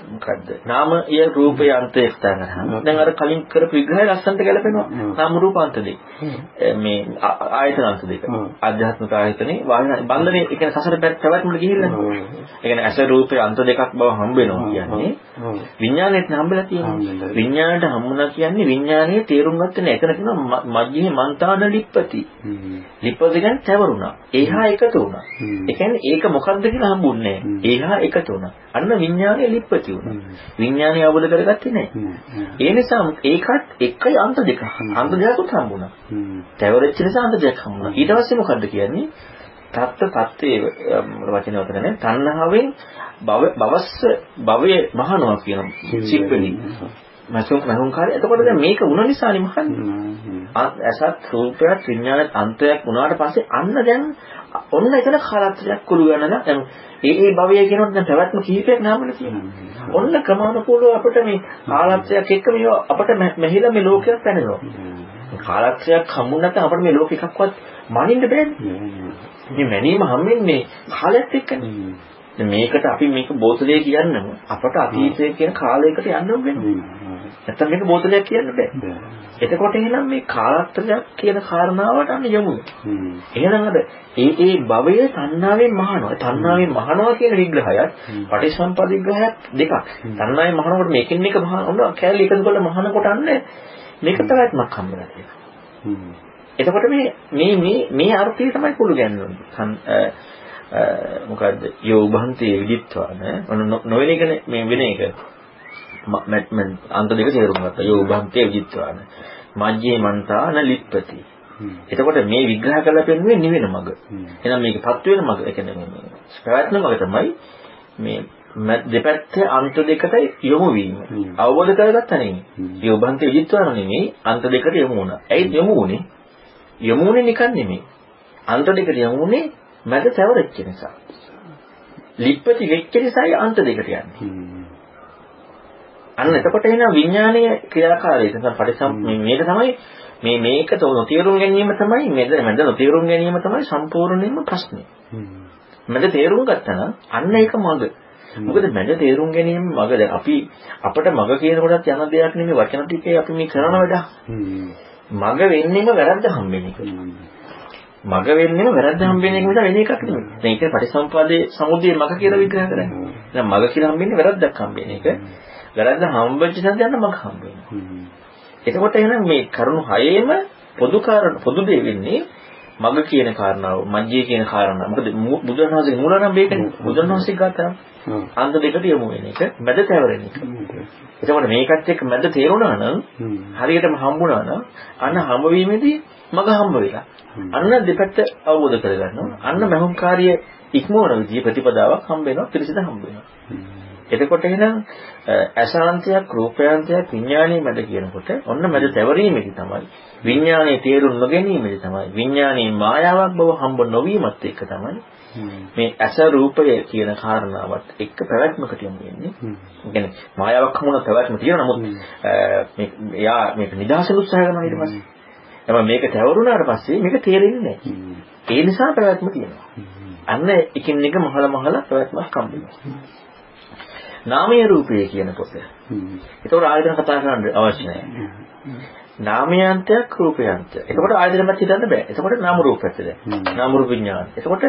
මොකද්ද? නාමය රූපය අන්තය ස්ථාන කරනවා. දැන් අර කලින් කරපු විග්‍රහය ලස්සනට ගැලපෙනවා. නාම රූප අන්ත දෙක. මේ ආයතන අන්ත දෙක. ආධ්‍යාත්මික ආයතනේ බන්ධනේ ඒ කියන්නේ සසර පැවැත්මට ගිහිල්ලා. ඒ කියන්නේ අස රූපේ අන්ත දෙකක් බව හම්බ වෙනවා කියන්නේ විඥාණයට හම්බෙලා තියෙනවා. විඥාණයට හම්බුණා කියන්නේ විඥානයේ තේරුම් ගන්න එතන තියෙනවා මජ්ජේ මන්තාන ලිප්පති. ලිප්පති කියන්නේ තැවරුණා. ඒහා එකතු වුණා. ඒ කියන්නේ ඒක මොකද්ද කියලා හම්බුන්නේ නැහැ. ඒහා එකතු වුණා. අන්න විඥානයේ ලිප්පති වුණා. විඥානය අවබෝධ කරගත්තේ නැහැ. ඒ නිසා ඒකත් එකයි අන්ත දෙක. අන්ත දෙකකුත් හම්බුණා. තැවරෙච්ච නිසා අන්ත දෙකක් හම්බුණා. ඊට පස්සේ මොකද්ද කියන්නේ? තත්ත තත්ත්වයේ වචන උතරනේ තණ්හාවෙන් භව භවස්ස භවයේ මහනවා කියන සිප්පෙලි. මසුන් මහුන් කාලේ එතකොට දැන් මේක වුණ නිසානේ මහන්නේ. අසත් රූපයක් විඥානත් අන්තයක් වුණාට පස්සේ අන්න දැන් ඔන්න එතන කාලත්‍රයක් කුළු ගන්නලා දැන් ඒ ඒ භවය කියනකොට දැන් පැවැත්ම කීපයක් නාමල තියෙනවා. ඔන්න ක්‍රමානුකූලව අපිට මේ කාලත්‍රයක් එක්ක මේ අපිට මෙහිලා මේ ලෝකයක් පැනෙනවා. කාලත්‍රයක් හම්බුන නැත්නම් අපිට මේ ලෝක එකක්වත් මනින්න බෑනේ. මේ මැනීම හම්බෙන්නේ කාලයත් එක්කනේ. මේකට අපි මේක බෝතලේ කියන්නම අපට අතීතය කියන කාලයකට යන්න වෙනවා. නැත්නම් මේක බෝතලයක් කියන්න බෑ. එතකොට එහෙනම් මේ කාලත්‍රයක් කියන කාරණාවට අන්න යමු. එහෙනම් අද ඒ ඒ භවයේ තණ්හාවෙන් මහනවා. තණ්හාවෙන් මහනවා කියන විග්‍රහයත් පටිසම්පද විග්‍රහයක් දෙකක්. තණ්හාවෙන් මහනකොට මේකෙන් එක මහනවා කැලේ එකතු කරලා මහනකොට අන්න මේක පැවැත්මක් හම්බෙලා තියෙනවා. එතකොට මේ මේ මේ මේ අර්ථය තමයි කුළු ගැන්වෙන්නේ. මොකද්ද? යෝභන්තේ විදිත්වාන නොවන එකනේ මේ වෙන එක. මම අන්ත දෙක තේරුම් ගත්තා. යෝභන්තේ විදිත්වාන මජ්ජේ මන්තාන ලිප්පති. එතකොට මේ විග්‍රහ කරලා පෙන්වන්නේ නිවෙන මග. එහෙනම් මේකපත් වෙන මග. ඒ කියන්නේ මේ ප්‍රවැත්න මග තමයි මේ දෙපැත්තේ අන්ත දෙකට යොමු වීම. අවබෝධ කරගත්තා නෙමෙයි. යෝභන්තේ විදිත්වාන නෙමෙයි. අන්ත දෙකට යොමු වුණා. ඇයි යොමු වුනේ යොමු වුනේ නිකන් නෙමෙයි. අන්ත දෙකට යොමු වුනේ මැද තැවරෙච්ච නිසා. ලිප්පති වෙච්ච නිසායි අන්ත දෙකට යන්නේ. අන්න එතකොට එන විඥානීය ක්‍රියාකාරීත්වය තමයි පරිසම් මේක තමයි මේ මේක තේරුම් ගැනීම තමයි මැද මැද තේරුම් ගැනීම තමයි සම්පූර්ණයෙන්ම ප්‍රශ්නේ. මැද තේරුම් ගත්තා නම් අන්න ඒක මඟ. මොකද මැද තේරුම් ගැනීම මඟ දැන් අපි අපිට මඟ කියන කොටත් යන දෙයක් නෙමෙයි වචන ටිකේ අපි මේ කරන වැඩ. මඟ වෙන්නේම වැරද්ද හම්බෙන එක. මග වෙන්නේම වැරද්ද හම්බෙන එක නිසා වෙන එකක් නෙමෙයි. දැන් ඒක පටිසම්පාදයේ සමුදේ මග කියලා විග්‍රහ කරන්නේ. දැන් මග කියලා හම්බෙන්නේ වැරද්දක් හම්බෙන එක. වැරද්ද හම්බෙච්ච නිසා යන මග හම්බෙනවා. එතකොට එහෙනම් මේ කරුණු හයේම පොදු කාරණ පොදු දේ වෙන්නේ මග කියන කාරණාව, මජ්ජේ කියන කාරණාව. මොකද බුදුරණවහන්සේ මූලනම් මේකනේ. බුදුරණවහන්සේ ගත්තා. අන්ත දෙකට යමු වෙන එක, මැද තැවරෙන එක. එතකොට මේකත් එක්ක මැද තේරුණා නම් හරියටම හම්බුණා නම් අන්න හම්බ වීමේදී මග හම්බ වෙලා. අන්න දෙපැත්ත අවබෝධ කරගන්නවා. අන්න මහුම්කාරිය ඉක්මවන විදිය ප්‍රතිපදාවක් හම්බ වෙනවා, පිළිසිත හම්බ වෙනවා. එතකොට එහෙනම් අශාන්තයක්, රූපයන්තයක්, විඥානීය මැද කියනකොට ඔන්න මැද තැවරීමේදී තමයි විඥානයේ තේරුම් නොගැනීමේදී තමයි විඥානයේ මායාවක් බව හම්බ නොවීමත් එක්ක තමයි මේ අස රූපය කියන කාරණාවත් එක්ක පැවැත්මකට යමු වෙන්නේ. ඒ කියන්නේ මායාවක් හමුන පැවැත්ම තියෙනවා නමුත් මේ එයා මේක නිදහසට උත්සාහ කරනවා ඊට පස්සේ. එහම මේක තැවරුණාට පස්සේ මේක තේරෙන්නේ නැහැ. ඒ නිසා පැවැත්ම තියෙනවා. අන්න එකින් එක මහල මහල පැවැත්මක් හම්බෙනවා. නාමයේ රූපය කියන පොත. ඒතකොට ආයතන කතා කරන්න අවශ්‍ය නැහැ. නාමයන්තයක් රූපයන්තයක්. එතකොට ආයතනවත් හිතන්න බෑ. එතකොට නාම රූපයක්ද? නාම රූප විඥාන. එතකොට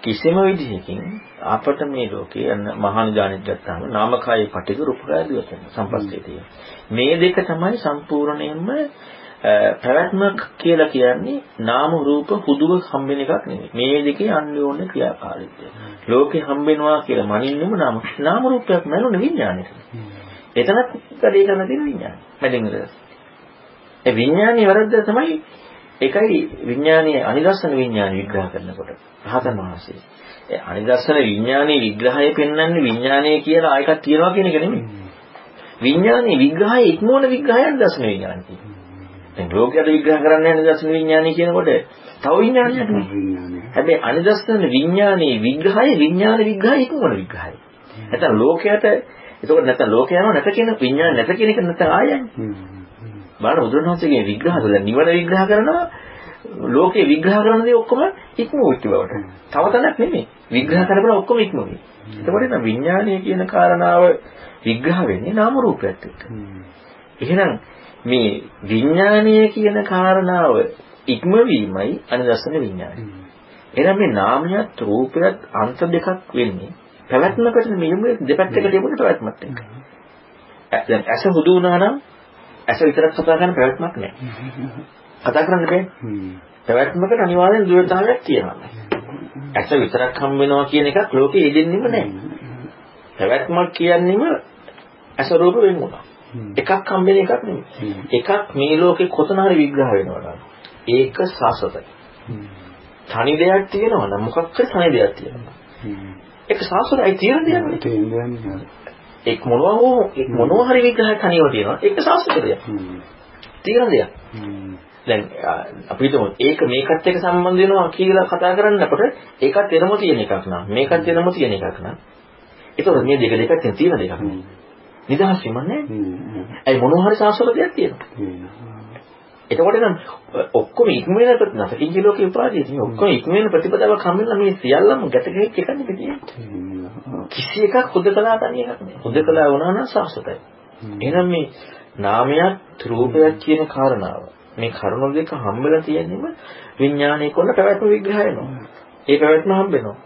කිසිම විදිහකින් අපට මේ ලෝකේ යන මහා නිදානෙත් ගත්තාම නාමකාය පටික රූපකාය දිවසන සම්පස්සේ තියෙන. මේ දෙක තමයි සම්පූර්ණයෙන්ම පැවැත්ම කියලා කියන්නේ නාම රූප හුදුව හම්බෙන එකක් නෙමෙයි. මේ දෙකේ අන්‍යෝන්‍ය ක්‍රියාකාරීත්වය. ලෝකේ හම්බෙනවා කියලා මනින්නෙම නාම නාම රූපයක් නැනුනේ විඥානෙට. එතනත් වැඩේ කරන තියෙන විඥානය. මැදින් ඉඳලා. ඒ විඥානීය වැරද්ද තමයි ඒකයි විඥානීය අනිදර්ශන විඥාන විග්‍රහ කරනකොට රහතන් වහන්සේ. ඒ අනිදර්ශන විඥානීය විග්‍රහය පෙන්වන්නේ විඥානීය කියලා ආයකක් තියනවා කියන එක නෙමෙයි. විඥානීය විග්‍රහය ඉක්මවන විග්‍රහය අනිදර්ශන විඥාන කියනවා. දැන් ලෝකයට විග්‍රහ කරන්නේ අනිදර්ශන විඥානීය කියනකොට තව විඥානයක් නෙමෙයි. හැබැයි අනිදර්ශන විඥානීය විග්‍රහය විඥාන විග්‍රහය ඉක්මවන විග්‍රහය. නැත්නම් ලෝකයට එතකොට නැත්නම් ලෝකය යනවා නැත කියන විඥාන නැත කියන එක නැත්නම් ආයන්නේ. බලන්න බුදුරණවහන්සේගේ විග්‍රහද දැන් නිවන විග්‍රහ කරනවා ලෝකේ විග්‍රහ කරන දේ ඔක්කොම ඉක්මවුච්ච බවට. තව තැනක් නෙමෙයි. විග්‍රහ කරපුවා ඔක්කොම ඉක්මවුයි. එතකොට නම් විඥානීය කියන කාරණාව විග්‍රහ වෙන්නේ නාම රූපයත් එක්ක. එහෙනම් මේ විඥානීය කියන කාරණාව ඉක්මවීමයි අනිදර්ශන විඥානය. එහෙනම් මේ නාමයත් රූපයත් අන්ත දෙකක් වෙන්නේ පැවැත්මකට නෙමෙයි දෙපැත්තකට යමුනේ පැවැත්මත් එක්ක. දැන් ඇස හුදු වුණා නම් ඇස විතරක් කතා කරන පැවැත්මක් නැහැ. කතා කරන්න බෑ. පැවැත්මකට අනිවාර්යෙන් දුරතාවයක් තියෙනවා. ඇස විතරක් හම් වෙනවා කියන එකක් ලෝකේ යෙදෙන්නෙම නැහැ. පැවැත්මක් කියන්නේම ඇස රූප වෙන මොනවා. එකක් හම් වෙන එකක් නෙමෙයි. එකක් මේ ලෝකේ කොතන හරි විග්‍රහ වෙනවා ඒක සාසතයි. තනි දෙයක් තියෙනවා නම් මොකක් හරි තනි දෙයක් තියෙනවා. ඒක සාසතයි තියෙන දෙයක් නෙමෙයි. එක් මොනවා හෝ එක් මොනවා හරි විග්‍රහයක් තනියම තියෙනවා. ඒක සාස්ත්‍ර දෙයක්. තියෙන දෙයක්. දැන් අපි හිතමු ඒක මේකත් එක්ක සම්බන්ධ වෙනවා කියලා කතා කරන්නකොට ඒකත් එනම තියෙන එකක් නම් මේකත් එනම තියෙන එකක් නම් ඒතකොට මේ දෙක දෙකක් තියෙන දෙකක් නේ නිදහස් වෙන්නේ ඇයි මොනවා හරි සාස්ත්‍ර දෙයක් තියෙනවා එතකොට නම් ඔක්කොම ඉක්මන ප්‍රතිපදාව ලෝකේ උපාදී තියෙන ඔක්කොම ඉක්මන ප්‍රතිපදාවක් හම්බෙලා මේ සියල්ලම ගැටගෙච්ච එකක් නෙමෙයි තියෙන්නේ. කිසි එකක් හුදකලා තනි එකක් නෙමෙයි. හුදකලා වුණා නම් සාසතයි. එහෙනම් මේ නාමයක් රූපයක් කියන කාරණාව මේ කරුණු දෙක හම්බෙලා තියෙන්නේම විඥානයේ කොන්න පැවැත්ම විග්‍රහ වෙනවා. ඒ පැවැත්ම හම්බෙනවා.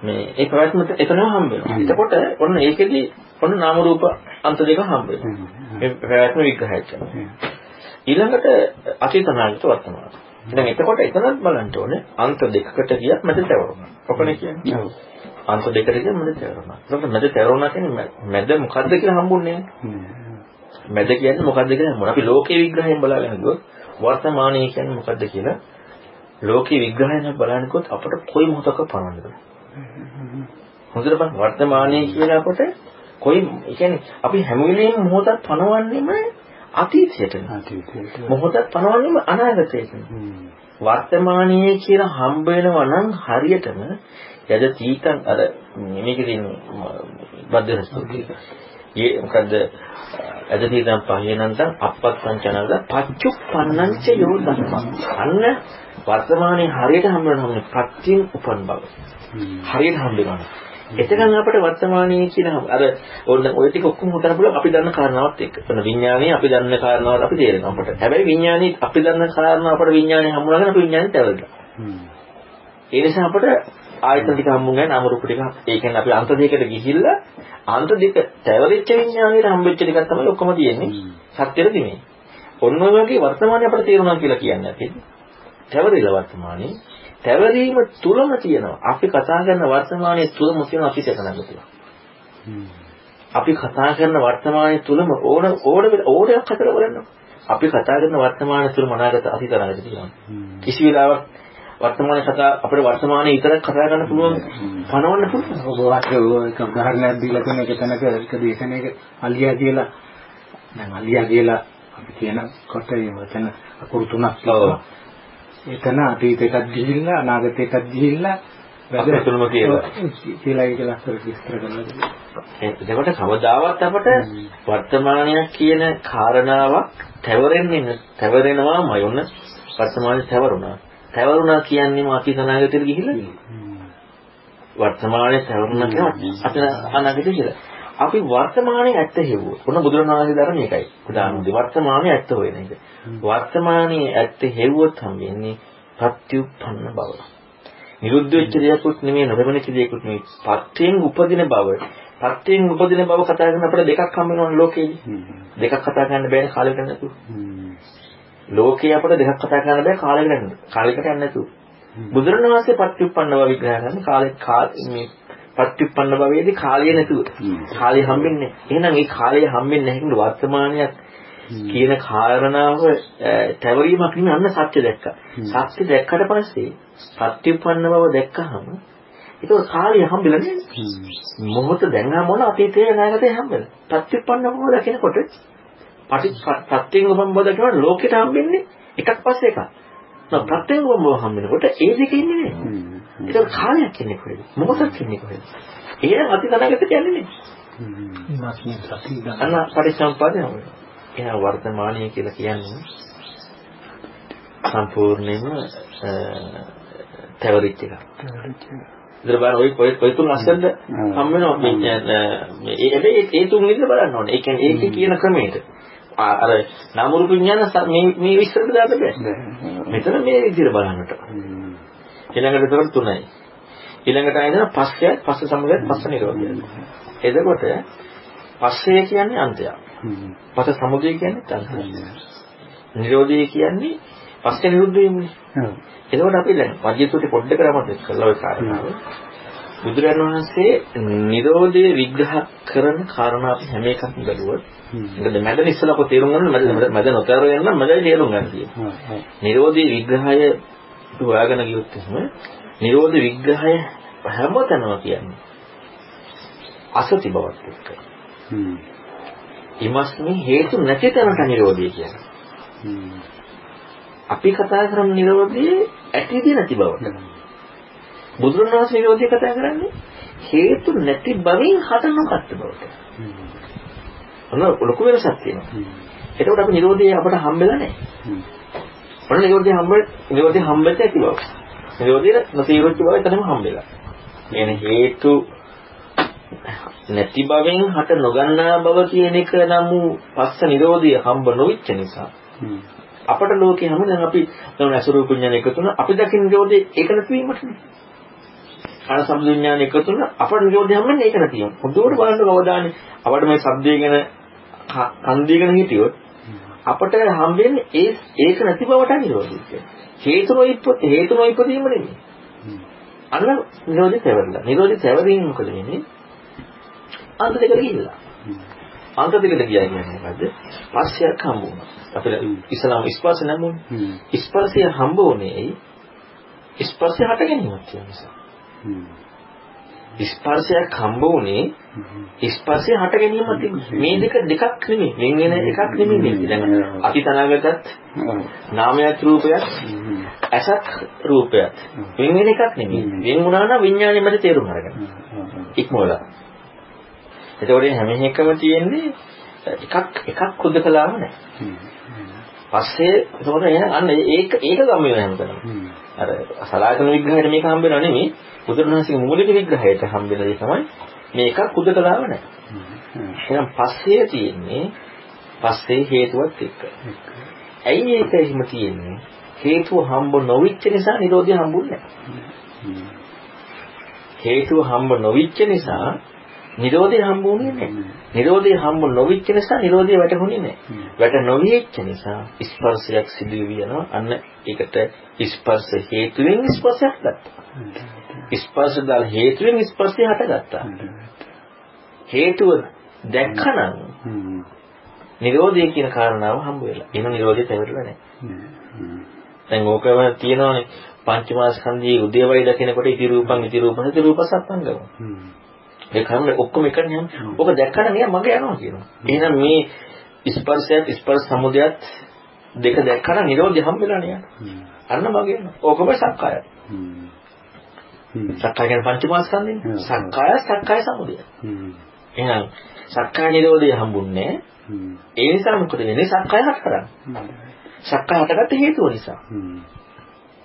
මේ ඒ පැවැත්ම එතනම හම්බෙනවා. එතකොට ඔන්න ඒකෙදි ඔන්න නාම රූප අන්ත දෙක හම්බෙනවා. මේ පැවැත්ම විග්‍රහය කරනවා. ඊළඟට අතීත අනාගත වර්තමාන. දැන් එතකොට එතනත් බලන්න ඕනේ අන්ත දෙකකට ගියත් මැද තවරුණා. ඔකනේ කියන්නේ. අන්ත දෙකට ගියත් මැද තවරුණා. එතකොට මැද තවරුණා කියන්නේ මැද මොකද්ද කියලා හම්බුන්නේ මැද කියන්නේ මොකද්ද කියලා හම්බුනේ. අපි ලෝකේ විග්‍රහයෙන් බලාගෙන ගියොත් වර්තමානයේ කියන්නේ මොකද්ද කියලා ලෝකේ විග්‍රහයෙන් ගියොත් අපට කොයි මොහොතක පනවන්නද? හොඳට බලන්න වර්තමානයේ කියලා අපට කොයි කියන්නේ අපි හැම වෙලෙම මොහොතක් පනවන්නේම අතීතයට මොහොතක් පනවන්නේම අනාගතයට වර්තමානයේ කියලා හම්බ වෙනවා නම් හරියටම යද තීතං අර මේකේ තියෙන බද්දරස්තුතිය. ඒ මොකද්ද අද තීතං පහේනන්තං අපත්තං චනද පච්චුප්පන්නං ච යෝ ධම්මං. අන්න වර්තමානයේ හරියට හම්බ වෙනවා ප්‍රත්‍යයෙන් උපන් බව. හරියට හම්බ වෙනවා. එතකන් අපිට වර්තමානයේ කියන අර ඔන්න ඔය ටික ඔක්කොම හිතන්න පුළුවන් අපි දන්න කාරණාවත් එක්ක. ඔන්න විඥානයේ අපි දන්න කාරණාවත් අපි තේරෙනවා අපට. හැබැයි විඥානයේ අපි දන්න කාරණාව අපට විඥානයේ හම්බුනගෙන අපි විඥානයේ තැවෙලා. ඒ නිසා අපට ආයතන ටික හම්බුනේ නාම රූප ටික. ඒ කියන්නේ අපි අන්ත දෙකකට ගිහිල්ලා අන්ත දෙක තැවරිච්ච විඥානයේ හම්බෙච්ච ටිකක් තමයි ඔක්කොම තියෙන්නේ. සත්‍යෙට දිනේ. ඔන්න ඔය වගේ වර්තමානයේ අපට තේරුණා කියලා කියන්නේ අපි. තැවරිලා වර්තමානයේ පැවරීම තුලම තියෙනවා. අපි කතා කරන වර්තමානයේ තුලම තියෙන අතීත අනාගතය. අපි කතා කරන වර්තමානයේ තුලම ඕන ඕන ඕනයක් හතර බලන්න. අපි කතා කරන වර්තමානයේ තුලම අනාගත අතීත අනාගත තියෙනවා. කිසි වෙලාවක් වර්තමානයේ කතා අපේ වර්තමානයේ විතරක් කතා කරන්න පුළුවන් පනවන්න පුළුවන්. ඔබ වාක්‍ය උදාහරණයක් දීලා තියෙන එක තැනක එක දේශනයක අලියා කියලා දැන් අලියා කියලා අපි කියන කොට ඒ වචන අකුරු තුනක් තියෙනවා. එතන අතීතයටත් ගිහිල්ලා අනාගතයටත් ගිහිල්ලා තුනම කියලා කියලා ඒක ලස්සට විස්තර කරනවා. එතකොට කවදාවත් අපට වර්තමානයක් කියන කාරණාවක් තැවරෙන්නේ තැවරෙනවාමයි ඔන්න වර්තමානයේ තැවරුණා. තැවරුණා කියන්නේ අතීත අනාගතයට ගිහිල්ලා වර්තමානයේ තැවරුණා කියන්නේ අතීත අනාගතයට කියලා. අපි වර්තමානයේ ඇත්ත හෙව්වොත් මොන බුදුරණාහි ධර්ම මේකයි. උදාහරණ වර්තමානයේ ඇත්ත හොයන එක. වර්තමානයේ ඇත්ත හෙව්වොත් හම්බෙන්නේ ප්‍රත්‍යুৎපන්න බව. නිරුද්ධ වෙච්ච දෙයක්වත් නෙමෙයි නොලැබෙන දෙයක්වත් නෙමෙයි. පත්‍යෙන් උපදින බව. පත්‍යෙන් උපදින බව කතා කරන අපිට දෙකක් හම්බ වෙනවනේ ලෝකේදී. දෙකක් කතා කරන්න බෑනේ කාලෙකට නැතුව. ලෝකේ අපිට දෙකක් කතා කරන්න බෑ කාලෙකට කාලෙකට නැතුව. බුදුරණවහන්සේ පත්‍යුප්පන්න බව විග්‍රහ කරන්නේ කාලේ මේ පත්‍යුප්පන්න භවයේදී කාලය නැතුව කාලය හම්බෙන්නේ එහෙනම් ඒ කාලය හම්බෙන්නේ නැහැ වර්තමානයක් කියන කාරණාව තැවරීමක් නෙමෙයි අන්න සත්‍ය දැක්කා. සත්‍ය දැක්කට පස්සේ සත්‍යපන්න බව දැක්කහම ඒක කාලය හම්බෙලා? මොහොත දැනගා මොන අතීතයේ නාගතේ හම්බෙලා. සත්‍යපන්න බව දකිනකොට පටි සත්‍යෙන් උපම් බව දකිනකොට ලෝකෙට හම්බෙන්නේ එකක් පස්සේ එකක්. බව හම්බෙනකොට ඒ දෙක ඉන්නේ නෑ. ඒක කාලයක් ඉන්නේ කොහෙද? මොහොතක් ඉන්නේ කොහෙද? ඒ අතීත නාගත කියන්නේ නේ. මාසින් සතිය ගන්න. අන්න පරිසම්පාදනය. එහෙනම් වර්තමානීය කියලා කියන්නේ සම්පූර්ණයෙන්ම තැවරිච්ච එකක්. ඉතින් බලන්න ඔය ඔය ඔය තුන අස්සෙන්ද හම් වෙනවා මේ මේ හැබැයි ඒ තුන් විදිහට බලන්න ඕනේ. ඒ කියන්නේ ඒකේ කියන ක්‍රමයට. අර නාම රූප විඥාන මේ මේ විස්තරට දාන්න බෑ. මෙතන මේ විදිහට බලන්නට. ඊළඟට විතර තුනයි. ඊළඟට ආයෙත් පස්සය පස්ස සමගත් පස්ස නිරෝධය. එතකොට පස්සේ කියන්නේ අන්තයක්. පස්ස සමුදය කියන්නේ අන්තයක්. නිරෝධය කියන්නේ පස්සේ නිරුද්ධ වීමනේ. එතකොට අපි දැන් මධ්‍යසූත්‍රේ පොඩ්ඩක් කරමු කළා ඔය කාරණාව. බුදුරජාණන් වහන්සේ නිරෝධය විග්‍රහ කරන කාරණා අපි හැම එකක්ම බැලුවොත් මොකද මැද ඉස්සලා කො තේරුම් ගන්න මැද මැද නොතර වෙන මැදයි තේරුම් ගන්න තියෙන්නේ. නිරෝධී විග්‍රහය හොයාගෙන ගියොත් එහෙම නිරෝධ විග්‍රහය හැමතැනම කියන්නේ අසති බවත් එක්ක. ඉමස්මි හේතු නැති තැනට නිරෝධය කියන්නේ. අපි කතා කරන නිරෝධයේ ඇතිදී නැති බවට. බුදුරණවහන්සේ නිරෝධය කතා කරන්නේ හේතු නැති බවින් හට නොගත් බවට. ඔන්න ලොකු වෙනසක් තියෙනවා. එතකොට අපි නිරෝධය අපට හම්බෙලා නැහැ. ඔන්න නිරෝධය හම්බ නිරෝධය හම්බෙච්ච ඇති බව. නිරෝධය නොතීරුච්ච බව එතනම හම්බෙලා. කියන්නේ හේතු නැති බවෙන් හට නොගන්නා බව කියන එක නම් පස්ස නිරෝධය හම්බ නොවිච්ච නිසා අපට ලෝකේ හැම දැන් අපි දැන් අසුරු විඥාන එකතුන අපි දකින්න නිරෝධය ඒක නැති වීමටනේ. කන සම්බුද්ධ විඥාන එකතුන අපට නිරෝධය හැමන්නේ ඒක නැතිව. පොදුවට බලන්න අවධානය අපට මේ සබ්දය ගැන කන්දිය ගැන හිටියොත් අපට හම්බෙන්නේ ඒ ඒක නැති බවට නිරෝධය කියන්නේ. හේතු නොයිපොත් හේතු නොයිපදීම නෙමෙයි. අන්න නිරෝධය තැවරලා. නිරෝධය තැවරීම මොකද වෙන්නේ? අන්ත දෙකට ගිහිල්ලා. අන්ත දෙකට ගියා කියන්නේ මොකද්ද? පස්සයක් හම්බ වුණා. අපිට ඉස්ලාම ස්පර්ශ නැමුනේ. ස්පර්ශය හම්බ වුණේ ඇයි? ස්පර්ශය හට ගැනීමක් කියන නිසා. ස්පර්ශයක් හම්බ වුණේ ස්පර්ශය හට ගැනීමක්. මේ දෙක දෙකක් නෙමෙයි. වෙන වෙන එකක් නෙමෙයි මේ. දැන් අතීතනාගතත් නාමයක් රූපයක් ඇසත් රූපයක් වෙන වෙන එකක් නෙමෙයි. වෙන වුණා නම් විඥාණය මැද තේරුම් අරගන්න. ඉක්මවලා. එතකොට හැම එකම තියෙන්නේ එකක් එකක් හුදකලාම නැහැ. පස්සේ එතකොට එහෙනම් අන්න ඒක ඒක ගම වෙන හැමතැනම. අර සලායතන විග්‍රහයට මේක හම්බ වෙනව නෙමෙයි බුදුරණාහිගේ මූලික විග්‍රහයට හම්බ වෙන දේ තමයි මේ එකක් හුදකලාම නැහැ. එහෙනම් පස්සේ තියෙන්නේ පස්සේ හේතුවත් එක්ක. ඇයි ඒක එහෙම තියෙන්නේ? හේතුව හම්බ නොවිච්ච නිසා නිරෝධය හම්බුන්නේ නැහැ. හේතුව හම්බ නොවිච්ච නිසා නිරෝධය හම්බුනේ නැහැ. නිරෝධය හම්බ නොවිච්ච නිසා නිරෝධය වැටහුනේ නැහැ. වැට නොවිච්ච නිසා ස්පර්ශයක් සිදු වෙනවා. අන්න ඒකට ස්පර්ශ හේතුවෙන් ස්පර්ශයක් ගත්තා. ස්පර්ශ දාල හේතුවෙන් ස්පර්ශය හටගත්තා. හේතුව දැක්කනම් නිරෝධය කියන කාරණාව හම්බ වෙලා. එන නිරෝධය තැවරලා නැහැ. දැන් ඕකම තියෙනවානේ පංචමාස්කන්ධයේ උදේවයි දකිනකොට ඉති රූපං ඉති රූපං ඉති රූපසත්ංගම. මේ කර්ම ඔක්කොම එකනේ යන්නේ. ඔක දැක්කට නිය මගේ යනවා කියනවා. එහෙනම් මේ ස්පර්ශයත් ස්පර්ශ සමුදයත් දෙක දැක්කට නිරෝධය හම්බෙලා නේ යනවා. අන්න මගේ යනවා. ඕකම සක්කායයි. සක්කාය කියන්නේ පංචමාස්කන්ධනේ. සක්කාය සක්කාය සමුදය. එහෙනම් සක්කාය නිරෝධය හම්බුන්නේ ඒ නිසා මොකද වෙන්නේ? සක්කාය හට කරන්නේ. සක්කාය හටගත්ත හේතුව නිසා.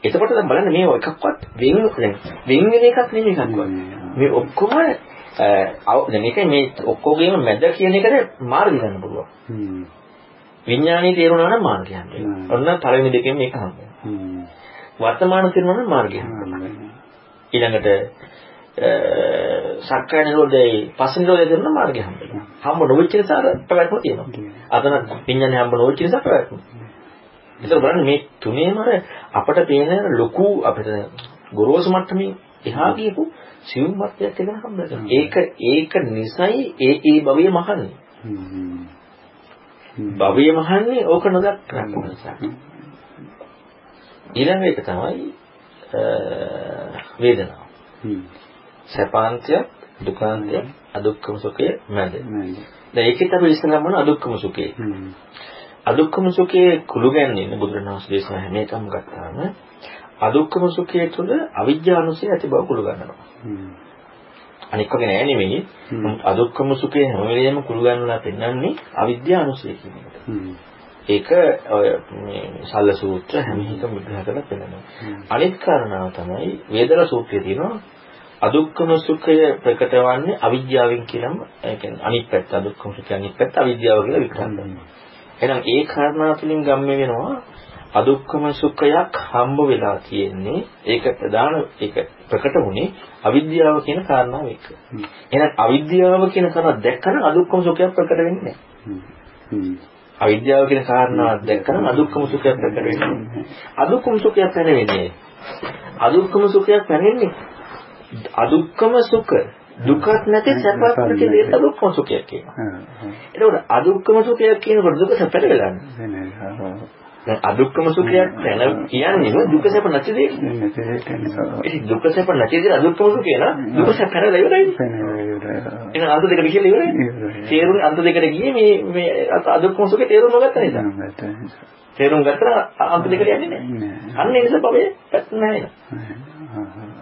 එතකොට දැන් බලන්න මේ එකක්වත් වෙන වෙන වෙන එකක් නෙමෙයි එකක්වත්. මේ ඔක්කොම මේක මේ ඔක්කොගේම මැද කියන එකට මාර්ග ගන්න පුළුවන්. විඥානයේ තේරුණා නම් මාර්ගය හම්බෙනවා. ඔන්න පළවෙනි දෙකෙන් මේක හම්බෙනවා. වර්තමාන තේරුණා නම් මාර්ගය හම්බෙනවා. ඊළඟට සක්කාය නිරෝධයේ පස් නිරෝධය තේරුණා මාර්ගය හම්බෙනවා. හම්බ නොවෙච්ච නිසා පැවැත්ම තියෙනවා. අතන විඥානය හම්බ නොවෙච්ච නිසා පැවැත්ම. ඒක බලන්න මේ තුනේම අපට පේන ලොකු අපිට ගොරෝසු මට්ටමේ එහා ගියපු සිවුම් මතයක් එක හම්බෙනවා. ඒක ඒක නිසයි ඒ ඒ භවයේ මහන්නේ. භවය මහන්නේ ඕක නොදක්කම නිසා. ඊළඟ එක තමයි වේදනාව. සැපාන්තය, දුකාන්තය, අදුක්කම සුඛය මැද. දැන් ඒකෙත් අපි ඉස්සෙල්ලාම මොන අදුක්කම සුඛය. අදුක්කම සුඛයේ කුළු ගැන්වෙන්නේ බුදුරණවහන්සේ දේශනා හැම එකම ගත්තාම අදුක්කම සුඛය තුළ අවිජ්ජානුසය ඇති බව කුළු ගන්නවා. අනික් වගේ නෑ නෙමෙයි. අදුක්කම සුඛය හැම වෙලෙම කුළු ගන්නලා පෙන්වන්නේ අවිද්‍යානුසය කියන එකට. ඒක ඔය මේ සල්ල සූත්‍ර හැම එකම විග්‍රහ කරලා පෙන්නනවා. අනිත් කාරණාව තමයි වේදනා සූත්‍රයේ තියෙනවා අදුක්කම සුඛය ප්‍රකට වන්නේ අවිද්‍යාවෙන් කියලාම ඒ කියන්නේ අනිත් පැත්ත අදුක්කම සුඛය අනිත් පැත්ත අවිද්‍යාව කියලා විග්‍රහ කරනවා. එහෙනම් ඒ කාරණා තුලින් ගම්ම වෙනවා අදුක්කම සුඛයක් හම්බ වෙලා තියෙන්නේ ඒක ප්‍රධාන ඒක ප්‍රකට වුණේ අවිද්‍යාව කියන කාරණාව එක්ක. එහෙනම් අවිද්‍යාව කියන කාරණා දැක්කම අදුක්කම සුඛයක් ප්‍රකට වෙන්නේ නැහැ. අවිද්‍යාව කියන කාරණාව දැක්කම අදුක්කම සුඛයක් ප්‍රකට වෙන්නේ. අදුක්කම සුඛයක් පැනෙන්නේ. අදුක්කම සුඛයක් පැනෙන්නේ අදුක්කම සුඛ දුකක් නැති සැපක් නැති දේ අදුක්කම සුඛයක් කියනවා. ඒකෝට අදුක්කම සුඛයක් කියනකොට දුක සැපට වෙලාන්නේ. දැන් අදුක්කම සුඛයක් දැන කියන්නේ දුක සැප නැති දේ. ඒ දුක සැප නැති දේ අදුක්කම සුඛය නා දුක සැප කරලා ඉවරයි. එහෙනම් අන්ත දෙකට කියලා ඉවරයි. තේරුම් අන්ත දෙකට ගියේ මේ මේ අදුක්කම සුඛේ තේරුම් නොගත්ත නිසා. තේරුම් ගත්තා අන්ත දෙකට යන්නේ නැහැ. අන්න ඒ නිසා පවේ පැත්ත නැහැ.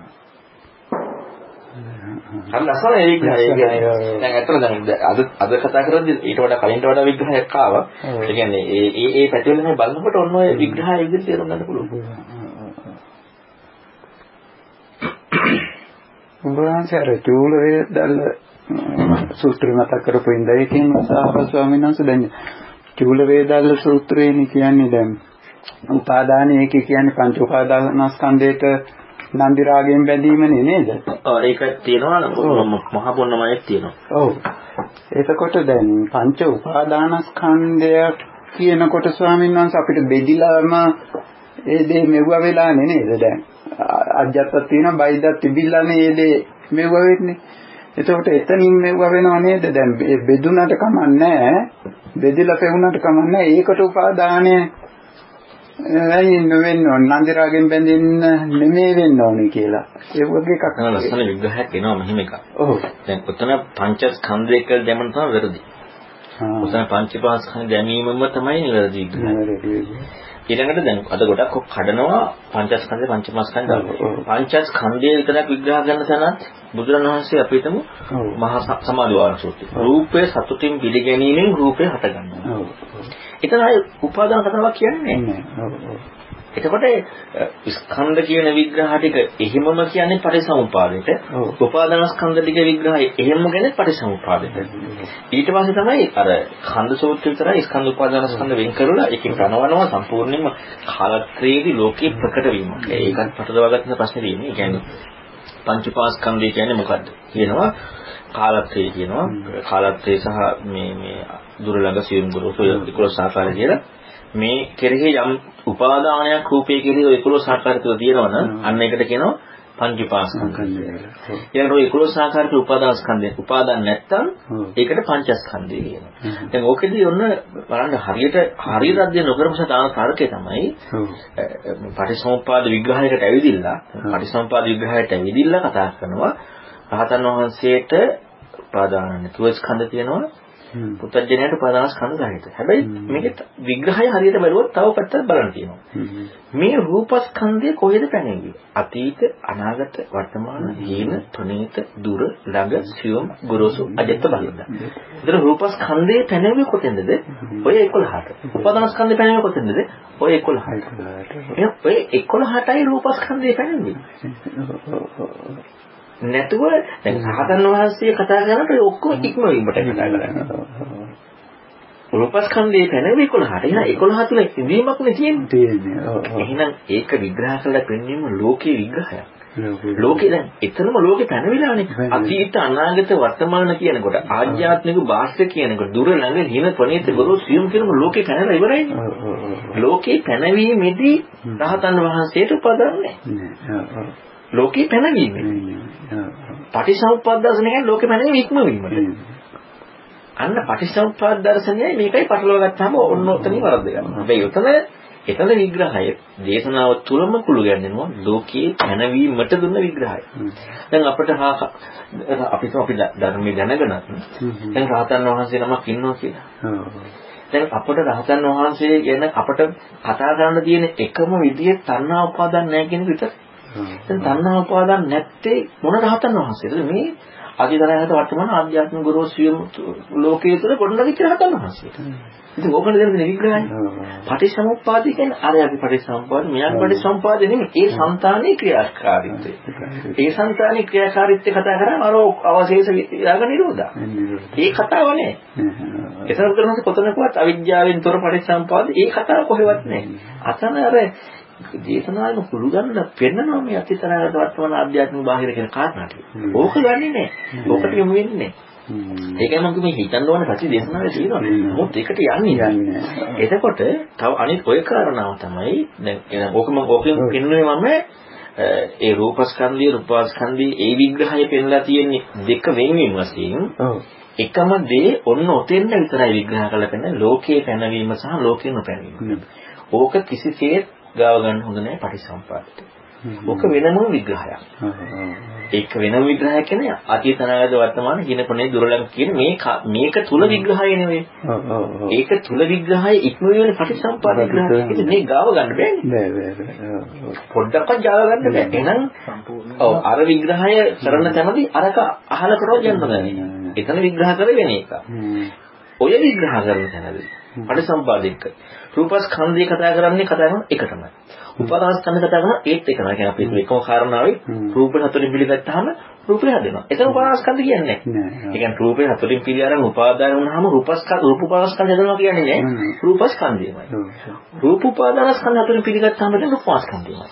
හරි ලස්සන ඒ විග්‍රහය. ඒ කියන්නේ දැන් අතන දැන් අද අද කතා කරද්දී ඊට වඩා කලින්ට වඩා විග්‍රහයක් ආවා. ඒ කියන්නේ ඒ ඒ ඒ පැතිවල මේ බලනකොට ඔන්න ඔය විග්‍රහය විදිහට තේරුම් ගන්න පුළුවන්. උඹවහන්සේ අර චූල වේදල්ල සූත්‍රය මතක් කරපු ඉඳලා ඒකෙන් සාහව ස්වාමීන් වහන්සේ දැන් චූල වේදල්ල සූත්‍රයේනි කියන්නේ දැන් උපාදාන ඒකේ කියන්නේ පංච උපාදානස්කන්ධයට නන්දි රාගයෙන් බැඳීමනේ නේද? ඔව් ඒක තියෙනවා මහ බොන්නමයෙක් තියෙනවා. ඔව්. එතකොට දැන් පංච උපාදානස්කන්ධය කියනකොට ස්වාමීන් වහන්සේ අපිට බෙදිලාම ඒ දේ මෙවුව වෙලානේ නේද දැන්? අජත්තක් තියෙනවා බයිදක් තිබිලානේ ඒ දේ මෙවුව වෙන්නේ. එතකොට එතනින් මෙවුව වෙනව නේද? දැන් බෙදුනට කමන්නේ බෙදිලා පෙවුනට කමන්නේ ඒකට උපාදානය ඇයි නොවෙන්න ඕන නන්දිරාගෙන් බැඳෙන්න නෙමෙයි වෙන්න ඕනේ කියලා. ඒ වගේ එකක්. නෑ ලස්සන විග්‍රහයක් එනවා මෙහිම එකක්. ඔව්. දැන් ඔතන පංචස්කන්ධය කියලා දැමන තමයි වැරදි. ඔතන පංචපාස්කන්ධ දැමීමම තමයි නිවැරදි විග්‍රහය. ඊළඟට දැන් අද ගොඩක් කඩනවා පංචස්කන්ධ පංචමස්කන්ධ පංචස්කන්ධය විතරක් විග්‍රහ කරන තැනත් බුදුරණවහන්සේ අපිටම මහා සමාධිවාර සූත්‍රය. රූපය සතුටින් පිළිගැනීමෙන් රූපය හටගන්නවා. එතන අය උපාදාන කතාවක් කියන්නේ නැහැ. එතකොට ස්කන්ධ කියන විග්‍රහ ටික එහෙමම කියන්නේ පරිසමුපාදයට. උපාදාන ස්කන්ධ ටික විග්‍රහය එහෙමම කියන්නේ පරිසමුපාදයට. ඊට පස්සේ තමයි අර ඛණ්ඩ සූත්‍ර විතරයි ස්කන්ධ උපාදාන ස්කන්ධ වෙන් කරලා ඒකෙන් ප්‍රණවනවා සම්පූර්ණයෙන්ම කාලත්‍රයේදී ලෝකේ ප්‍රකට වීම. ඒකත් පටලවා ගන්න ප්‍රශ්නේ තියෙන්නේ. ඒ කියන්නේ පංච පාස්කන්ධය කියන්නේ මොකද්ද? කියනවා කාලත්‍රය කියනවා. කාලත්‍රය සහ මේ මේ දුර ළඟ සියුම් ගුරුසු 11 ආකාරය කියලා. මේ කෙරෙහි යම් උපාදානයක් රූපේ කෙරෙහි 11 ආකාරයක තියෙනවනම් අන්න ඒකට කියනවා පංචපාස්කන්ධය. ඊළඟට ඔය 11 ආකාරයක උපාදාන ස්කන්ධය. උපාදාන නැත්තම් ඒකට පංචස්කන්ධය කියනවා. දැන් ඕකෙදී ඔන්න බලන්න හරියට හරියට අධ්‍යයන නොකරම සතාන තර්කය තමයි පටිසමුපාද විග්‍රහයකට ඇවිදිලා පටිසමුපාද විග්‍රහයට ඇවිදිලා කතා කරනවා රහතන් වහන්සේට උපාදාන නැතුව ස්කන්ධ තියෙනවා පුතඥයට උපාදාන ස්කන්ධ සහිත. හැබැයි මේකේ විග්‍රහය හරියට බැලුවොත් තව පැත්තක් බලන්න තියෙනවා. මේ රූපස්කන්ධය කොහෙද පැනෙන්නේ? අතීත, අනාගත, වර්තමාන, හීන, ප්‍රණීත, දුර, ළඟ, සියුම්, ගොරෝසු, අජත්ත බලන්න. ඒතර රූපස්කන්ධයේ පැනෙන්නේ කොතෙන්ද? ඔය 11ට. උපාදාන ස්කන්ධය පැනෙන්නේ කොතෙන්ද? ඔය 11ට. එහෙනම් ඔය 11ටයි රූපස්කන්ධය පැනෙන්නේ. [LAUGHS] නැතුව දැන් රහතන් වහන්සේ කතා කරනකොට ඔක්කොම ඉක්මවීමට කතා කරන්නේ. රූපස්කන්ධයේ පැනවෙ 11ට. එහෙනම් 11 තුල ඉඳීමක්නේ තියෙන්නේ. එහෙනම් ඒක විග්‍රහ කරලා පෙන්වීම ලෝකේ විග්‍රහයක්. ලෝකේ දැන් එතරම් ලෝකේ පැනවිලානේ. අතීත අනාගත වර්තමාන කියනකොට ආධ්‍යාත්මික භාෂ්‍ය කියනකොට දුර ළඟ හින ප්‍රණීත ගුරු සියුම් කියනම ලෝකේ පැනලා ඉවරයිනේ. ලෝකේ පැනවීමේදී රහතන් වහන්සේට උපදන්නේ. ලෝකේ පැනවීම. පටිසමුප්පාද දර්ශනය කියන්නේ ලෝකේ පැනවීම ඉක්මවීමට. අන්න පටිච්චසමුප්පාද දර්ශනයයි මේකයි පටලවා ගත්තාම ඔන්න ඔතනින් වරද්ද ගන්නවා. හැබැයි උතන එතන විග්‍රහය දේශනාව තුලම කුළු ගැන්වෙනවා ලෝකයේ පැනවීමට දුන්න විග්‍රහය. දැන් අපිට අපිට අපි ධර්මයේ දැනගෙනත් දැන් රහතන් වහන්සේ නමක් ඉන්නවා කියලා. දැන් අපට රහතන් වහන්සේ ගැන අපට කතා කරන්න තියෙන එකම විදිය තණ්හා උපාදාන නැහැ කියන විතර. දැන් තණ්හා උපාදාන නැත්තේ මොන රහතන් වහන්සේද මේ අධිතරයත වර්තමාන ආධ්‍යාත්මික ගුරු සියුම් ලෝකයේ තුල ගොඩනගච්ච රහතන් වහන්සේට. ඉතින් ඕකනේ දෙන්නේ විග්‍රහය. පටිච්චසමුප්පාදය කියන්නේ අර අපි පටිච්චසමුප්පාද මෙයන් පටිච්චසමුප්පාද නෙමෙයි ඒ సంతානයේ ක්‍රියාකාරීත්වය. ඒ సంతානයේ ක්‍රියාකාරීත්වය කතා කරාම අර අවශේෂ විරාග නිරෝධා. ඒ කතාව නෑ. ඒසර කරනකොට කොතනකවත් අවිද්‍යාවෙන් තොර පටිච්චසමුප්පාද ඒ කතාව කොහෙවත් නෑ. අතන අර දේශනාවෙම කුළු ගන්න පෙන්නනවා මේ අතිතරකට වර්තමාන ආධ්‍යාත්මික බාහිර කියන කාරණා ටික. ඕක ගන්නෙ නෑ. ඕකට යමු වෙන්නේ නෑ. ඒකයි මම මේ හිතන්න ඕන පැති දේශනාවේ තියෙනවා. මොකද ඒකට යන්නේ යන්නේ. එතකොට තව අනිත් ඔය කාරණාව තමයි දැන් ඕක මම ඕකෙන් පෙන්නුවේ මම ඒ රූපස්කන්ධය රූපාස්කන්ධය ඒ විග්‍රහය පෙන්ලා තියෙන්නේ දෙක වෙන්වීම වශයෙන්. එකම දේ ඔන්න ඔතෙන්ද විතරයි විග්‍රහ කරලා පෙන්නන ලෝකයේ පැනවීම සහ ලෝකේ නොපැනවීම. ඕක කිසිසේත් ගාව ගන්න හොඳ නැහැ පටිසම්පාදට. ඔක වෙනම විග්‍රහයක්. ඒක වෙනම විග්‍රහයක් කියන්නේ අතීත අනාගත වර්තමාන කියන කොනේ දුරලඟ කියන මේ මේක තුල විග්‍රහය නෙවෙයි. ඒක තුල විග්‍රහය ඉක්ම වෙන පටිසම්පාද විග්‍රහය මේ ගාව ගන්න බෑනේ. පොඩ්ඩක්වත් ගාව ගන්න බෑ. එහෙනම් ඔව් අර විග්‍රහය කරන තැනදී අරක අහල කරව යන්න. එතන විග්‍රහ කර වෙන එක. ඔය විග්‍රහ කරන තැනදී පටිසම්පාදික රූපස්කන්ධය කතා කරන්නේ කතා කරන එක තමයි. උපාදානස්කන්ධ කතා කරන ඒත් එක තමයි. අපි එකම කාරණාවේ රූප හතරෙන් පිළිගත්තාම රූපය හැදෙනවා. එතන උපාදානස්කන්ධ කියන්නේ නැහැ. ඒ කියන්නේ රූපේ හතරෙන් පිළි අරන් උපාදාන වුණාම රූපස්කන්ධ රූප උපාදානස්කන්ධ හැදෙනවා කියන්නේ නැහැ. රූපස්කන්ධයමයි. රූප උපාදානස්කන්ධ හතරෙන් පිළිගත්තාම දැන් රූපස්කන්ධයමයි.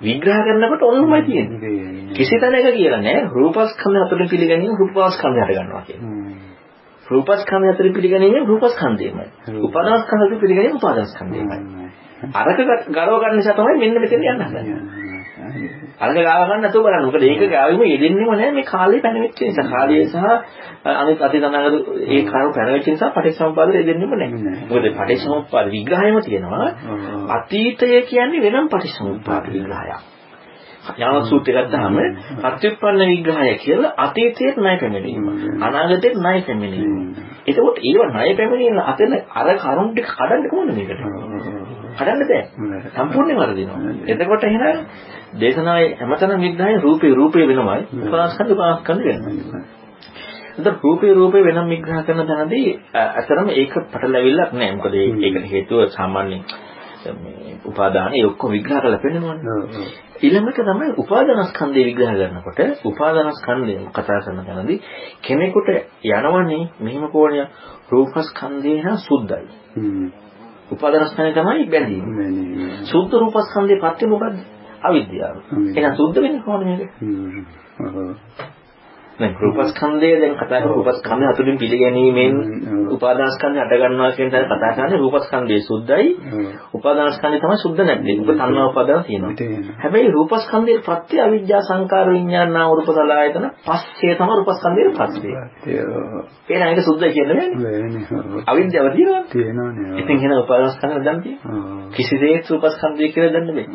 විග්‍රහ කරනකොට ඔන්නමයි තියෙන්නේ. කිසි තැනක කියලා නැහැ රූපස්කන්ධ හතරෙන් පිළිගැනීම රූපස්කන්ධය හට ගන්නවා කියන්නේ. රූපස්කන්ධය අතර පිළිගැනීම රූපස්කන්ධයමයි. උපාදානස්කන්ධය පිළිගැනීම උපාදානස්කන්ධයමයි. අරක ගලව ගන්න නිසා තමයි මෙන්න මෙතෙන් යන්න හදන්නේ. අරක ගාව ගන්න නැතුව බලන්න. මොකද ඒක ගාවෙම යෙදෙන්නේම නැහැ මේ කාලේ පැනවෙච්ච නිසා. කාලය සහ අනිත් අතීතනාගත ඒ කාරණා පැනවෙච්ච නිසා පටිච්චසමුප්පාදෙ යෙදෙන්නේම නැහැ. මොකද පටිච්චසමුප්පාද විග්‍රහයම තියෙනවා. අතීතය කියන්නේ වෙනම පටිච්චසමුප්පාද විග්‍රහයක්. ඥාන සූත්‍රය ගත්තාම අත්‍යුත්පන්න විග්‍රහය කියලා අතීතයේ ණය පැමිණීම අනාගතයේ ණය පැමිණීම. එතකොට ඒව ණය පැමිණීම අතන අර කරුණ ටික කඩන්න කොහොමද මේකට? කඩන්න බෑ. සම්පූර්ණයෙන් වරදිනවා. එතකොට එහෙනම් දේශනාවේ හැමතැනම විග්‍රහය රූපේ රූපේ වෙනමයි උපාස්කන්ධ උපාස්කන්ධ වෙනමයි එතකොට රූපේ රූපේ වෙනම විග්‍රහ කරන තැනදී අතරම ඒක පටලැවිල්ලක් නෑ. මොකද ඒකට හේතුව සාමාන්‍යයෙන් මේ උපාදාන ඒ ඔක්කොම විග්‍රහ කරලා පෙන්නනවනේ. ඊළඟට තමයි උපාදානස්කන්ධය විග්‍රහ කරනකොට උපාදානස්කන්ධය කතා කරන තැනදී කෙනෙකුට යනවනේ මෙහිම කෝණය රූපස්කන්ධය නා සුද්ධයි. උපාදානස්කන්ධය තමයි බැඳීම. සුද්ධ රූපස්කන්ධයේ පත්‍ය මොකද්ද? අවිද්‍යාව. එහෙනම් සුද්ධ වෙන්නේ කොහොමද මේක? දැන් රූපස්කන්ධය දැන් කතා කරලා රූපස්කන්ධය අතුලින් පිළිගැනීමෙන් උපාදානස්කන්ධය අට ගන්නවා කියන තැන කතා කරන්නේ රූපස්කන්ධය සුද්ධයි. උපාදානස්කන්ධය තමයි සුද්ධ නැත්තේ. ඔබ තණ්හා උපාදාන තියෙනවා. හැබැයි රූපස්කන්ධයේ ප්‍රත්‍ය අවිද්‍යා සංකාර විඥාන නාම රූප සලආයතන පස්සේ තමයි රූපස්කන්ධයේ ප්‍රත්‍ය එහෙනම් ඒක සුද්ධයි කියන්නේ නෑනේ අවිද්‍යාව තියෙනවා තියෙනවනේ. ඉතින් එහෙනම් උපාදානස්කන්ධය දැන් තියෙනවා කිසිදේත් රූපස්කන්ධය කියලා දන්න බෑ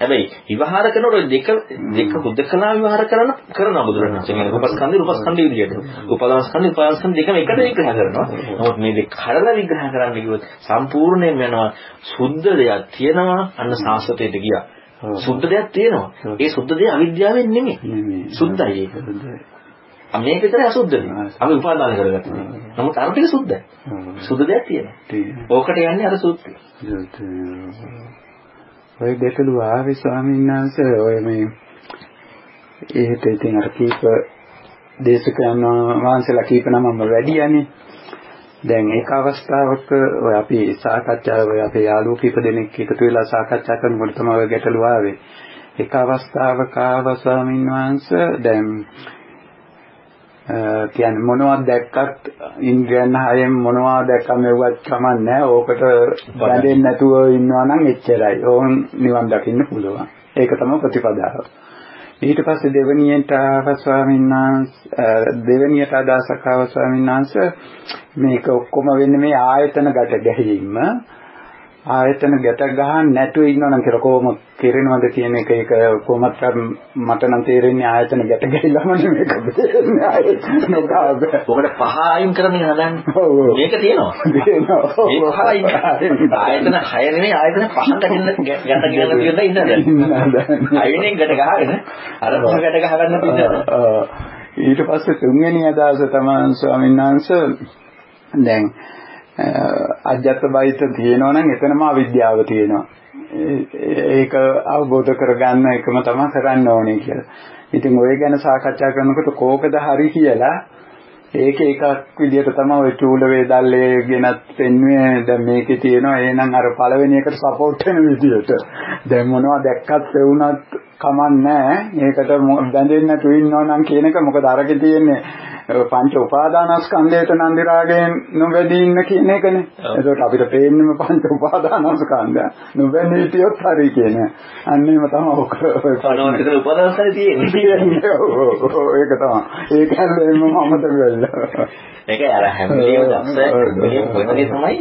හැබැයි විවහාර කරනකොට දෙක දෙක හුදකලා විවහාර කරන කරන බුදුරණන් රූපස්කන්ධ ස්කන්ධේ රූපස්කන්ධය විදියට. උපාදානස්කන්ධේ උපාදානස්කන්ධ දෙකම එකට විග්‍රහ කරනවා. නමුත් මේ දෙක කඩලා විග්‍රහ කරන්න කිව්වොත් සම්පූර්ණයෙන්ම යනවා සුද්ධ දෙයක් තියෙනවා අන්න සාස්වතයට ගියා. සුද්ධ දෙයක් තියෙනවා. ඒ සුද්ධ දෙය අවිද්‍යාවෙන් නෙමෙයි. සුද්ධයි ඒක. මේක විතරයි අසුද්ධ දෙය. අපි උපාදාන කරගත්තා. නමුත් අර ටික සුද්ධයි. සුද්ධ දෙයක් තියෙනවා. ඕකට යන්නේ අර සූත්‍රය. ඔය දෙකළු ආවේ ස්වාමීන් වහන්සේ ඔය මේ ඒකට ඉතින් අර කීප දේශකයන් වහන්සේලා කීප නමම වැඩියනේ. දැන් ඒක අවස්ථාවක ඔය අපි සාකච්ඡාව ඔය අපේ යාළුවෝ කීප දෙනෙක් එකතු වෙලා සාකච්ඡා කරනකොට තමයි ඔය ගැටලුව ආවේ. එක අවස්ථාවක ආව ස්වාමීන් වහන්සේ දැන් කියන්නේ මොනවද දැක්කත් ඉන්ද්‍රයන් හයෙන් මොනවද දැක්කම එව්වත් කමන්නේ ඕකට බැඳෙන්නේ නැතුව ඉන්නවා නම් එච්චරයි. ඕන් නිවන් දකින්න පුළුවන්. ඒක තමයි ප්‍රතිපදාව. ඊට පස්සේ දෙවනියට ආව ස්වාමීන් වහන්සේ දෙවනියට අදහසක් ආව ස්වාමීන් වහන්සේ මේක ඔක්කොම වෙන්නේ මේ ආයතන ගැට ගැහිීම. ආයතන ගැට ගහන්න නැතුව ඉන්නවනම් කියලා කොහොම කෙරෙනවද කියන එක ඒක කොහොමත් මට නම් තේරෙන්නේ ආයතන ගැට ගැහිලාම මේක නොගාව. ඔකට පහ අයින් කරමින් හදන්නේ. මේක තියෙනවා. ඒ පහ අයින් ආයතන 6 නෙමෙයි ආයතන පහකට ගැට ගන්න තියෙන ඉන්නද? අයිනේ ගැට ගහගෙන අර පහ ගැට ගහගන්න තියෙනවා. ඊට පස්සේ තුන්වෙනි අදහස තමයි ස්වාමීන් වහන්සේ දැන් අජත්ත බයිත තියෙනවා නම් එතනම අවිද්‍යාව තියෙනවා. ඒක අවබෝධ කරගන්න එකම තමයි කරන්න ඕනේ කියලා. ඉතින් ඔය ගැන සාකච්ඡා කරනකොට කෝකද හරි කියලා ඒක එකක් විදිහට තමයි ওই චූල වේදල්ලේ ගෙනත් පෙන්වන්නේ දැන් මේකේ තියෙනවා එහෙනම් අර පළවෙනි එකට සපෝට් වෙන විදිහට දැන් මොනවා දැක්කත් වුණත් කමන්නේ ඒකට බැඳෙන්නේ නැතුව ඉන්නවා නම් කියන එක මොකද අරගේ තියෙන්නේ පංච උපාදානස්කන්ධයට නන්දි රාගයෙන් නොබැදී ඉන්න කියන එකනේ. ඒකට අපිට පේන්නේම පංච උපාදානස්කන්ධය. නොබැදී හිටියොත් හරි කියන. අන්න එහෙම තමයි ඔක. පනවකට උපාදානස්කන්ධය තියෙන්නේ. ඒක තමයි. ඒක හැල්ලෙම මමතක වෙලා. ඒක අර හැම වෙලේම දක්ෂ මෙහෙම වෙනදේ තමයි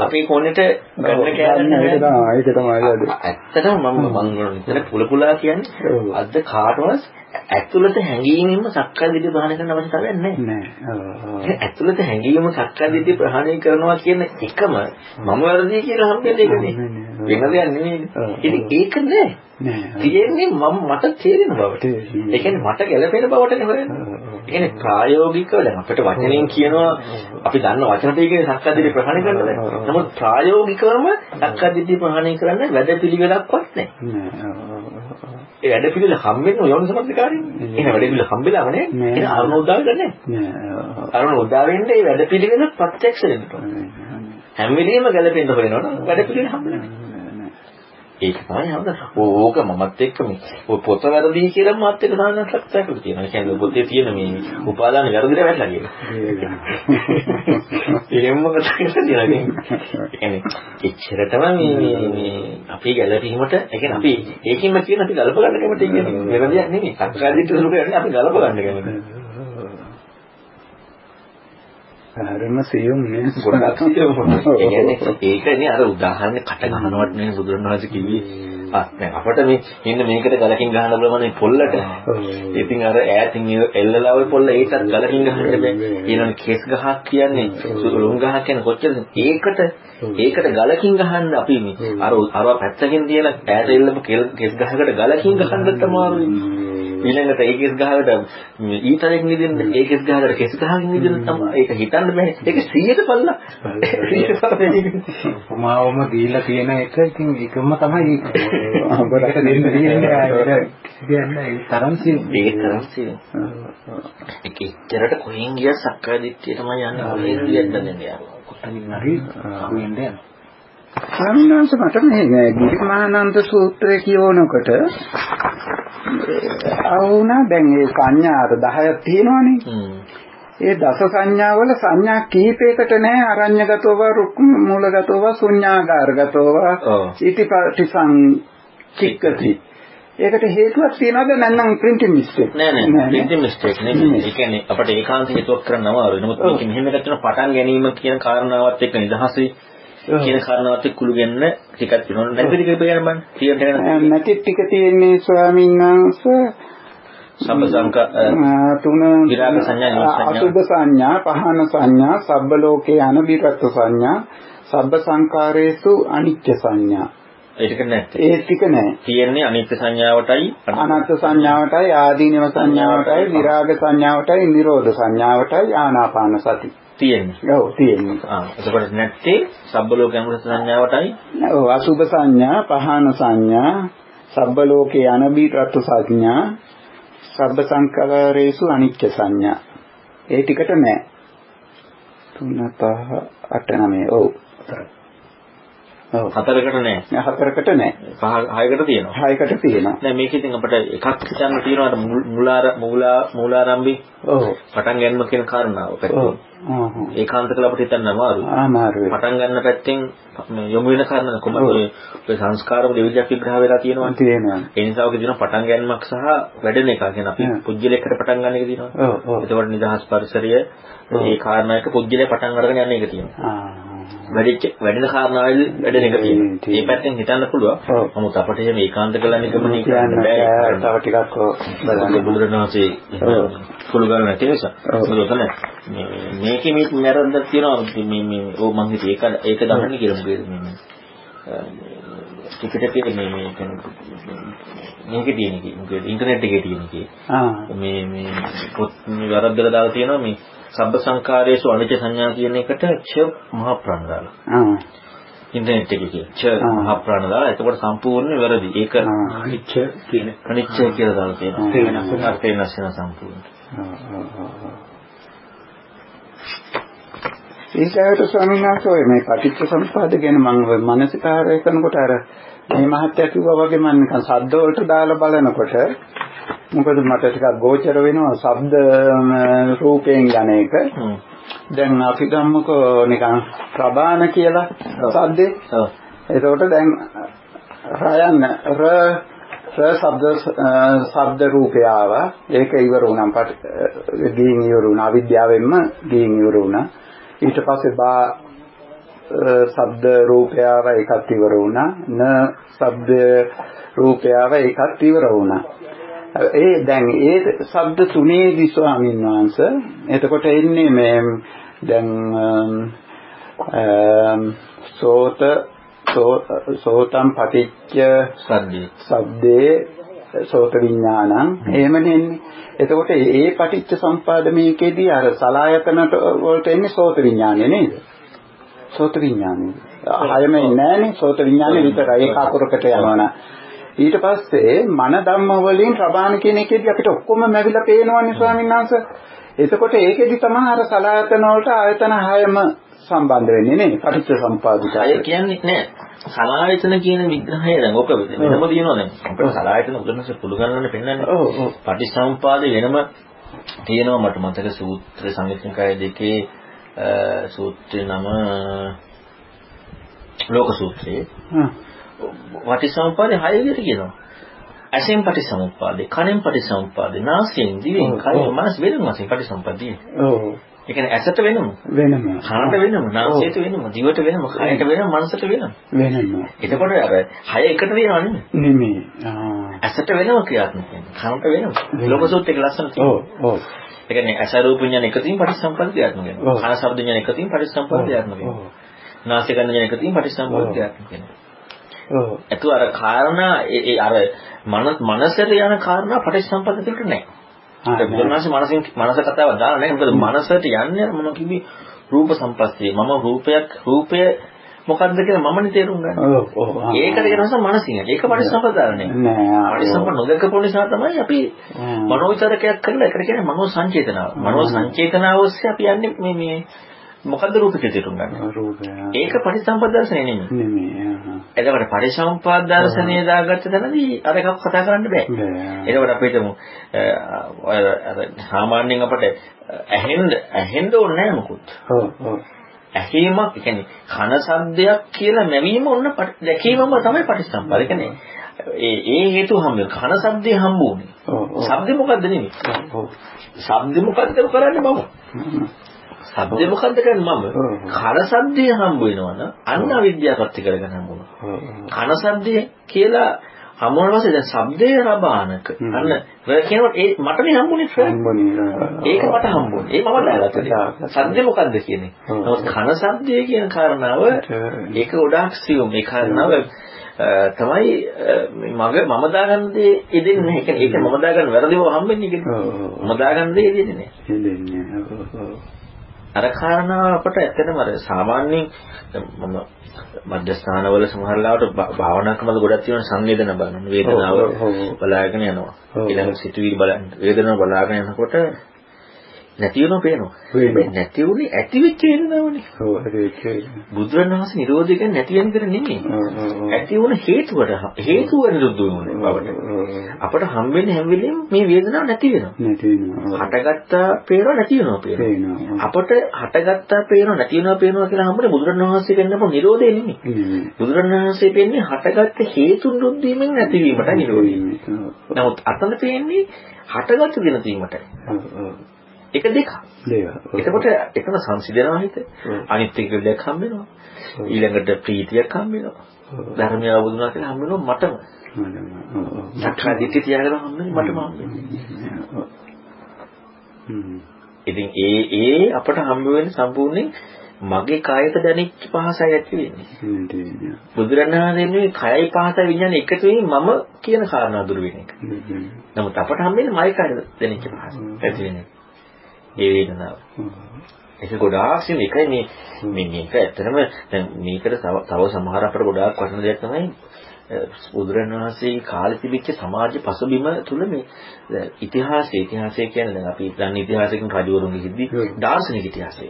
අපේ ෆෝනෙට ගන්න තමයි ඒක තමයි ඇත්තටම මම මම නිතර පුල පුලා කියන්නේ අද කාටවත් ඇතුළත හැංගීමෙන්ම සක්කාය දිට්ඨිය ප්‍රහාණය කරන්න අවශ්‍යතාවයක් නැහැ. නෑ. ඇතුළත හැංගීම සක්කාය දිට්ඨිය ප්‍රහාණය කරනවා කියන එකම මම වැරදි කියලා හම්බෙන්නේ ඒකනේ. වෙන දෙයක් නෙමෙයි. ඉතින් ඒක නෑ. තියෙන්නේ මම මට තේරෙන බවට. ඒ කියන්නේ මට ගැළපෙන බවටනේ හොයන්නේ. ඒ කියන්නේ ප්‍රායෝගිකව දැන් අපිට වචනෙන් කියනවා අපි දන්න වචන ටිකේ සක්කාය දිට්ඨිය ප්‍රහාණය කරන්න නමුත් ප්‍රායෝගිකවම සක්කාය දිට්ඨිය ප්‍රහාණය කරන්න වැඩපිළිවෙලක්වත් නැහැ. ඒ වැඩ පිළිවෙල හම්බෙන්නේ යෝනි සමස්තකාරින්. එහෙනම් වැඩ පිළිවෙල හම්බෙලාම නේ. එහෙනම් අරුණ උදා වෙන්නේ නැහැ. අරුණ උදා වෙන්නේ ඒ වැඩ පිළිවෙල ප්‍රත්‍යක්ෂ වෙන්න ඕනේ. හැම වෙලෙම ගැලපෙන්න හොයනවනම් වැඩ පිළිවෙල හම්බෙන්නේ ඒක තමයි හම්බ. ඕක මමත් එක්ක මේ පොත වැරදි කියලා මාත් එක්ක දාන්න සත්‍යයක් තියෙනවා. ඒ කියන්නේ පොතේ තියෙන මේ උපාදාන වැරදිලා වැටලා කියලා. එහෙම තියෙනවා. ඒ කියන්නේ එච්චරටම මේ මේ මේ අපේ ගැළපීමට ඒ කියන්නේ අපි ඒකින්ම කියන අපි ගලප ගන්න කැමති කියන්නේ වෙන දෙයක් නෙමෙයි. සක්කාදිට සුළු කරන්නේ අපි ගලප ගන්න කැමති. හරිම සියුම් නේ ගොඩක් ඒකනේ අර උදාහරණ කට ගන්නවත් නෙවෙයි බුදුරණවහන්සේ කිව්වේ. දැන් අපිට මේ මෙන්න මේකට ගලකින් ගහන්න බලමනේ පොල්ලට. ඉතින් අර ඈතින් එල්ලලා ওই පොල්ල ඒකත් ගලකින් ගහන්න බෑ. ඊළඟ කෙස් ගහක් කියන්නේ ලුම් ගහක් කියන්නේ කොච්චරද? ඒකට ඒකට ගලකින් ගහන්න අපි අර අර පැත්තකින් තියන ඈත එල්ලපු කෙස් ගහකට ගලකින් ගහන්න තමයි ඊළඟට ඒ කෙස් ගහකට ඊතරෙක් නිදින්න ඒ කෙස් ගහකට කෙස් ගහකින් නිදින්න තමයි ඒක හිතන්න බෑ. ඒක 100ට පල්ලා. 100ට උමාවම දීලා තියෙන එක ඉතින් ඒකම තමයි අපරට දෙන්න තියෙන්නේ කියන්නේ ඒ තරම් ඒ තරම් ඒක ඉතරට කොහෙන් ගියා සක්කාය දිට්ඨිය තමයි යන්නේ. කොහෙන් ගියද දන්නේ කොතනින් හරි අහුවෙන්නේ යනවා. ස්වාමීන් මට මේ ගිරිමානන්ද සූත්‍රය කියවනකොට ආවුණා දැන් මේ සංඥා 10ක් තියෙනවානේ. ඒ දස සංඥාවල සංඥා කීපයකට නෑ. අරඤ්‍යගතෝව රුක් මූලගතෝව ශුඤ්ඤාගාරගතෝව ඉතිපටිසං චික්කති. ඒකට හේතුවක් තියනවද නැත්නම් printing mistake? නෑ නෑ printing mistake නෙමෙයි. ඒ කියන්නේ අපිට ඒකාන්ත හේතුවක් කරන්න අමාරුයි. නමුත් මේක මෙහෙම තියෙන පටන් ගැනීම කියන කාරණාවත් එක්ක නිදහසේ කියන කාරණාවත් කුළු ගන්න ටිකක් තියෙනවා. නැති ටික කියන්න බෑ. තියෙන ටික නැති ටික තියෙන්නේ ස්වාමීන් වහන්සේ සම්බ සංකා තුන විරාග සංඥා අසුභ සංඥා පහන සංඥා සබ්බ ලෝකේ අනබිරත් සංඥා සබ්බ සංකාරේසු අනිත්‍ය සංඥා ඒක නැත්තේ. ඒ ටික නෑ. තියෙන්නේ අනිත්‍ය සංඥාවටයි. අනාත්ම සංඥාවටයි ආදීනව සංඥාවටයි විරාග සංඥාවටයි නිරෝධ සංඥාවටයි ආනාපාන සති. තියෙන්නේ. ඔව් තියෙන්නේ. ආ එතකොට නැත්තේ සබ්බ ලෝක අමෘත සංඥාවටයි? ඔව් අසුභ සංඥා පහන සංඥා සබ්බ ලෝකේ අනබිරත් සංඥා සබ්බ සංකාරේසු අනිත්‍ය සංඥා. ඒ ටිකට නෑ. 3 5 8 9 ඔව්. ඔව්. හතරකට නෑ. හතරකට නෑ. පහ හයකට තියෙනවා. හයකට තියෙනවා. දැන් මේක ඉතින් අපිට එකක් හිතන්න තියෙනවා අර මුල්- මුලාර මූලා මූලාරම්භි ඔව්. පටන් ගැනීම කියන කාරණාව ඔව්. පැත්තෙන්. ආහ්. ඒකාන්ත කළ අපිට හිතන්න අමාරුයි. අමාරුයි. පටන් ගන්න පැත්තෙන් මේ යොමු වෙන කාරණා කොහොමද ඔව්. ඔය සංස්කාරම දෙවිදයක් විග්‍රහ වෙලා තියෙනවා. තියෙනවා. ඒ නිසා ඔක දින පටන් ගැනීමක් සහ වැඩෙන එක. කියන්නේ අපි. පුජ්‍යලයකට පටන් ගන්න එක තියෙනවා. ඔව් ඔව්. එතකොට නිදහස් පරිසරය ඔව්. ඒ කාරණාවක පුජ්‍යලේ පටන් අරගෙන යන එක තියෙනවා. ආ. වැඩිච්ච වැඩෙන කාරණාවල් වැඩෙන එක තියෙනවා. ඒ පැත්තෙන් හිතන්න පුළුවන්. නමුත් අපිට එහෙම ඒකාන්ත කළා නිගමනය කරන්න කියන්න බෑ. තව ටිකක් බලන්න. බුදුරණවහන්සේ. කුළු ගන්න නැති නිසා. මොකද මේ මේකේ මේ මැරෙන්දක් තියෙනවා මේ මේ ඕ මං හිතේ ඒක ඒක දහන්නේ කියලා මොකද මේ මේ ටිකට් මේ මේ කියන්නේ මේකේ තියෙන කි මොකද ඉන්ටර්නෙට් එකේ තියෙන කි ආ. මේ මේ පොත් මේ වරද්දලා දාලා තියෙනවා මේ සබ්බ සංකාරයේසු අනිත්‍ය සංඥා කියන එකට ච මහ ප්‍රාණ දාලා. ආ. ඉන්ටර්නෙට් එකේ කියන ච ආ. මහ ප්‍රාණ දාලා එතකොට සම්පූර්ණ වැරදි. ඒක ආ. අනිච්ච කියන අනිත්‍ය කියලා දාලා තියෙනවා. ආ. වෙනස් අර්ථය වෙනස් වෙන සම්පූර්ණ. ඒකට ස්වාමීන් වහන්සේ ඔය මේ පටිච්ච සම්පදාය ගැන මම මානසිකාරය කරනකොට අර මේ මහත්ය කිව්වා වගේ මම නිකන් ශබ්ද වලට දාලා බලනකොට මොකද මට ටිකක් ගෝචර වෙනවා ශබ්ද රූපයෙන් යන එක. දැන් අපි ගමුකෝ නිකන් ප්‍රබාන කියලා ශබ්දේ. ඔව්. එතකොට දැන් රයන් ර ර ශබ්ද ශබ්ද රූපය ආවා. ඒක ඉවර වුණා. පට ගීන් ඉවර වුණා. අවිද්‍යාවෙන්ම ගීන් ඉවර වුණා. ඊට පස්සේ බා ශබ්ද රූපය ආවා. ඒකත් ඉවර වුණා. න ශබ්ද රූපය ආවා. ඒකත් ඉවර වුණා. ඒ දැන් ඒ ශබ්ද තුනේදී ස්වාමීන් වහන්සේ එතකොට එන්නේ මේ දැන් සෝත සෝතම් පටිච්ච සද්දේ. සබ්දේ සෝත විඥානං එහෙමනේ එන්නේ. එතකොට ඒ පටිච්ච සම්පාදමේකේදී අර සලායතනට වලට එන්නේ සෝත විඥානය නේද? සෝත විඥානය. හයම එන්නේ නැහනේ සෝත විඥානය විතරයි ඒක අකුරකට යනවනම්. ඊට පස්සේ මන ධම්ම වලින් ප්‍රබාන කියන එකේදී අපිට ඔක්කොම මැවිලා පේනවනේ ස්වාමීන් වහන්සේ. එතකොට ඒකෙදි තමයි අර සලායතන වලට ආයතන හයම සම්බන්ධ වෙන්නේ නේ පටිච්ච සම්පාදිතය. අය කියන්නේ නෑ සලායතන කියන විග්‍රහය දැන් ඔක වෙනම තියෙනවා දැන් අපිට සලායතන උදාහරණයක් පුළු ගන්නන්න පෙන්නන්නේ ඔව් ඔව්. පටිසම්පාද වෙනම තියෙනවා මට මතක සූත්‍ර සංයුත්නිකාය දෙකේ සූත්‍රේ නම ලෝක සූත්‍රයේ. පටිසම්පාදේ හය විදිහට කියනවා ඇසෙන් පටිසමුප්පාදේ කනෙන් පටිසමුප්පාදේ නාසයෙන් දිවෙන් කයෙන්. මනස වෙනම වශයෙන් පටිසම්පාදේ ඔව් ඒ කියන්නේ ඇසට වෙනම වෙනම. කනට වෙනම නාසයට වෙනම දිවට වෙනම කයට වෙනම මනසට වෙනම වෙනම. එතකොට අර හය එකට වෙනව නෙමෙයි නෙමෙයි. ඇසට වෙනම ක්‍රියාත්මක වෙනවා. කනට වෙනම. ලෝකසූත් එක ලස්සන තියෙනවා. ඔව්. ඒ කියන්නේ ඇස රූප විඤ්ඤාණ එකකින් පටිච්චසමුප්පාද ක්‍රියාත්මක වෙනවා. කන ශබ්ද විඤ්ඤාණ එකකින් පටිච්චසමුප්පාද ක්‍රියාත්මක. වෙනවා. නාසය ගන්න විඤ්ඤාණ එකකින් ඔව්. ක්‍රියාත්මක වෙනවා. ඔව්. ඒතු අර කාරණා ඒ අර මන මනසට යන කාරණා පටිච්චසමුප්පාද දෙකට නැහැ. බුදුනාසේ මනසින් මනස කතාව දාලා නැහැ. මොකද මනසට යන්නේ මම කිව්වේ රූප සම්පස්සේ. මම රූපයක් රූපය මොකක්ද කියලා මමනේ තේරුම් ගන්න. ඔව් ඔව්. ආ. ඒකට කියන නිසා මනසින්. ඒක පටිච්චසමුප්පාද නෙමෙයි. නෑ. පරිසම්පන්න නොදකපු නිසා තමයි අපි. මනෝවිතරකයක් කරලා ඒකට කියන්නේ මනෝ සංචේතනාව. මනෝ සංචේතනාව ඔස්සේ අපි යන්නේ මේ මේ මොකද්ද රූපික තේරුම් ගන්න. රූපය. ඒක පරිසම්පද දර්ශනය නෙමෙයි. නෙමෙයි. එතකොට පරිසම්පාද දර්ශනය දාගත්ත තැනදී අර එකක් කතා කරන්න බෑ. එතකොට අපි හිතමු අර සාමාන්‍යයෙන් අපට ඇහෙන්න ඇහෙන්න ඕනේ නැහැ මොකුත්. ඔව් ඔව්. ඇහිීමක් කියන්නේ කන සද්දයක් කියලා මැවීම ඔන්න දැකීමම තමයි පටිච්චසමුප්පාද. ඒ කියන්නේ ඒ ඒ හේතු වෙන කන සද්දේ හම්බ වුනේ. ඔව්. සද්ද මොකද්ද නෙමෙයි. ඔව්. සද්ද මොකද්ද කරන්නේ මම? සද්ද මොකද්ද කරන්නේ මම? කන සද්දේ හම්බ වෙනවනම් අන්න අවිද්‍යාව ප්‍රති කරගෙන හම්බුණා. ඔව් ඔව්. කන සද්දේ කියලා හම්බුන පස්සේ දැන් ශබ්දේ රබානක. අන්න ර කියනකොට ඒ මටනේ හම්බුනේ ර. ඒක මට හම්බුනේ. ඒ මම දාගත්තා. සද්දේ මොකද්ද කියන්නේ? නමුත් කන සද්දේ කියන කාරණාව ඒක ගොඩාක් සියුම්. ඒ කාරණාව තමයි මග මම දාගන්න දේ ඉදෙන්නේ නැහැ. කියන්නේ ඒක මම දාගන්න වැරදිව හම්බෙන්නේ කියන්නේ. මම දාගන්න දේ ඉදෙන්නේ නැහැ. හෙලෙන්නේ. අර කාරණාව අපට ඇත්තටම අර සාමාන්‍යයෙන් මම මධ්‍යස්ථානවල සමහර ලාවට භා- භාවනා ක්‍රමවල ගොඩක් තියෙන සංවේදන බලන වේදනාව. බලාගෙන යනවා. ඊළඟ සිතුවිලි බලන්න වේදනාව බලාගෙන යනකොට නැති වෙනවා පේනවා. නැති වුණේ ඇති වෙච්ච වේදනාවනේ. ඔව් හරි ඒක. බුදුරණවහන්සේ නිරෝධය කියන්නේ නැති වෙන විතර නෙමෙයි. ඇති වුණ හේතුවට හේතුව නිරුද්ධ වෙනුනේ බවට. අපට හම්බෙන්නේ හැම වෙලෙම මේ වේදනාව නැති වෙනවා. නැති වෙනවා. හටගත්තා පේනවා නැති වෙනවා පේනවා. අපට හටගත්තා පේනවා නැති වෙනවා පේනවා කියලා හම්බුනේ බුදුරණවහන්සේ පෙන්නපු නිරෝධය නෙමෙයි. බුදුරණවහන්සේ පෙන්නේ හටගත්ත හේතුන් රුද්ධීමෙන් නැතිවීමට නිරෝධය. නමුත් අතන පේන්නේ හටගත්ත දින තීමටයි. එක දෙකක්. දේව. එතකොට එතන සංසිඳනවා හිත. අනිත් එක දෙයක් හම්බ වෙනවා. ඊළඟට ප්‍රීතියක් හම්බ වෙනවා. ධර්මය අවබෝධ වුණා කියලා හම්බ වෙනවා මටම. සක්කාය දිට්ඨිය තියාගෙන හම්බ වෙන්නේ මටම හම්බ වෙන්නේ. හ්ම්. ඉතින් ඒ ඒ අපට හම්බ වෙන්නේ සම්පූර්ණයෙන් මගේ කායයට දැනෙච්ච පහසයි ඇති වෙන්නේ. බුදුරණාහි මේ කයයි පහසයි විඥාන එකතු වෙමින් මම කියන කාරණා දුරු වෙන එක. නමුත් අපට හම්බෙන්නේ මගේ කායයට දැනෙච්ච පහස ඇති වෙන එක. ඒ වේදනාව. ඒක ගොඩාක් සිම එකයි මේ මේ මේක ඇත්තටම දැන් මේකට තව සමහර අපට ගොඩාක් වටින දෙයක් තමයි බුදුරණවහන්සේ කාලේ තිබිච්ච සමාජ පසුබිම තුල මේ ඉතිහාසය ඉතිහාසය කියන්නේ දැන් අපි දන්න ඉතිහාසයෙන් රජවරුන්ගේ සිද්ධි දාර්ශනික ඉතිහාසය.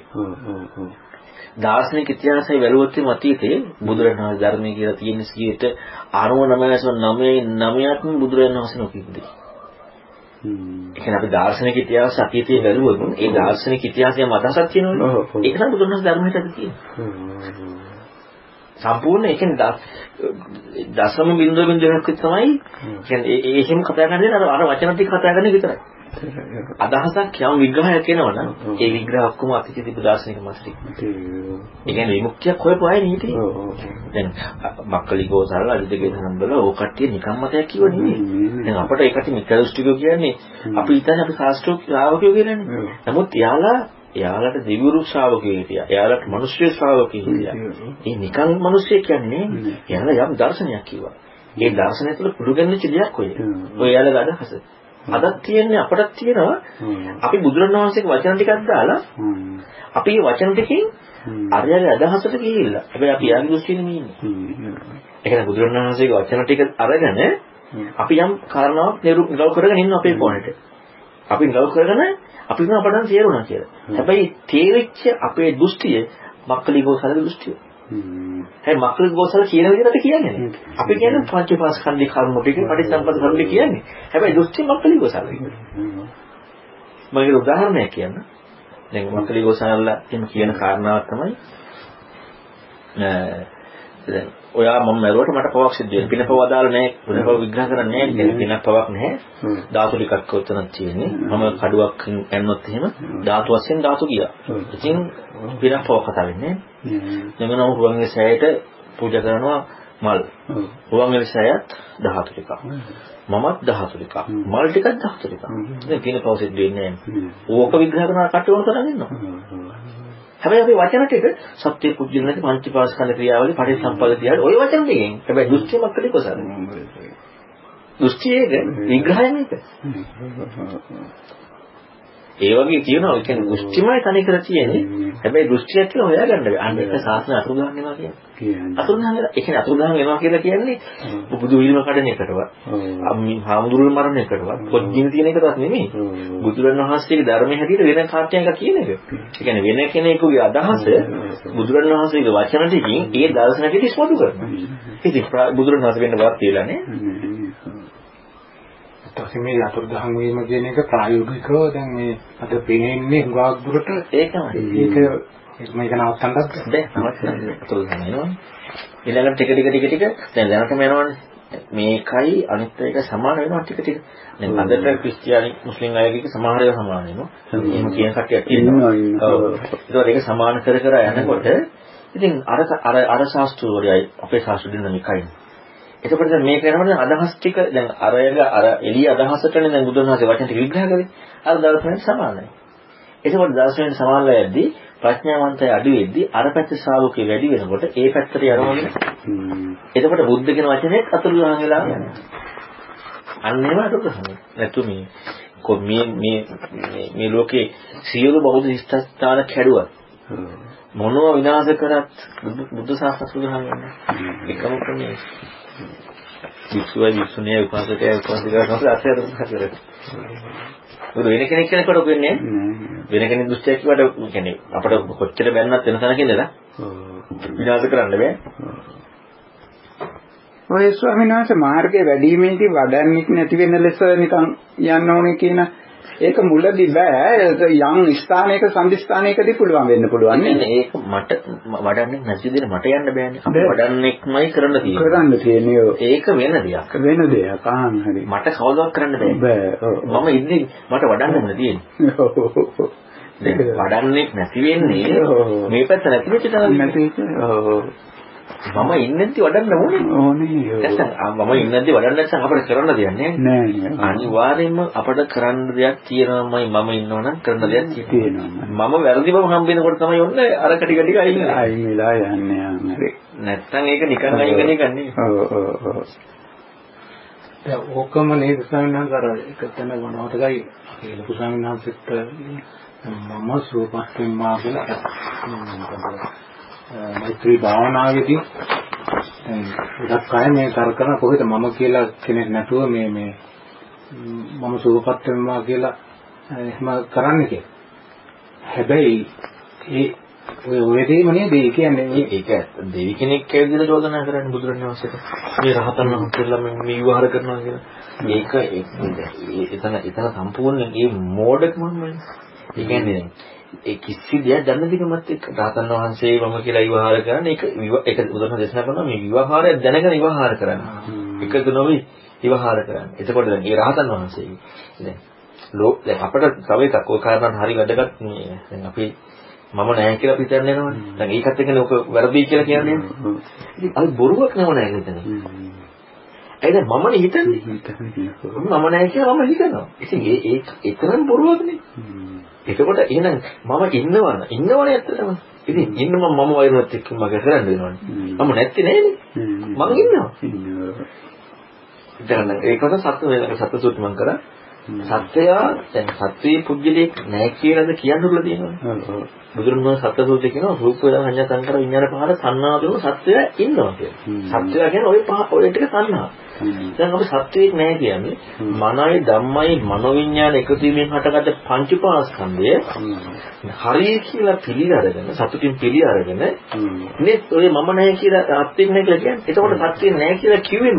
දාර්ශනික ඉතිහාසය වැළුවොත් එම අතීතයේ බුදුරණවහන්සේ ධර්මයේ කියලා තියෙන 99.99ක්ම බුදුරණවහන්සේ නොකියුදේ. ඒ කියන්නේ අපි දාර්ශනික ඉතිහාස අතීතයේ වැළුවොත් ඒ දාර්ශනික ඉතිහාසයම අදහසක් තියෙනවනේ. ඒක තමයි බුදුරණවහන්සේ ධර්මයට තියෙන්නේ. සම්පූර්ණ ඒ කියන්නේ දශම බිඳුව බිඳුවක් තමයි කියන්නේ ඒ ඒ හිම කතා කරන්නේ අර අර වචන ටික කතා කරන්නේ විතරයි. අදහසක් යම් විග්‍රහයක් එනවනම් ඒ විග්‍රහ ඔක්කොම අතීතයේ තිබු දාර්ශනික මාත්‍රික. ඒ කියන්නේ විමුක්තියක් හොයපු අය නීති. දැන් මක්කලි ගෝසාල අදිතගේ සම්බල ඕ කට්ටිය නිකම් මතයක් කිව්ව නෙවෙයි. දැන් අපට ඒකට දෘෂ්ටිකෝ කියන්නේ අපි හිතන්නේ අපි ශාස්ත්‍රීය ශ්‍රාවකයෝ කියලානේ. නමුත් එයාලා එයාලට දෙවිවරු ශ්‍රාවකයෝ හිටියා. එයාලට මිනිස්සු ශ්‍රාවකයෝ හිටියා. ඒ නිකන් මිනිස්සු කියන්නේ එයාලා යම් දර්ශනයක් කිව්වා. ඒ දර්ශනය තුළ පුරුගන්නච්ච දෙයක් ඔය. ඔය එයාලගේ අදහස. අදත් තියෙන්නේ අපටත් තියෙනවා අපි බුදුරණවහන්සේගේ වචන ටිකක් දාලා අපි මේ වචන ටිකෙන් අරයාගේ අදහසට ගිහිල්ලා. හැබැයි අපි යාගේ දෘෂ්ටියෙ නෙමෙයි ඉන්නේ. ඒ කියන්නේ බුදුරණවහන්සේගේ වචන ටික අරගෙන අපි යම් කාරණාවක් නිරු නිරව කරගෙන ඉන්න අපේ ෆෝනෙට. අපි නිරව කරගෙන අපි හිතන අපට නම් තේරුණා කියලා. හැබැයි තේරිච්ච අපේ දෘෂ්ටිය මක්කලි ගෝසලගේ දෘෂ්ටිය. හැබැයි මක්කලි ගෝසල කියන විදිහට කියන්නේ නේ. අපි කියන්නේ පංචපාස්කන්ධේ කර්ම ටික පටිච්චසමුප්පාද කර්ම කියන්නේ. හැබැයි දෘෂ්ටි මක්කලි ගෝසලගේ. මම ඒක උදාහරණයක් කියන්න. දැන් මක්කලි ගෝසලලා එහෙම කියන කාරණාවක් තමයි දැන් ඔයා මම මරුවට මට පවක් සිද්ධ වෙනවා. පින පව අදාළ නැහැ. පින පව විග්‍රහ කරන්නේ නැහැ. පිනක් පවක් නැහැ. ධාතු ටිකක් උතනක් තියෙන්නේ. මම කඩුවක් ඇන්නොත් එහෙම ධාතු වශයෙන් ධාතු ගියා. ඉතින් පිනක් පව කතා වෙන්නේ නැහැ. එමනම් රුවන්ගේ සෑයට පූජා කරනවා මල්. රුවන්ගේ සෑයත් ධාතු ටිකක්. මමත් ධාතු ටිකක්. මල් ටිකක් ධාතු ටිකක්. ඉතින් පින පව සිද්ධ වෙන්නේ නැහැ. ඕක විග්‍රහ කරන උන තරම් ඉන්නවා. හැබැයි අපි වචන ටික සත්‍ය කුජින නැති පංචපාස්කන්ධ ක්‍රියාවලිය පරිසම්පද ක්‍රියාවලිය ওই වචන ටිකෙන් හැබැයි දෘෂ්ටිමත් කලේ කොසන දෘෂ්ටියේක විග්‍රහය මේක ඒ වගේ තියෙනවා ඒ කියන්නේ දෘෂ්ටිමයි තනි කර තියෙන්නේ. හැබැයි දෘෂ්ටියක් කියලා හොයාගන්න බෑ. අන්න ඒක සාසන අතුරුදහන් වෙනවා කියන්නේ. අතුරුදහන් වෙනවා ඒ කියන්නේ අතුරුදහන් වෙනවා කියලා කියන්නේ බුදු විලිම කඩන එකටවත් අම්මි හාමුදුරුවෝ මරණ එකටවත් පොඩ්ඩින් තියෙන එකටවත් නෙමෙයි. බුදුරන් වහන්සේගේ ධර්මයේ හැටියට වෙන කාට්‍යයක් කියන එක. ඒ කියන්නේ වෙන කෙනෙකුගේ අදහස බුදුරන් වහන්සේගේ වචන ටිකින් ඒ දර්ශන ටික ඉස්මතු කරනවා. ඉතින් බුදුරන් වහන්සේ වෙන්න වත් කියලා නේ. ඊට මේ අතුරුදහන් වීම කියන එක ප්‍රායෝගිකව දැන් මේ අද පේන්නේ හුඟක් දුරට ඒකමයි. ඒක මේක නවත්තන්නත් බෑ නවත්තන්න අතුරුදහන් වෙනවා. ඊළඟට ටික ටික ටික ටික දැන් දැනටම යනවනේ. මේකයි අනිත් එක සමාන වෙනවා ටික ටික. දැන් අදට ක්‍රිස්තියානි මුස්ලිම් අයගේ සමහර ඒවා සමාන වෙනවා. එහෙම කියන කට්ටියක් ඉන්නවා. ඔව්. ඒක සමාන කර කර යනකොට ඉතින් අර අර අර ශාස්ත්‍රවලයි අපේ ශාස්ත්‍ර දිනමිකයි. එතකොට දැන් මේක කරනකොට අදහස් ටික දැන් අරයක අර එළිය අදහසටනේ දැන් බුදුන් වහන්සේ වචන ටික විග්‍රහ කරේ. අර දර්ශනයට සමානයි. එතකොට දර්ශනයට සමානලා යද්දී ප්‍රඥාවන්තය අඩු වෙද්දී අර පැත්තේ ශ්‍රාවකේ වැඩි වෙනකොට ඒ පැත්තට යනවනේ. එතකොට බුද්ධ කියන වචනේ අතුරුදහන් වෙලා යනවා. අන්න ඒව අතුරුදහන්. නැතු මේ කො මේ මේ මේ ලෝකේ සියලු බෞද්ධ ස්ථාන කැඩුවා. මොනව විනාශ කරත් බුද්ධ ශාසන සුදුහන් වෙනවා. එකම ක්‍රමයේ. වික්ෂුවයි වික්ෂුණිය උපාසකයා උපාසිකා තමයි අසයර කරන්නේ. මොකද වෙන කෙනෙක් කෙනෙකුට ඔක වෙන්නේ වෙන කෙනෙක් දුෂ්ටයෙක් කිව්වට කියන්නේ අපිට කොච්චර බැන්නත් වෙන තැනක ඉඳලා විනාශ කරන්න බෑ. ඔය ස්වාමීන් වහන්සේ මාර්ගයේ වැඩිමේදී වඩන්නෙක් නැති වෙන ලෙස නිකන් යන්න ඕනේ කියන ඒක මුලදී බෑ. යම් ස්ථානයක සම්දිස්ථානයකදී පුළුවන් වෙන්න පුළුවන් නේද ඒක මට වඩන්නේ නැති දෙන මට යන්න බෑනේ. අපි වඩන්නෙක්මයි කරන්න තියෙන්නේ. කරන්න තියෙන්නේ ඒක වෙන දෙයක්. වෙන දෙයක්. ආන් හරි. මට කවදාවත් කරන්න බෑ. බෑ. මම ඉන්නේ මට වඩන්න තියෙන්නේ. වඩන්නේ නැති වෙන්නේ මේ පැත්ත නැති වෙච්ච තරම් නැති ඔව් මම ඉන්නේන්ති වඩන්න ඕනේ. ඕනේ. නැත්නම් මම ඉන්නේන්ති වඩන්න නැත්නම් අපිට කරන්න දෙයක් නෑ. නෑ. අනිවාර්යයෙන්ම අපිට කරන්න දෙයක් තියෙනවාමයි මම ඉන්නවනම් කරන්න දෙයක් තියෙනවා. මම වැරදි බව හම්බෙනකොට තමයි ඔන්න අර ටික ටික අයින් වෙන්නේ. අයින් වෙලා යන්නේ හරි. නැත්නම් ඒක නිකන් අයින් වෙන එක නෙවෙයි. ඔව් ඔව් ඔව්. දැන් ඕකම නේද ස්වාමීන් වහන්සේ අර එක තැන වනවටයි අපේ ලොකු ස්වාමීන් වහන්සේට මම සූපත් වෙනවා කියලා මෛත්‍රී භාවනාවේදී දැන් ගොඩක් අය මේ තර කරන කොහෙද මම කියලා කෙනෙක් නැතුව මේ මේ මම සූපත් වෙනවා කියලා එහෙම කරන්නේ කියලා. හැබැයි ඒ ඔය ඔය දෙයම නේද ඒ කියන්නේ ඒක දෙවි කෙනෙක් කියලා චෝදනා කරන්නේ බුදුරණවහන්සේට. මේ රහතන් වහන්සේලා මේ විවහාර කරනවා කියලා. ඒක එතන එතන සම්පූර්ණයෙන් ඒ මෝඩකමයි. ඒ කියන්නේ ඒ කිසි දෙයක් දන්න දිගමත් එක්ක රහතන් වහන්සේ මම කියලා විවහාර කරන්නේ ඒක ඒක උදාහරණ දේශනා කරනවා මේ විවහාරය දැනගෙන විවහාර කරන්නේ. එකද නොවි විවහාර කරන්නේ. එතකොට දැන් ඒ රහතන් වහන්සේ දැන් ලෝක දැන් අපිට තව එකක් ඔය කාරණා හරි වැදගත් මේ දැන් අපි මම නැහැ කියලා අපි හිතන්නේ නේද? දැන් ඒකත් එක්කනේ ඔක වැරදි කියලා කියන්නේ. ඉතින් අයි බොරුවක් නම නැහැ හිතන්නේ. ඒ දැන් මමනේ හිතන්නේ. මම නැහැ කියලා මම හිතනවා. ඉතින් ඒ ඒක එතරම් බොරුවක්නේ. එතකොට එහෙනම් මම ඉන්නවන ඉන්නවනේ ඇත්තටම. ඉතින් ඉන්න මම මම වෛරවත් එක්ක මගේ කරන්න වෙනවනේ. මම නැත්තේ නෑනේ. මං ඉන්නවා. දැන් ඒකට සත්‍ය වෙනක සත්‍ය සූත්‍ර මං කරා. සත්‍යයා දැන් සත්වයේ පුද්ගලෙක් නැහැ කියලාද කියන්නුලා තියෙනවනේ. බුදුරණවහන්සේ සත්‍ය සූත්‍රය කියනවා රූප සංඥා සංකාර විඥාන පහර සංනාදෝ සත්‍යය ඉන්නවා කියලා. සත්‍යය කියන්නේ ওই පහ ඔය ටික සංනා. දැන් අපි සත්‍යයක් නැහැ කියන්නේ මනයි ධම්මයි මනෝවිඤ්ඤාණ එකතු වීමෙන් හටගත්ත පංචපාස්කන්ධය හරිය කියලා පිළි අරගෙන සතුටින් පිළි අරගෙන නේ ඔය මම නැහැ කියලා නැහැ කියලා කියන්නේ. එතකොට සත්‍ය නැහැ කියලා කිව්වේ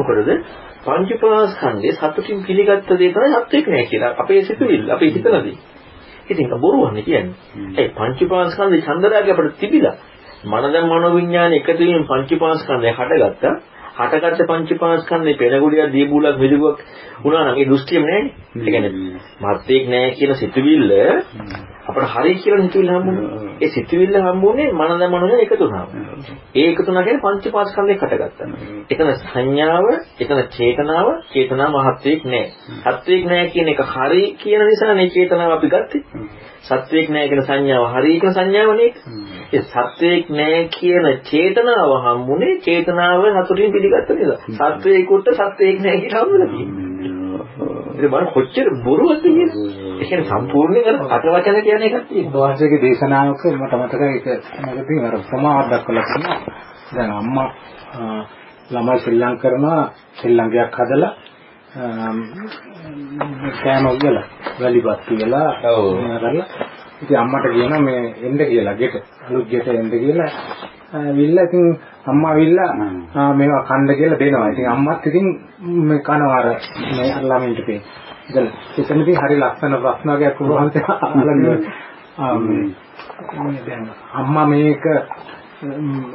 මොකටද? පංචපාස්කන්ධය සතුටින් පිළිගත්ත දේ තමයි සත්‍යෙක් නැහැ කියලා. අපේ සිතුවිල්ල අපේ හිතනදී. ඉතින් ඒක බොරුවන්නේ කියන්නේ. ඒ පංචපාස්කන්ධේ චන්දරාගය අපිට තිබිලා මනද මනෝවිඤ්ඤාණ එකතු වීමෙන් පංචපාස්කන්ධය හටගත්තා. හටගත්ත පංචපාස්කන්ධේ පෙනගුඩියක් දීබුලක් මිදුවක් වුණා නම් ඒ දෘෂ්ටියම නැහැනේ. ඒ කියන්නේ මත්තේක් නැහැ කියන සිතුවිල්ල අපිට හරි කියලා සිතුවිල්ල හම්බුනේ. ඒ සිතුවිල්ල හම්බුනේ මනද මනෝන එකතු වුණා. ඒ එකතු වුණා කියන්නේ පංචපාස්කන්ධේ හටගත්තා. එතන සංඥාව, එතන චේතනාව, චේතනා මහත්වයක් නැහැ. සත්වයක් නැහැ කියන එක හරි කියන නිසා නේ චේතනාව අපි ගත්තේ. සත්වයක් නැහැ කියන සංඥාව හරි කියන සංඥාවනේ. ඒ සත්වයක් නැහැ කියන චේතනාව හම්බුනේ චේතනාව හතුරින් පිළිගත්ත නිසා. සත්වයකට සත්වයක් නැහැ කියලා හම්බුලා ඒක බලන්න කොච්චර බොරුවක්ද කියන්නේ. ඒ කියන්නේ සම්පූර්ණයෙන් අර අට වචන කියන එකක් තියෙනවා. වාසිකේ දේශනාවක මට මතකයි ඒක නැගදී අර උපමාවක් දක්වලා තියෙනවා. දැන් අම්මා ළමයි ලං කරනවා ලංකයක් හදලා කෑම උයලා වැලිපත් කියලා ඔව් කරලා ඉතින් අම්මට කියනවා මේ එන්න කියලා ගෙට අලුත් ගෙට එන්න කියලා විල්ලා ඉතින් අම්මා විල්ලා මේවා කන්න කියලා දෙනවා. ඉතින් අම්මත් ඉතින් මේ කනවා අර මේ ළමින්ට පේ. ඉතින් එතනදී හරි ලස්සන ප්‍රශ්න වර්ගයක් අහලා දැන් අම්මා මේක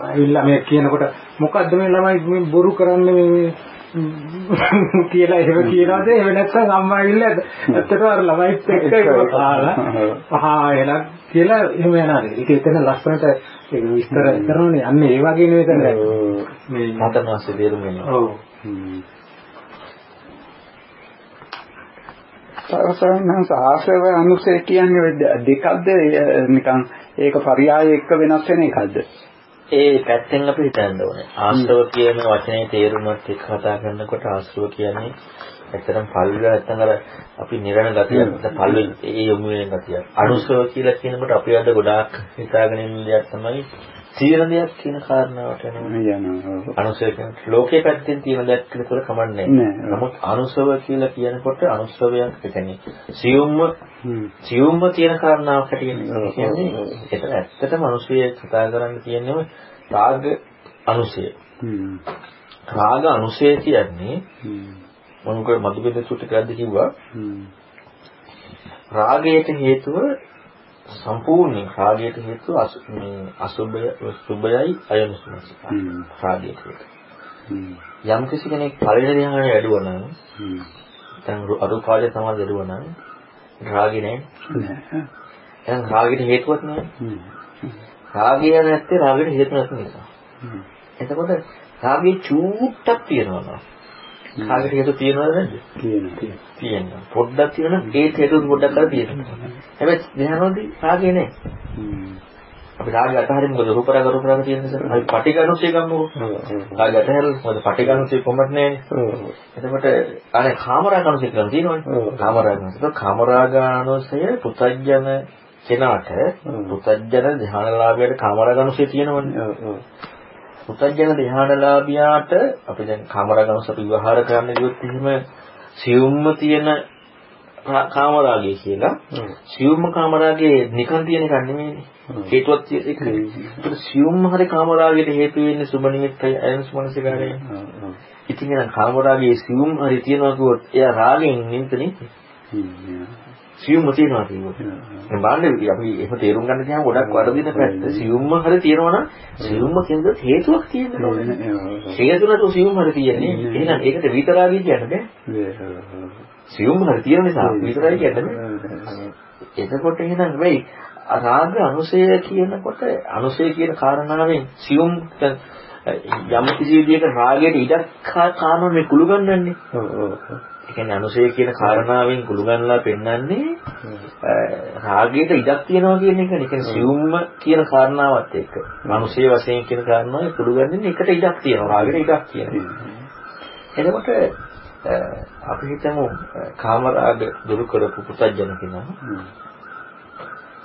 ඇවිල්ලා මේ කියනකොට මොකද්ද මේ ළමයි මේ බොරු කරන්නේ මේ [LAUGHS] කියලා එහෙම කියනවාද එහෙම නැත්නම් අම්මා ඇවිල්ලා ඇත්තටම අර ළමයිත් එක්ක ඒක [LAUGHS] කියලා එහෙම යනවා. ඒක එතන ලස්සනට ඒක විස්තර කරනනේ අන්න ඒ වගේ නෙවෙයි දැන් මේ මතනවාසේ තේරුම් ගන්නවා. ඔව්. සාසනං ආශ්‍රව අනුසය කියන්නේ දෙකක්ද නිකන් ඒක පරියාය එක්ක වෙනස් වෙන එකක්ද? ඒ පැත්තෙන් අපි හිතන්න ඕනේ. ආශ්‍රව කියන වචනේ තේරුමත් එක්ක කතා කරනකොට ආශ්‍රව කියන්නේ ඇත්තටම පල්විල නැත්තම් අර අපි නිරණ ගතියක් පල්විල ඒ යොමු වෙන ගතියක්. අනුශ්‍රව කියලා කියනකොට අපි අද ගොඩාක් හිතාගෙන ඉන්න දෙයක් තමයි තියෙන දෙයක් කියන කාරණාවට. යනවා. අනුසය කියන්නේ ලෝකයේ පැත්තෙන් තියෙන දෙයක් කියලා කමන්නේ නෑ. නමුත් අනුසව කියලා කියනකොට අනුසවයක් කියන්නේ සියුම්ම. සියුම්ම තියෙන කාරණාවක් හැටියට කියන්නේ. ඒතර ඇත්තටම අනුසය කතා කරන්න තියෙන්නේ රාග අනුසය. රාග අනුසය කියන්නේ. මම කෝ මధుබෙද සුටි කරද්දී කිව්වා. රාගයට හේතුව සම්පූර්ණ රාගයට හේතුව මේ අසුභය සුභයයි අයනුසුමසි. හ්ම්. රාගයට හේතුව. යම් කිසි කෙනෙක් පළවෙනි ධ්‍යානය වැඩුවා නම්. දැන් අරුපාදේ තමයි වැඩුවා නම් රාගේ නැහැ. නෑ. එහෙනම් රාගෙට හේතුවක්. හ්ම්. රාගය නැත්තේ රාගෙට හේතු නැති නිසා. එතකොට රාගේ චූට්ටක් තියෙනවා රාගෙට හේතු තියෙනවද? කියනවා. තියෙනවා. පොඩ්ඩක් තියෙනවා ඒ හේතු පොඩ්ඩක් කරලා තියෙනවා. හැබැයි ධ්‍යානවලදී නැහැ. හ්ම්. අපි රාගය අතහරින්න මොකද රූප රාග රූප රාග තියෙන නිසා අපි. ඔව්, ඔව්. රාගය අතහැරලා මොකද පටිඝනුසය කොහොමද නැහැ. ඔව්. එතකොට අනේ කාමරාගනුසය කියලා තියෙනවනේ. ඒක කාමරාගනුසය පුතඥ කෙනාට. පුතඥ ධ්‍යානලාභයට කාමරාගනුසය තියෙනවනේ. පුතඥ ධ්‍යානලාභියාට අපි දැන් කාමරාගනුසය අපි විවහාර කරන්න ගියොත් එහෙම සියුම්ම තියෙන කාමරාගය කියලා. සියුම්ම කාමරාගයේ නිකන් තියෙන එකක් නෙමෙයිනේ. එක. ඒක සියුම්ම හරි කාමරාගයට හේතු වෙන්නේ සුබ නිමිත්තයි අයනස් ඔව්. ඉතින් එහෙනම් කාමරාගයේ සියුම් හරි තියනවා කිව්වොත් එයා රාගයෙන් නින්තනේ හ්ම්. සියුම්ම තියනවා. දැන් බලන්න අපි එහෙම තේරුම් ගන්න ගියාම ගොඩක් වරදින පැත්ත සියුම්ම හරි තියෙනවා නම් සියුම්ම කියනද හේතුවක් තියෙන්න ඕනේ. හේතු නැතුව සියුම් හරි තියෙන්නේ. එහෙනම් ඒකට විතරාගී කියන්න බෑ. සියුම් හරි තියෙන නිසා විතරයි කියන්න බෑ. එතකොට එහෙනම් වෙයි රාග අනුසය කියනකොට අනුසය කියන කාරණාවෙන් සියුම් යම් කිසි විදියක රාගයට ඉඩක් කාරණා මේ කුළු ගන්නන්නේ. කියන්නේ අනුසය කියන කාරණාවෙන් කුළු ගන්නලා පෙන්වන්නේ රාගයට ඉඩක් තියනවා කියන එක. ඒ කියන්නේ සියුම්ම කියන කාරණාවත් එක්ක. අනුසය වශයෙන් කියන කාරණාවේ කුළු ගන්නේ එකට ඉඩක් තියෙනවා. රාගයට ඉඩක් තියෙනවා. එතකොට අපි හිතමු කාමරාග දුරු කරපු පුතඥ කෙනා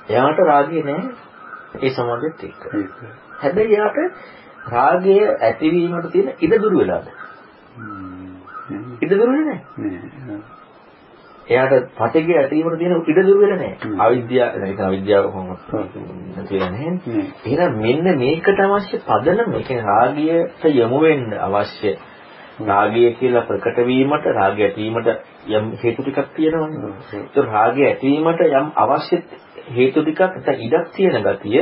එයාට රාගය නැහැ ඒ සමාජෙත් එක්ක. හැබැයි එයාට රාගය ඇතිවීමට තියෙන ඉඩ දුරු වෙලාද? ඉඩ දුරු නැහැ. එයාට පටිඝය ඇතිවීමට තියෙන ඉඩ දුරු වෙලා නැහැ. අවිද්‍යාව ඒක අවිද්‍යාව කොහොමද? කියලා නැහැ. එහෙනම් මෙන්න මේකට අවශ්‍ය පදනම ඒ කියන්නේ රාගයට යොමු වෙන්න අවශ්‍ය රාගය කියලා ප්‍රකට වීමට රාගය ඇතිවීමට යම් හේතු ටිකක් තියෙනවනේ. ඒක රාගය ඇතිවීමට යම් අවශ්‍ය හේතු ටිකක් නැත්නම් ඉඩක් තියෙන ගතිය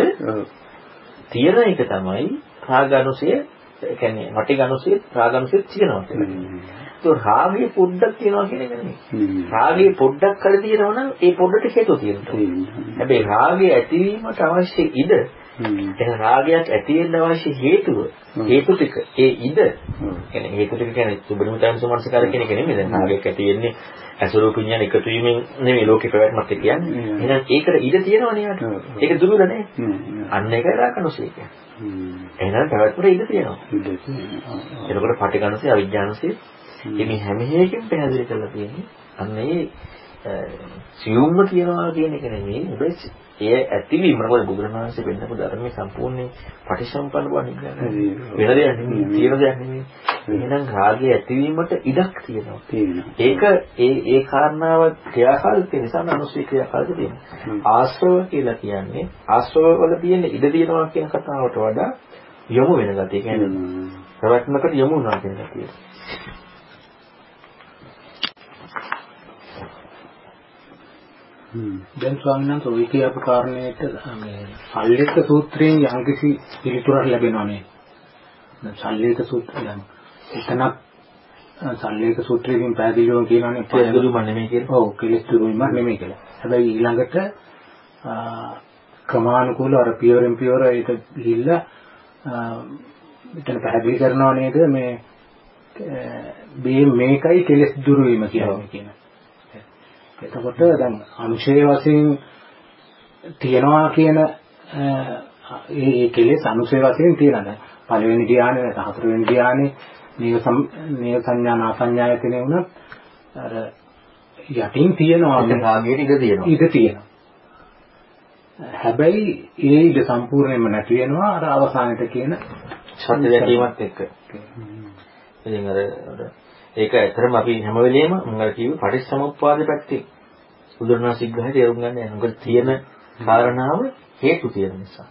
තියෙන එක තමයි රාගානුසය ඒ කියන්නේ වටිගානුසය රාගානුසය තියෙනවා කියන්නේ. ඒක රාගය පොඩ්ඩක් තියෙනවා කියන එක නෙමෙයි. රාගය පොඩ්ඩක් කර තියෙනවා නම් ඒ පොඩ්ඩට හේතු තියෙනවා. හැබැයි රාගය ඇතිවීමට අවශ්‍ය ඉඩ එහෙනම් රාගයක් ඇති වෙන්න අවශ්‍ය හේතුව හේතු ටික ඒ ඉඩ. කියන්නේ හේතු ටික කියන්නේ සුබනිමතයන් සමර්ථකාර කියන එක නෙමෙයි. දැන් රාගයක් ඇති වෙන්නේ අසුරු පුඤ්ඤාන එකතු වීමෙන් නෙමෙයි ලෝකේ පැවැත්මක් කියන්නේ. එහෙනම් ඒකට ඉඩ තියෙනවනේ යාට. ඒක දුරුල නැහැ අන්න ඒකයි රාගනුසය කියන්නේ. එහෙනම් පැවැත්මට ඉඩ තියෙනවා. එතකොට පටිඝනසය අවිජ්ජානසය මේ හැම එකකින් පැහැදිලි කරලා තියෙන්නේ අන්න ඒ සියුම්ම තියනවා කියන එක නෙමෙයි. හැබැයි ඒ ඇතිවීම මොකද බුදුරණවහන්සේ වෙන්නපු ධර්මයේ සම්පූර්ණ පටිසම්පන්න බව නිග්‍රහය වෙන දෙයක් නෙමෙයි තියෙන දෙයක් නෙමෙයි. එහෙනම් රාගය ඇතිවීමට ඉඩක් තියෙනවා. ඒක ඒ ඒ කාරණාව ක්‍රියාකාරීත්වය නිසා අනුසී ක්‍රියාකාරීත්වය තියෙනවා. ආශ්‍රව කියලා කියන්නේ ආශ්‍රව වල තියෙන ඉඩ තියෙනවා කියන කතාවට වඩා යොමු වෙන ගතිය කියන්නේ ප්‍රවැත්මකට යොමු වුණා කියන ගතිය දැන් ස්වාමීන් වහන්සේ ඔය කියපු කාරණේට මේ සල්ලික සූත්‍රයෙන් යම්කිසි පිළිතුරක් ලැබෙනවා නේ. දැන් සල්ලික සූත්‍රය දැන් එතනක් සල්ලික සූත්‍රයෙන් පැහැදිලිවම කියනවානේ කෙලෙදුරුම නෙමෙයි කියලා. ඔව් කෙලෙස් දුරුවීම නෙමෙයි කියලා. හැබැයි ඊළඟට ක්‍රමානුකූල අර පියවරෙන් පියවර ඒක ගිහිල්ලා මෙතන පැහැදිලි කරනවා නේද මේ මේ මේකයි කෙලෙස් දුරුවීම කියන්නේ කියන. එතකොට දැන් අනුශය වශයෙන් තියනවා කියන ඒ කෙලෙස් අනුශය වශයෙන් තියෙනවා. දැන් පළවෙනි ධ්‍යානෙ හතරවෙනි ධ්‍යානෙ නීව සම් නීව සංඥා නාසඤ්ඤායතනෙ වුණත් අර යටින් තියනවා රාගයට ඉඩ තියෙනවා. ඉඩ තියෙනවා. හැබැයි ඒ ඉඩ සම්පූර්ණයෙන්ම නැති වෙනවා අර අවසානෙට කියන සත්‍ය දැකීමත් එක්ක. ඉතින් අර ඒක ඇත්තටම අපි හැම වෙලෙම මම කිව්වේ පටිච්චසමුප්පාද පැත්තේ බුදුරණාහි විග්‍රහය තේරුම් ගන්න යනවා. මොකද තියෙන කාරණාව හේතු තියෙන නිසා.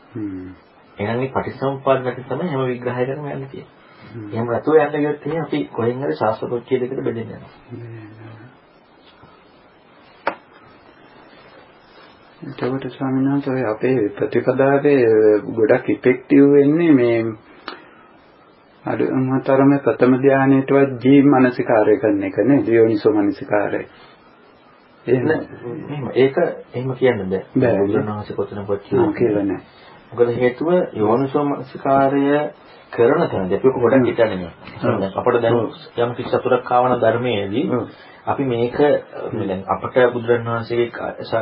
එහෙනම් මේ පටිච්චසමුප්පාද පැත්තේ තමයි හැම විග්‍රහයකටම යන්නේ තියෙන්නේ. එහෙම නැතුව යන්න ගියොත් එහෙනම් අපි කොහෙන් හරි ශාස්ත්‍රෝච්චය දෙකට බෙදෙන්න යනවා. එතකොට ස්වාමීන් වහන්සේ අපේ ප්‍රතිපදාවේ ගොඩක් ඉෆෙක්ටිව් වෙන්නේ මේ අර මතරම ප්‍රථම ධානයේටවත් ජී මනසිකාරය කරන එක නේ දියෝනිසෝ මනසිකාරය. එහෙම ඒක එහෙම කියන්න බෑ. බුදුරණවහන්සේ කොතනකවත් කියලා නෑ. මොකද හේතුව යෝනිසෝ මනසිකාරය කරන තැනදී අපි ගොඩක් හිතන්නේ නෑ. අපිට දැන් යම් කිසි සතුටක් ආවන ධර්මයේදී. අපි මේක දැන් අපට බුදුරණවහන්සේගේ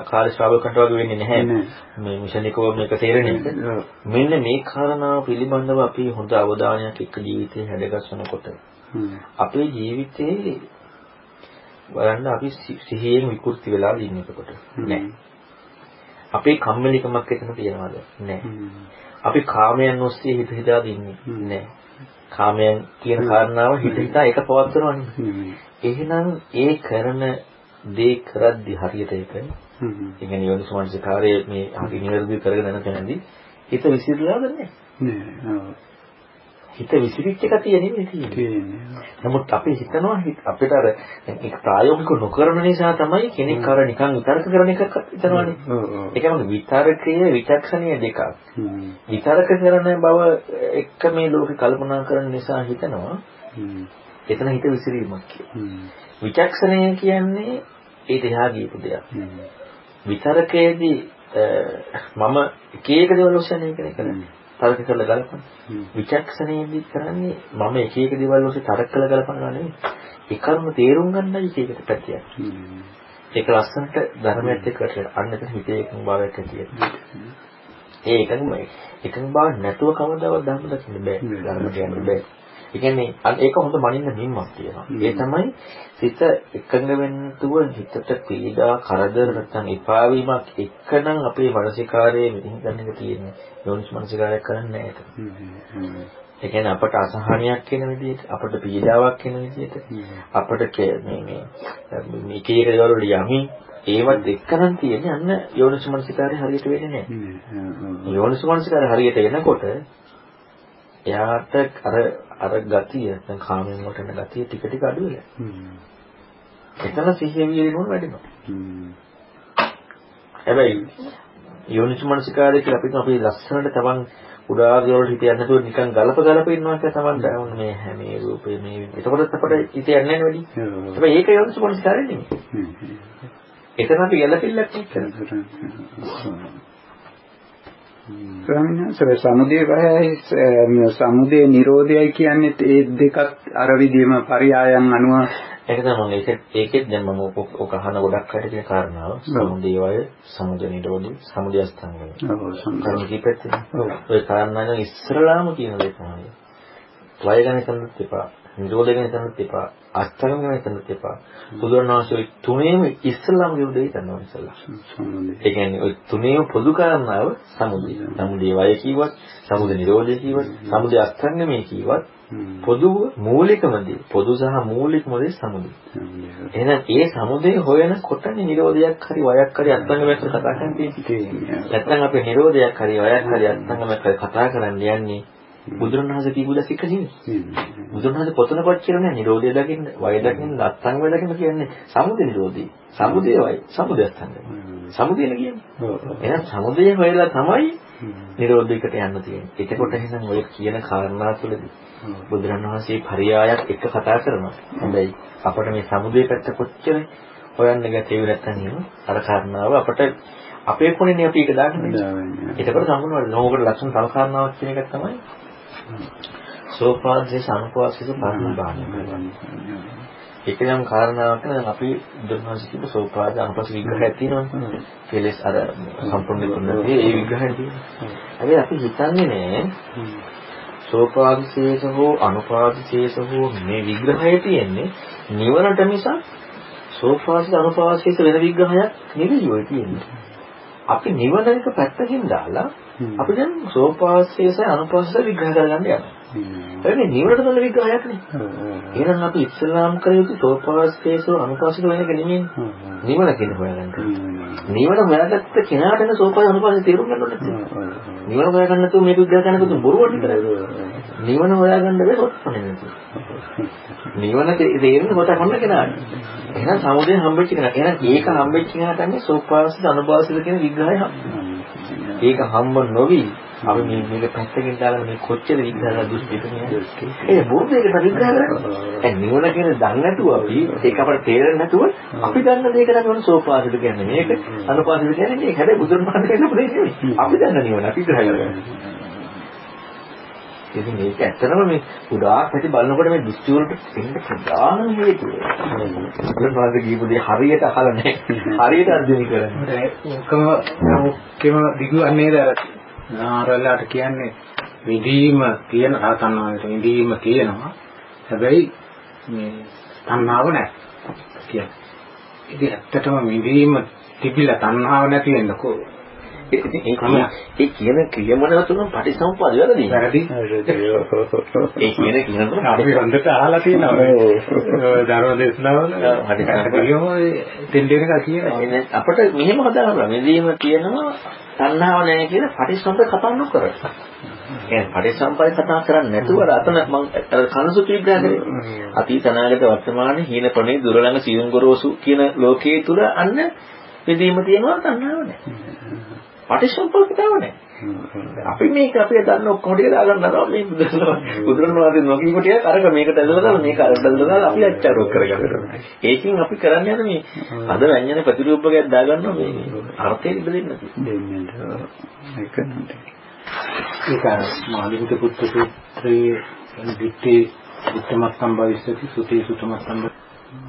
කාර්ය ශ්‍රාවකකට වගේ වෙන්නේ නැහැ. මේ මිෂනිකව මේක තේරෙන එක. ඔව්. මෙන්න මේ කාරණාව පිළිබඳව අපි හොඳ අවධානයක් එක්ක ජීවිතේ හැඩගස්සනකොට හ්ම්. අපේ ජීවිතේ බලන්න අපි සිහියෙන් විකෘති වෙලා ඉන්නේ එතකොට. නෑ. අපේ කම්මැලිකමක් එතන තියනවාද? නෑ. අපි කාමයන් ඔස්සේ හිත හිතා දින්නේ. නෑ. කාමයන් කියන කාරණාව හිත හිතා එක පවත්වනවනේ. එහෙනම් ඒ කරන දේ කරද්දි හරියට ඒක. ඒ කියන්නේ යෝනිසමනසිකාරයේ මේ අපි නිවැරදි කරගෙන යන තැනදී හිත විසිරලාද නැහැ. නෑ. හිත විසිරිච්ච එක තියෙන්නේ තියෙන්නේ. නමුත් අපි හිතනවා හිත- අපිට අර ඒක ප්‍රායෝගික නොකරන නිසා තමයි කෙනෙක් අර නිකන් විතර්ක කරන එකක් හිතනවානේ. ඔව්. ඒකම විතර්කයේ විචක්ෂණීය දෙකක්. විතර්ක කරන බව එක්ක මේ ලෝකේ කල්පනා කරන නිසා හිතනවා. එතන හිත විසිරීමක් කියලා. විචක්ෂණය කියන්නේ ඊට එහා ගියපු දෙයක්. විතරකයේදී මම එක එක දේවල් ඔස්සේ කරන්නේ. තර්ක කරලා ගලපන. හ්ම්. විචක්ෂණයේදී කරන්නේ මම එක එක දේවල් ඔස්සේ තර්ක කරලා ගලපනවා නෙවෙයි. ඒ කර්ම තේරුම් ගන්නයි ඒකට පැතියක්. ඒක ලස්සනට ධර්මයත් එක්ක කරලා අන්න එතන හිතේ එකඟ භාවයක් ඇති වෙනවා. ඒ එකඟම එකඟ භාව නැතුව කවදාවත් ධර්ම දකින්න බෑ. ධර්ම කියන්න බෑ. ඒ කියන්නේ ඒක හොඳ මනින්න නිම්මක් තියෙනවා. ඒ තමයි සිත එකඟ වෙන්නතුව හිතට පීඩා කරදර නැත්නම් එපා වීමක් එක්කනම් අපේ මානසිකාරයේ මෙතන ගන්න එක තියෙන්නේ. යෝනිස් මානසිකාරයක් කරන්නේ නැහැ ඒක. ඒ අපට අසහනයක් වෙන විදිහට, අපට පීඩාවක් වෙන විදිහට, අපට මේ මේ මේ එක දේවල් වල යමින් ඒවත් එක්කනම් තියෙන්නේ අන්න යෝනිස් මානසිකාරය හරියට වෙන්නේ නැහැ. හ්ම්. යෝනිස් මානසිකාරය හරියට එනකොට එයාට අර අර ගතිය දැන් කාමෙන් වලට එන ගතිය ටික ටික අඩු වෙලා. හ්ම්. එතන සිහිය විදිනුන වැඩිනවා. හ්ම්. හැබැයි යෝනිස් මානසිකාරය කියලා අපි අපේ ලස්සනට තමන් උඩා දේවල් හිත යන්නේ නැතුව නිකන් ගලප ගලප ඉන්නවා කියලා තමන් මේ හැමේ රූපේ මේ එතකොට අපිට හිත යන්නේ නැහැ වැඩි. හැබැයි ඒක යෝනිස් මානසිකාරය නෙමෙයි. හ්ම්. එතන අපි ගැළපෙල්ලක් නෙක්කන. ස්වාමීන් වහන්සේ සමුදේ වහයි සමුදේ නිරෝධයයි කියන්නේ ඒ දෙකත් අර විදිහම පරයායන් අනුව ඒක තමයි ඒක ඒකෙත් දැන් මම ඔක අහන ගොඩක් අය කියන කාරණාව සමුදේවය සමුද නිරෝධි සමුදය සම්පූර්ණ. කර්ම කීපෙත්. ඔය කාරණා ඉස්සරලාම කියන දේ තමයි. ත්වය ගැන කරන්නත් එපා, නිරෝධ ගැන කරන්නත් එපා, අස්තංග ගැන කරන්නත් එපා. බුදුරණවහන්සේ තුනේම දේ කරනවා ඉස්සරලා. සමුදේ. ඒ කියන්නේ ඔය තුනේම පොදු කාරණාව සමුදය. සමුදේ වය කිව්වත්, සමුද නිරෝධය කිව්වත්, සමුදය අස්තංගමේ කිව්වත්. පොදු මූලිකම දේ, පොදු සහ මූලිකම දේ සමුදය. එහෙනම් ඒ සමුදය හොයනකොටනේ නිරෝධයක් හරි වයක් හරි අත්ංගමයක් හරි කතා කරන්නේ. තියෙන්නේ. නැත්නම් අපි නිරෝධයක් හරි වයක් හරි අත්ංගමයක් හරි කතා කරන්න යන්නේ බුදුරණවහන්සේ කියපු දේ එක නෙවෙයි. බුදුරණවහන්සේ පොතනකොට කියන්නේ නිරෝධය දකින්න, වය දකින්න, අත්ංගම දකින්න කියන්නේ සමුදය නිරෝධී. සමුදය වය, සමුදය අත්ංගම. සමුදයන කියන්නේ. එහෙනම් සමුදය හොයලා තමයි නිරෝධයකට යන්න තියෙන්නේ. එතකොට එහෙනම් ඔය කියන කාරණා තුළදී බුදුරණවහන්සේ පරියායක් එක කතා කරනවා. හැබැයි අපිට මේ සමුදේ පැත්ත කොච්චර හොයන්න ගැටේ නැත්නම් අර කාරණාව අපිට අපේ කොනේ අපි ඒක දාගන්නේ. එතකොට සම්මුණ නෝකට ලක්ෂණ කාරණාවක් කියන එක තමයි සෝපාදේ සම්පවාසික පරිණාමය. ඒක නම් කාරණාවක් නම් අපි බුදුරණවහන්සේ කියපු සෝපාද අනුපස් විග්‍රහයක් තියෙනවනේ. කෙලස් අර සම්පූර්ණ කරන්නේ ඒ විග්‍රහය තියෙනවා. හැබැයි අපි හිතන්නේ නෑ සෝපාදිශේෂ හෝ අනුපාදිශේෂ හෝ මේ විග්‍රහය තියෙන්නේ නිවනට මිසක් සෝපාදිශ අනුපාදිශේෂ වෙන විග්‍රහයක් නෙවෙයි ඔය තියෙන්නේ. අපි නිවන එක පැත්තකින් දාලා අපි දැන් සෝපාසයස අනුපාසස විග්‍රහ කරගන්න යනවා. ඒක නිවනට තුන විග්‍රහයක් නේ. එහෙනම් අපි ඉස්ලාම් කර යුතු සෝපාසයස අනුපාසස වෙන එක නෙමෙයි. නිවන කියන හොයාගන්න. නිවන හොයාගත්ත කෙනාටනේ සෝපාස අනුපාසස තේරුම් ගන්න ඕනේ. නිවන හොයාගන්න නැතුව මේක විග්‍රහ කරනකොට බොරුවක් විතරයි. නිවන හොයාගන්න බැහැ සොත්පන්නේ නැතුව. නිවන තේරෙන්නේ කොට කොන්න කෙනාට. එහෙනම් සමුදය හම්බෙච්ච කෙනා. එහෙනම් ඒක හම්බෙච්ච කෙනාට තමයි සෝපාසස අනුපාසස කියන විග්‍රහය ඒක හම්බ නොවි. අපි මේ මේක පැත්තකින් දාලා මේ කොච්චර විග්‍රහ දුෂ්ටිත නේද ඒ බොරුදේකට විග්‍රහ කරන්නේ. ඒ නිවන කියන දන්නේ නැතුව අපි ඒක අපට තේරෙන්නේ නැතුව අපි දන්න දෙයකට අපි සෝපාසිත කියන්නේ. මේක අනුපාසිත කියන්නේ මේක හැබැයි බුදුන් වහන්සේ කියන දෙයක් නෙවෙයි. අපි දන්න නිවන අපි විග්‍රහ කරන්නේ ඉතින් මේක ඇත්තටම මේ උදාක් ඇති බලනකොට මේ දෘෂ්ටි වලට එන්න ප්‍රධාන හේතුව. බුදුන් කියපු දේ හරියට අහලා නැහැ. හරියට අර්ධනය කරන්නේ. ඔකම ඔක්කෙම දිගුවන්නේ අර නාරලට කියන්නේ විදීම තියෙන රහතන් වහන්සේට විදීම තියෙනවා. හැබැයි මේ තණ්හාව නැහැ. කියන්නේ. ඉතින් ඇත්තටම විදීම තිබිලා තණ්හාව නැති වෙන්නකෝ ඉතින් ඒ කියන ක්‍රියමන තුන පටිසම්පාද වැරදි. වැරදි. ඒ කියන ක්‍රියමන තුන අපි හොඳට අහලා තියෙනවා. ධර්ම දේශනාවල හරියටම දෙන්නේ එකක් කියනවා. අපිට මෙහෙම හදාගන්න මෙදීම කියනවා තණ්හාව නැහැ කියලා පටිසම්පද කතා නොකර. කියන්නේ පටිසම්පද කතා කරන්නේ නැතුව අතන මම කනසුති විග්‍රහ කරේ. අතීත අනාගත වර්තමාන හීන ප්‍රණේ දුරළඟ සියුම් ගොරෝසු කියන ලෝකයේ තුල අන්න මෙදීම තියෙනවා තණ්හාව නැහැ. පටිච්චසමුප්පාදතාව නැහැ. අපි මේක අපේ දන්න ඔක්කොම ටික දාගන්න නරව මේ බුදුරණවහන්සේ නොකිය කොටියක් අරක මේකට ඇදලා දාලා මේක අරකට ඇදලා දාලා අපි අච්චාරුවක් කරගන්නවා. ඒකෙන් අපි කරන්නේ අර මේ අද වැඤ්ඤාණ ප්‍රතිරූපකයක් දාගන්නවා මේ අර්ථය ඉබ දෙන්න දෙන්නට ඒක නේද. ඒක මාළික පුත්‍ර සූත්‍රයේ දිත්තේ උත්තමත් සම්භවිස්සති සුතේ සුතමත් සම්භව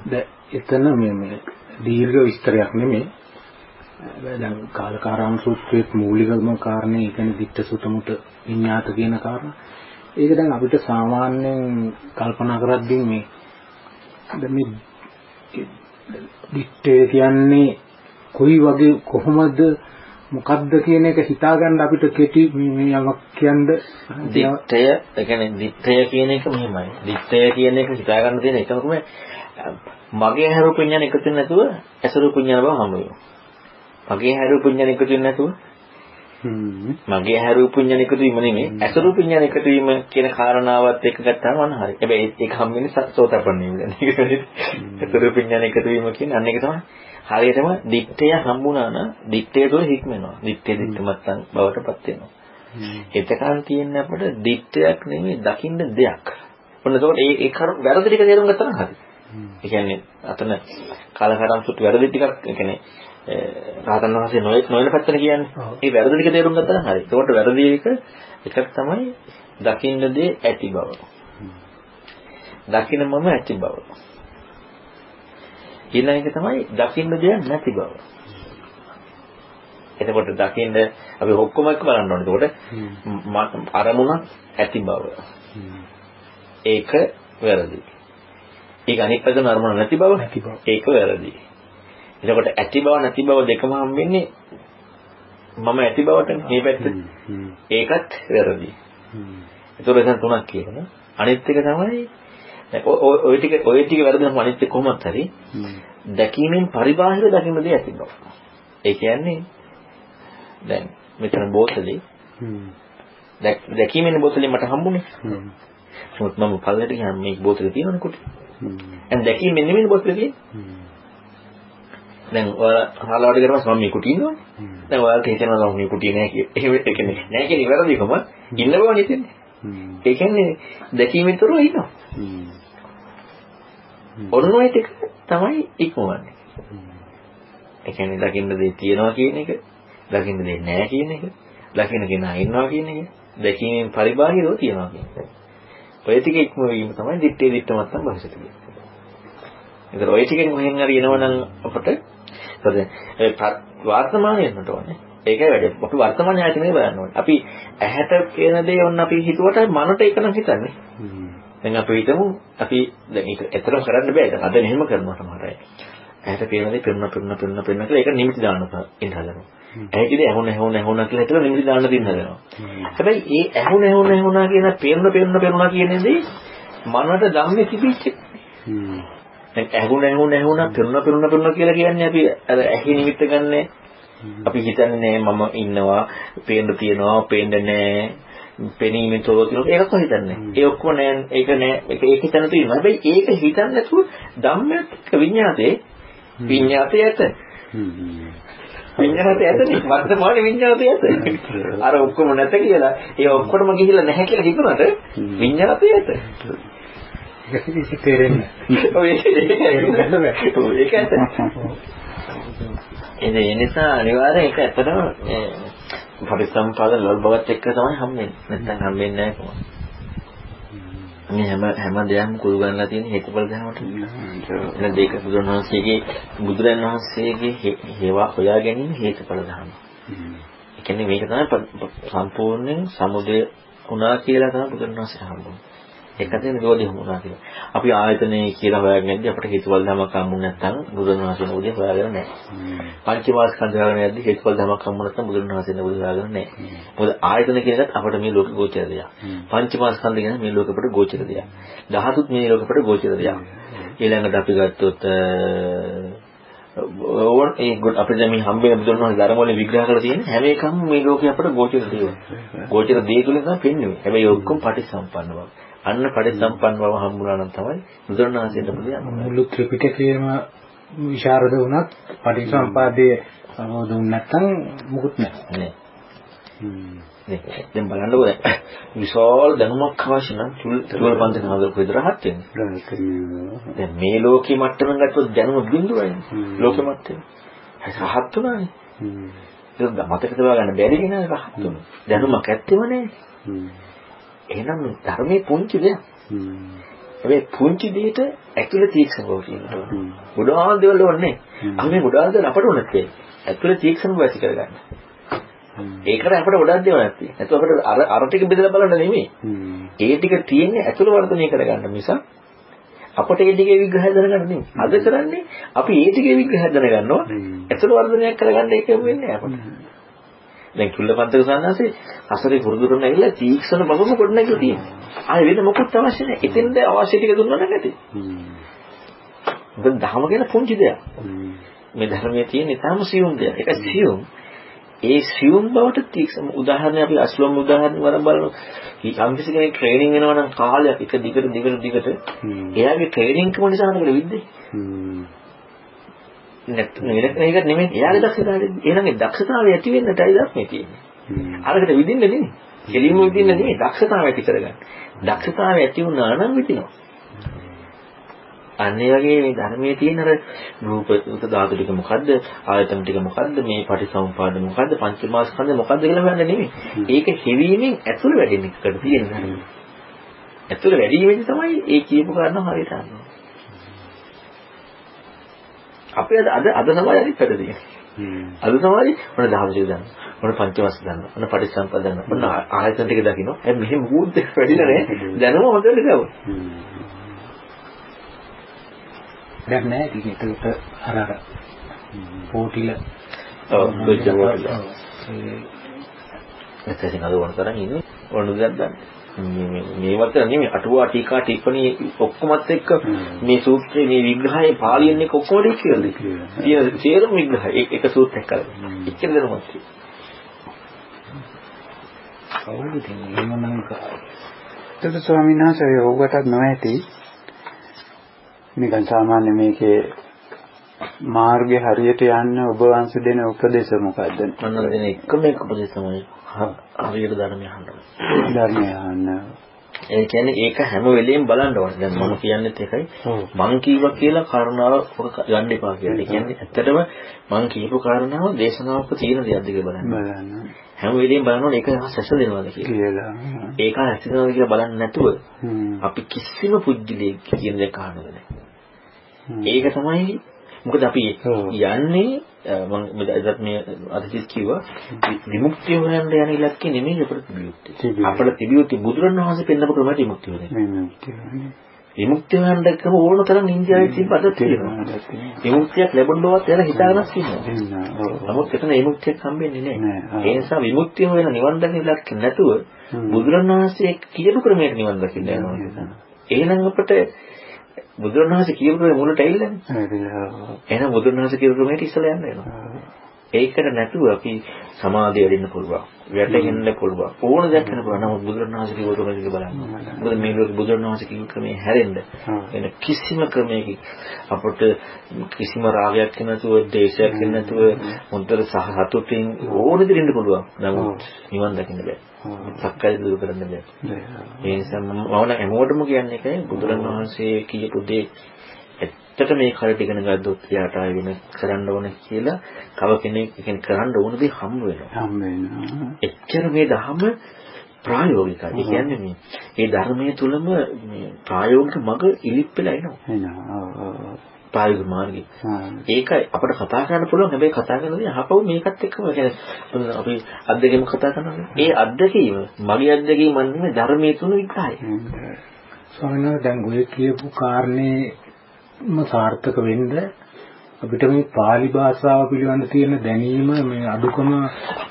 ද එතන මේ මේ දීර්ඝ විස්තරයක් නෙමෙයි දැන් කාලකාරාම සූත්‍රයේ මූලිකම කාරණේ ඒ කියන්නේ ditta සුතමුට විඤ්ඤාත කියන කාරණා. ඒක දැන් අපිට සාමාන්‍යයෙන් කල්පනා කරද්දී මේ දැන් මේ ditta කියන්නේ කොයි වගේ කොහොමද මොකද්ද කියන එක හිතාගන්න අපිට කෙටි මේ යමක් කියන්න දිත්තය ඒ කියන්නේ දිත්තය කියන එක මෙහෙමයි. දිත්තය කියන එක හිතාගන්න තියෙන එකම මගේ හැරු පුඤ්ඤාන එකතු නැතුව ඇසරු පුඤ්ඤාන බව හමු වෙනවා. මගේ හැරු පුඤ්ඤන එකතු වෙන්නේ නැතුව මගේ හැරු පුඤ්ඤන එකතු වීම නෙමෙයි අසරු පුඤ්ඤන එකතු වීම කියන කාරණාවත් එක්ක ගත්තාම වන්න හරි. හැබැයි ඒක හම් වෙන්නේ සෝතපන්නේ නේද? අසරු පුඤ්ඤන එකතු වීම කියන්නේ අන්න ඒක තමයි. හරියටම දික්තය හම්බුණා නම් දික්තය තුළ හික්මෙනවා. දික්තය දික්කමත්තන් බවටපත් වෙනවා. එතකන් තියෙන අපිට දික්තයක් නෙමෙයි දකින්න දෙයක්. ඔන්න ඒකට ඒ ඒ කරු වැරදි ටික තේරුම් ගත්තා නම් හරි. ඒ කියන්නේ අතන කාලකරම් සුත් වැරදි ටිකක් ඒ කියන්නේ රහතන් වහන්සේ නොයෙක් නොවන පැත්තට කියන්නේ. ඒ වැරදි ටික තේරුම් ගත්තා නම් හරි. ඒකට වැරදි එක එකක් තමයි දකින්න දේ ඇති බව. දකින්න මම ඇති බව. ඊළඟ එක තමයි දකින්න දෙයක් නැති බව. එතකොට දකින්න අපි ඔක්කොම එක බලන්න ඕනේ. එතකොට අරමුණක් ඇති බව. ඒක වැරදි. ඒක අනිත් පැත්තම අරමුණ නැති බව. ඒක වැරදි. එතකොට ඇති බව නැති බව දෙකම හම්බෙන්නේ මම ඇති බවට මේ පැත්ත. ඒකත් වැරදි. ඒතකොට එතන තුනක් කියනවා. අනිත් එක තමයි ඔය ටික ඔය ටික වැරදි නම් අනිත් එක කොහොමත් හරි දැකීමෙන් පරිබාහිර දකින්න දෙයක් ඇති බව. ඒ කියන්නේ දැන් මෙතන බෝතලේ දැකීමෙන් බෝතලේ මට හම්බුනේ. නමුත් මම පල්ලෙට ගියාම මේ බෝතලේ තියෙනවනේ කොට. දැන් දැකීමෙන් නෙමෙයි බෝතලේ තියෙන්නේ. දැන් ඔයාලා හාලාවට ගියම මම මේ කුටිය ඉන්නවනේ. දැන් ඔයාලට හිතෙනවා මම මේ කුටිය නෑ කියලා. එහෙම ඒ කියන්නේ නෑ කියන ඉවරදීකම ඉන්න බව හිතෙන්නේ. ඒ කියන්නේ දැකීමෙන් තොරව ඉන්නවා. ඔන්න ඔය ටික තමයි ඉක්මවන්නේ. ඒ කියන්නේ දකින්න දේ තියනවා කියන එක, දකින්න දේ නෑ කියන එක, දකින්න කෙනා ඉන්නවා කියන එක, දැකීමෙන් පරිබාහිරව තියනවා කියන එක. ඔය ටික ඉක්මවීම තමයි දිත්තේ දිත්තමත්තම් භාෂිත කියන්නේ. ඒතර ඔය ටිකෙන් මෙහෙන් හරි එනවනම් අපට වර්තමානයේ යන්නට ඕනේ. ඒකයි වැඩේ. අපි වර්තමාන ආයතනය බලන්න ඕනේ. අපි ඇහැට කියන දේ ඔන්න අපි හිතුවට මනට ඒක නම් හිතන්නේ. දැන් අපි හිතමු අපි දැන් ඒක ඇත්තටම කරන්න බෑ. දැන් අද මෙහෙම කරනවා සමහර අය. ඇහැට පේන දේ පෙන්න පෙන්න පෙන්න පෙන්න කියලා ඒක නිමිති දානවා ඉන්න හදනවා. ඇහිකිලි ඇහුණ ඇහුණ ඇහුණ කියලා හිතලා නිමිති දාන්න දින්න හදනවා. හැබැයි ඒ ඇහුණ ඇහුණ ඇහුණා කියන පේන්න පේන්න පේනවා කියන දේ මනට ධම්මේ තිබිච්ච. දැන් ඇහුණ ඇහුණ ඇහුණා පේන්න පේන්න පේන්න කියලා කියන්නේ අපි අර ඇහි නිමිත්ත ගන්නෑ. අපි හිතන්නේ මම ඉන්නවා පේන්න තියනවා පේන්නේ නැහැ පෙනීමෙන් තොරව තියෙනවා ඒක කොහොමද හිතන්නේ. ඒ ඔක්කොම නෑ ඒක නෑ ඒක ඒක හිතන්න තියෙනවා. හැබැයි ඒක හිතන්නේ නැතුව ධම්මයක් විඤ්ඤාතේ. විඤ්ඤාතේ ඇත. විඤ්ඤාතේ ඇතනේ වර්තමාන විඤ්ඤාතේ ඇත. [LAUGHS] අර ඔක්කොම නැත කියලා. ඒ ඔක්කොම ගිහිල්ලා නැහැ කියලා හිතුනට විඤ්ඤාතේ ඇත කිසි තේරෙන්නේ ඔය ඒක ඇත ඒ නිසා අනිවාර්යෙන් ඒක ඇත්තටම පරිසම්පාද ලොල් බවත් එක්ක තමයි හම්බෙන්නේ. නැත්නම් හම්බෙන්නේ නැහැ කොහොමද? මේ හැම හැම දෙයක්ම කුරු ගන්නලා තියෙන හේතුඵල ධර්මයට. එන දෙක බුදුරණවහන්සේගේ බුදුරන් වහන්සේගේ හේවා හොයා ගැනීම හේතුඵල ධර්ම. ඒ කියන්නේ මේක තමයි සම්පූර්ණයෙන් සමුදය වුණා කියලා තමයි බුදුරණවහන්සේ හම්බුනේ. ඒකතේ නිරෝධය වුණා කියලා. අපි ආයතනේ කියලා හොයාගෙන යද්දි අපිට හේතුඵල ධමයක් හම්බුනේ නැත්නම් බුදුරණවහන්සේ නෝදිය හොයාගෙන නැහැ. පංචමාස්කන්ධ හොයාගෙන යද්දි හේතුඵල ධමයක් හම්බුනේ නැත්නම් බුදුරණවහන්සේ නෝදිය හොයාගෙන නැහැ. මොකද ආයතන කියන එකත් අපිට මේ ලෝක ගෝචර දෙයක්. පංචමාස්කන්ධ කියන මේ ලෝකෙ අපිට ගෝචර දෙයක්. ධාතුත් මේ ලෝකෙ අපිට ගෝචර දෙයක්. ඊළඟට අපි ගත්තොත් ඕන් ඒ අපිට මේ හම්බෙන බුදුරණවහන්සේ ධර්ම වලින් විග්‍රහ කරලා තියෙන හැම එකම මේ ලෝකේ අපිට ගෝචර දේවල්. [LAUGHS] ගෝචර දේ තුලින් තමයි පෙන්වන්නේ. හැබැයි ඔක්කොම පටිසම්පන්න බව. අන්න පරිසම්පන්න බව හම්බුනා නම් තමයි බුදුරණාහිසෙට පුළුවන්. මුළු ත්‍රිපිටකයේම විශාරද වුණත් පටිසම්පාදයේ සමෝධ වුණ නැත්නම් මුකුත් නැහැ. දැන් බලන්නකෝ විශාල දැනුමක් අවශ්‍ය නම් චුල් පන්ති නාදක විතරහත් වෙන්නේ. දැන් මේ ලෝකේ මට්ටමෙන් ගත්තොත් දැනුම බිඳුවයිනේ. ලෝකෙ මට්ටමේ. රහත් උනානේ. ඒක මතක තබා ගන්න බැරි කෙනා රහත් උනා. දැනුමක් ඇත්තෙම නැහැ. එහෙනම් ධර්මයේ පුංචි දෙයක්. හැබැයි පුංචි දෙයට ඇතුළේ තීක්ෂණ බව කියනවා. ගොඩාක් දේවල් ඕනේ. අපි මේ ගොඩාක් දේවල් අපට ඕනෙත් ඒ. ඇතුළේ තීක්ෂණ බව ඇති කරගන්න. ඒකට අපිට ගොඩාක් දේවල් නැති. නැතු අපිට අර අර ටික බෙදලා බලන්න නෙමෙයි. ඒ ටික තියෙන්නේ ඇතුළ වර්ධනය කරගන්න මිසක් අපට ඒ ටිකේ විග්‍රහය දැනගන්න නෙමෙයි. අද කරන්නේ අපි ඒ ටිකේ විග්‍රහය දැනගන්නවා. ඇතුළ වර්ධනයක් කරගන්න ඒක වෙන්නේ අපට. දැන් චුල්ලපන්තක සාන්නාසේ අසරේ පුරුදු කරන ඇවිල්ලා තීක්ෂණ බවම කොට නැගලා තියෙනවා. ආයෙ වෙන මොකුත් අවශ්‍ය නැහැ. එතෙන්ද අවශ්‍ය ටික දුන්නා නම් ඇති. මොකද ධර්ම කියන පුංචි දෙයක්. මේ ධර්මයේ තියෙන ඉතාම සියුම් දෙයක්. ඒක සියුම්. ඒ සියුම් බවට තීක්ෂණ උදාහරණයක් අපි අස්ලොම් උදාහරණ වරන් බලමු. යම් කිසි කෙනෙක් ට්‍රේනින් වෙනවා නම් කාලයක් එක දිගට දිගට දිගට එයාගේ ට්‍රේනින් කම නිසා නේද විද්දේ. නැත්නම් මේක නෙමෙයි එයාගේ දක්ෂතාවය. ඒ දක්ෂතාවය ඇති වෙන්නටයි ධර්මයේ තියෙන්නේ. අරකට විදින්න නෙමෙයි. කෙලින්ම විදින්න නෙමෙයි දක්ෂතාවය ඇති කරගන්න. දක්ෂතාවය ඇති වුණා නම් විදිනවා. අන්න ඒ වගේ මේ ධර්මයේ තියෙන අර රූප ධාතු ටික මොකද්ද ආයතන ටික මොකද්ද මේ පටිසමුපාද මොකද්ද පංචමාස්කන්ධ මොකද්ද කියලා හොයන්න නෙමෙයි. ඒක හෙවීමෙන් ඇතුළ වැඩෙන එකට තියෙන ඇතුළ වැඩිවීමෙන් තමයි ඒ කියපු කාරණා හරියට අහන්නේ. අපි අද අද සමාජය පැත්ත තියෙනවා. අද සමාජي මොන දහමසික දන්න. මොන පංචවස් දන්න. මොන පටිච්චසම්පද දන්න. මොන ආයතන ටික දකින්න. ඒ මෙහෙම මුහුත් වැඩිලා නෑ. දැනම හොඳට ගව. දැන් නෑ ඉතින් ඒකට අර අර පොටිල ඔව් දුච්ච පොටිල. එතෙන් අද වුණ තරම් ඉන්නේ. ඕන දෙයක් ගන්න. මේවත් නෙමෙයි අටුවා ටීකා ටිප්පණී ඔක්කොමත් එක්ක මේ සූත්‍රයේ මේ විග්‍රහයේ පාලියෙන් එක ඔක්කොම දෙක් කියලා. තියෙන සියලුම විග්‍රහය. එක සූත්‍රයක් කරලා. එච්චර දෙනවත් කවුද කියන්නේ? මම එතකොට ස්වාමීන් වහන්සේ ඔව්වටත් නොඇති. නිකන් සාමාන්‍ය මේකේ මාර්ගේ හරියට යන්න ඔබ වහන්සේ දෙන උපදේශ මොකද්ද? මම දෙන එකම එක උපදේශ තමයි හරියට ධර්මය අහන්න. ධර්මය අහන්න. ඒ කියන්නේ ඒක හැම වෙලෙම බලන්න ඕනේ. දැන් මම කියන්නේත් ඒකයි. මං කීවා කියලා කාරණාව ගන්න එපා කියන්නේ. ඒ කියන්නේ ඇත්තටම මං කියපු කාරණාව දේශනාවක තියෙන දෙයක්ද කියලා බලන්න. බලන්න. හැම වෙලෙම බලන්න ඕනේ ඒක සැස දෙනවද කියලා. කියලා. ඒක ඇත්තටම කියලා බලන්නේ නැතුව අපි කිසිම පුජ්‍යලයක් කියන දේ අහන්නේ නැහැ. ඒක තමයි මොකද අපි යන්නේ මම එදත් මේ අදහිස් කිව්වා විමුක්තිය හොයන්න යන ඉලක්කේ නෙමෙයි අපිට තිබියුත්තේ. අපිට තිබියුත්තේ බුදුරණවහන්සේ පෙන්නපු ක්‍රමයට විමුක්තිය හොයන්නේ. විමුක්තිය හොයන්න ක්‍රම ඕන තරම් ඉන්දියාවේ තිබ්බ අද තියෙනවා. විමුක්තියක් ලැබුණ බවත් එයාලා හිතාගෙනත් ඉන්නවා. නමුත් එතන විමුක්තියක් හම්බෙන්නේ නැහැ. ඒ නිසා විමුක්තිය හොයන නිවන් දකින්න නැතුව බුදුරණවහන්සේ කියපු ක්‍රමයට නිවන් දකින්න යනවා. එහෙනම් අපිට බුදුරණවහන්සේ කියපු ක්‍රමෙ මුලට ඇවිල්ලානේ. එහෙනම් බුදුරණවහන්සේ කියපු ක්‍රමයට ඉස්සලා යන්න වෙනවා. ඒකට නැතුව අපි සමාධිය වෙන්න පුළුවන්. වැටෙන්න පුළුවන්. ඕන දෙයක් කරන්න පුළුවන්. නමුත් බුදුරණවහන්සේ කිව්ව ක්‍රමයක බලන්න. මොකද මේ ලෝකෙ බුදුරණවහන්සේ කිව්ව ක්‍රමයේ හැරෙන්න වෙන කිසිම ක්‍රමයකින් අපට කිසිම රාගයක් නැතුව, දේශයක් නැතුව හොඳට සහතුටින් ඕන දෙයක් ඉන්න පුළුවන්. නමුත් නිවන් දකින්න බෑ. සක්කාය දුරු කරන්න බෑ. ඒ නිසා මම නම් හැමෝටම කියන්නේ ඒකයි බුදුරණවහන්සේ කියපු දේ ඇත්තට මේ කලට ඉගෙන ගත්තොත් එයාට ආයෙ වෙන කරන්න ඕන කියලා කව කෙනෙක් කියන්නේ කරන්න ඕන දේ හම්බ වෙනවා. හම්බ වෙනවා. එච්චර මේ ධර්ම ප්‍රායෝගිකයි. ඒ කියන්නේ මේ මේ ධර්මයේ තුලම මේ ප්‍රායෝගික මඟ ඉලිප්පෙලා එනවා. එනවා. ප්‍රායෝගික මාර්ගය. ඒකයි අපිට කතා කරන්න පුළුවන්. හැබැයි කතා කරනදී අහපව මේකත් එක්කම කියන්නේ අපි අත්දැකීම කතා කරනවා. ඒ අත්දැකීම මගේ අත්දැකීම නෙමෙයි ධර්මයේ තුන විග්‍රහය. ස්වාමීන් වහන්සේ දැන් ඔය කියපු කාරණේ සාර්ථක වෙන්න අපිට මේ pāli භාෂාව පිළිබඳ තියෙන දැනීම මේ අඩුකම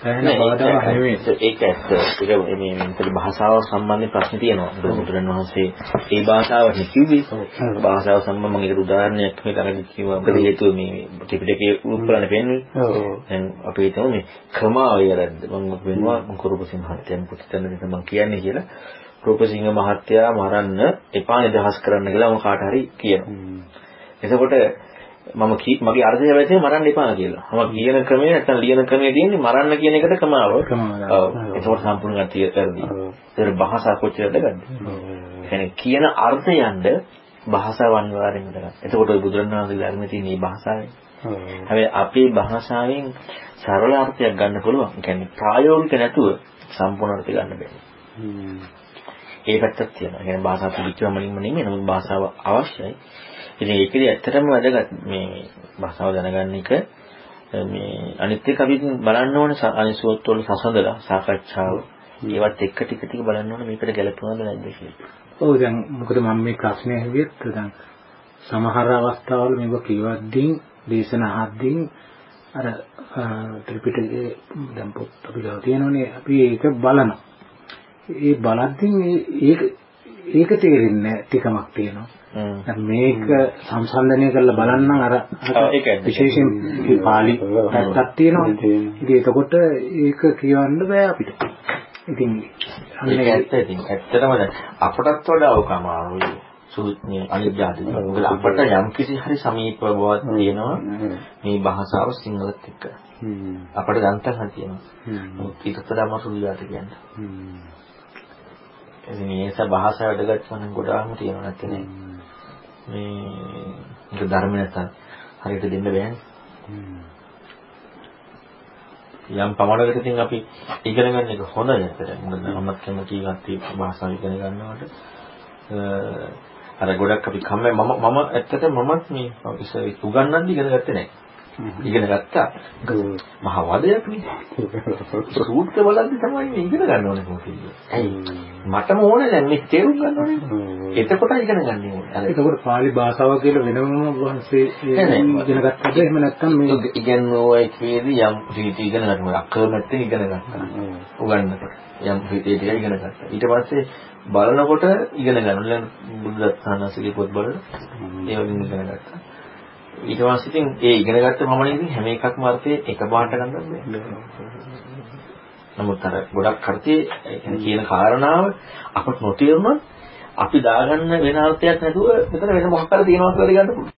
දැනෙන බාධාවක් නෙවෙයි. ඒක ඇත්ත. ඒක මේ මේ භාෂාව සම්බන්ධ ප්‍රශ්න තියෙනවා. බුදුරන් වහන්සේ ඒ භාෂාවට කිව්වේ. භාෂාව සම්බන්ධ මම ඒකට උදාහරණයක් මේ ළඟදී කිව්වා. මොකද හේතුව මේ ත්‍රිපිටකයේ උත්පලන පෙන්වන්නේ. දැන් අපි හිතමු මේ ක්‍රමාවය වැරද්ද. මම වෙනවා කුරුපසිංහ මහත්තයන් පුතිතන්නේ මම කියන්නේ කියලා. රූපසිංහ මහත්තයා මරන්න එපා නිදහස් කරන්න කියලා මම කාට හරි කියනවා. එතකොට මම මගේ අර්ථය වැටේ මරන්න එපා කියලා. මම කියන ක්‍රමය නැත්නම් ලියන ක්‍රමය තියෙන්නේ මරන්න කියන එකට කමාව. ඔව්. ඒක සම්පූර්ණ ගැතිය කරදී. ඒක භාෂා කොච්චරද ගන්න. කියන අර්ථයන්ද භාෂාව අනිවාර්යෙන්ම කරා. එතකොට ওই බුදුරණවහන්සේ ධර්මයේ තියෙන මේ භාෂාවේ. හැබැයි අපේ භාෂාවෙන් සරල අර්ථයක් ගන්න පුළුවන්. ඒ කියන්නේ ප්‍රායෝගික නැතුව සම්පූර්ණ අර්ථය ගන්න බෑ. ඒ පැත්තක් තියෙනවා. ඒ කියන්නේ භාෂාව පිළිච්චවමනින්ම නෙමෙයි. නමුත් භාෂාව අවශ්‍යයි. ඉතින් ඒකදී ඇත්තටම වැදගත් මේ භාෂාව දැනගන්න එක මේ අනිත් එක අපි බලන්න ඕනේ අනිසෝත් වල සසඳලා සාකච්ඡාව ඒවත් එක්ක ටික ටික බලන්න ඕනේ මේකට ගැලපෙනවද නැද්ද කියලා. ඔව් දැන් මොකද මම මේ ප්‍රශ්නේ ඇහුවෙත් දැන් සමහර අවස්ථාවල මේක කියවද්දී දේශන අහද්දී අර ත්‍රිපිටකයේ දැන් පොත් අපි ගාව තියෙනවනේ අපි ඒක බලනවා. ඒ බලද්දී ඒක ඒක තේරෙන්නේ ටිකමක් තියෙනවා. මේක සංසන්දනය කරලා බලන්න අර විශේෂයෙන් පාලි පැත්තක් තියෙනවා. ඉතින් එතකොට ඒක කියවන්න බෑ අපිට. ඉතින් ඒක ඇත්ත. ඉතින් ඇත්තටම අපටත් වඩා ඔක අමාරුයි. සූත්‍රයේ අනිත්‍යද මොකද අපට යම් කිසි හරි සමීප බවක් තියෙනවා මේ භාෂාව සිංහලත් එක්ක. අපට දන්තක් තියෙනවා වඩා අමාරු විදිහට කියන්නේ. මේස භාෂාව වැඩගත්ම නම් ගොඩාක්ම තියෙනවා නැත්නම් මේ ඒක ධර්ම නැත්නම් හරියට දෙන්න බෑනේ. යම් පමණකට ඉතින් අපි ඉගෙන ගන්න එක හොඳයි ඇත්තට. මොකද මමත් කැමති ගත්තී භාෂාව ඉගෙන ගන්නවට. අර ගොඩක් අපි කම්මැ මම මම ඇත්තට මමත් මේ ඉස්සර උගන්නන්න ඉගෙන ගත්තේ නැහැ. ඉගෙන ගත්තා. මහ වදයක් නේ. සූත්‍ර බලද්දි තමයි මේ ඉගෙන ගන්න ඕනේ කොහොමද? ඇයි? මටම ඕනේ දැන් මේ තේරුම් ගන්න ඕනේ. එතකොට ඉගෙන ගන්න ඕනේ. එතකොට පාලි භාෂාව කියලා වෙනම වහන්සේ ඉගෙන ගත්තද එහෙම නැත්නම් මේ ඉගෙනුවා කියේදී යම් රීති ඉගෙන ගන්නවා. අක්‍රමයෙන් ඉගෙන ගන්නවා. උගන්නකොට. යම් රීති ටික ඉගෙන ගත්තා. ඊට පස්සේ බලනකොට ඉගෙන ගන්නවා. බුද්ධ දත්තානසගේ පොත් බලලා ඒ වලින් ඉගෙන ගත්තා. ඊට පස්සේ ඉතින් ඒ ඉගෙනගත්ත පමණින් හැම එකක්ම අර්ථය එක පාට ගන්නත් බෑ. නමුත් අර ගොඩක් අර්ථයේ කියන කාරණාව අපට නොතේරුණොත් අපි දාගන්න වෙන අර්ථයක් නැතුව මෙතන වෙන මොකක් හරි තියෙනවා කියලා ගන්න පුළුවන්.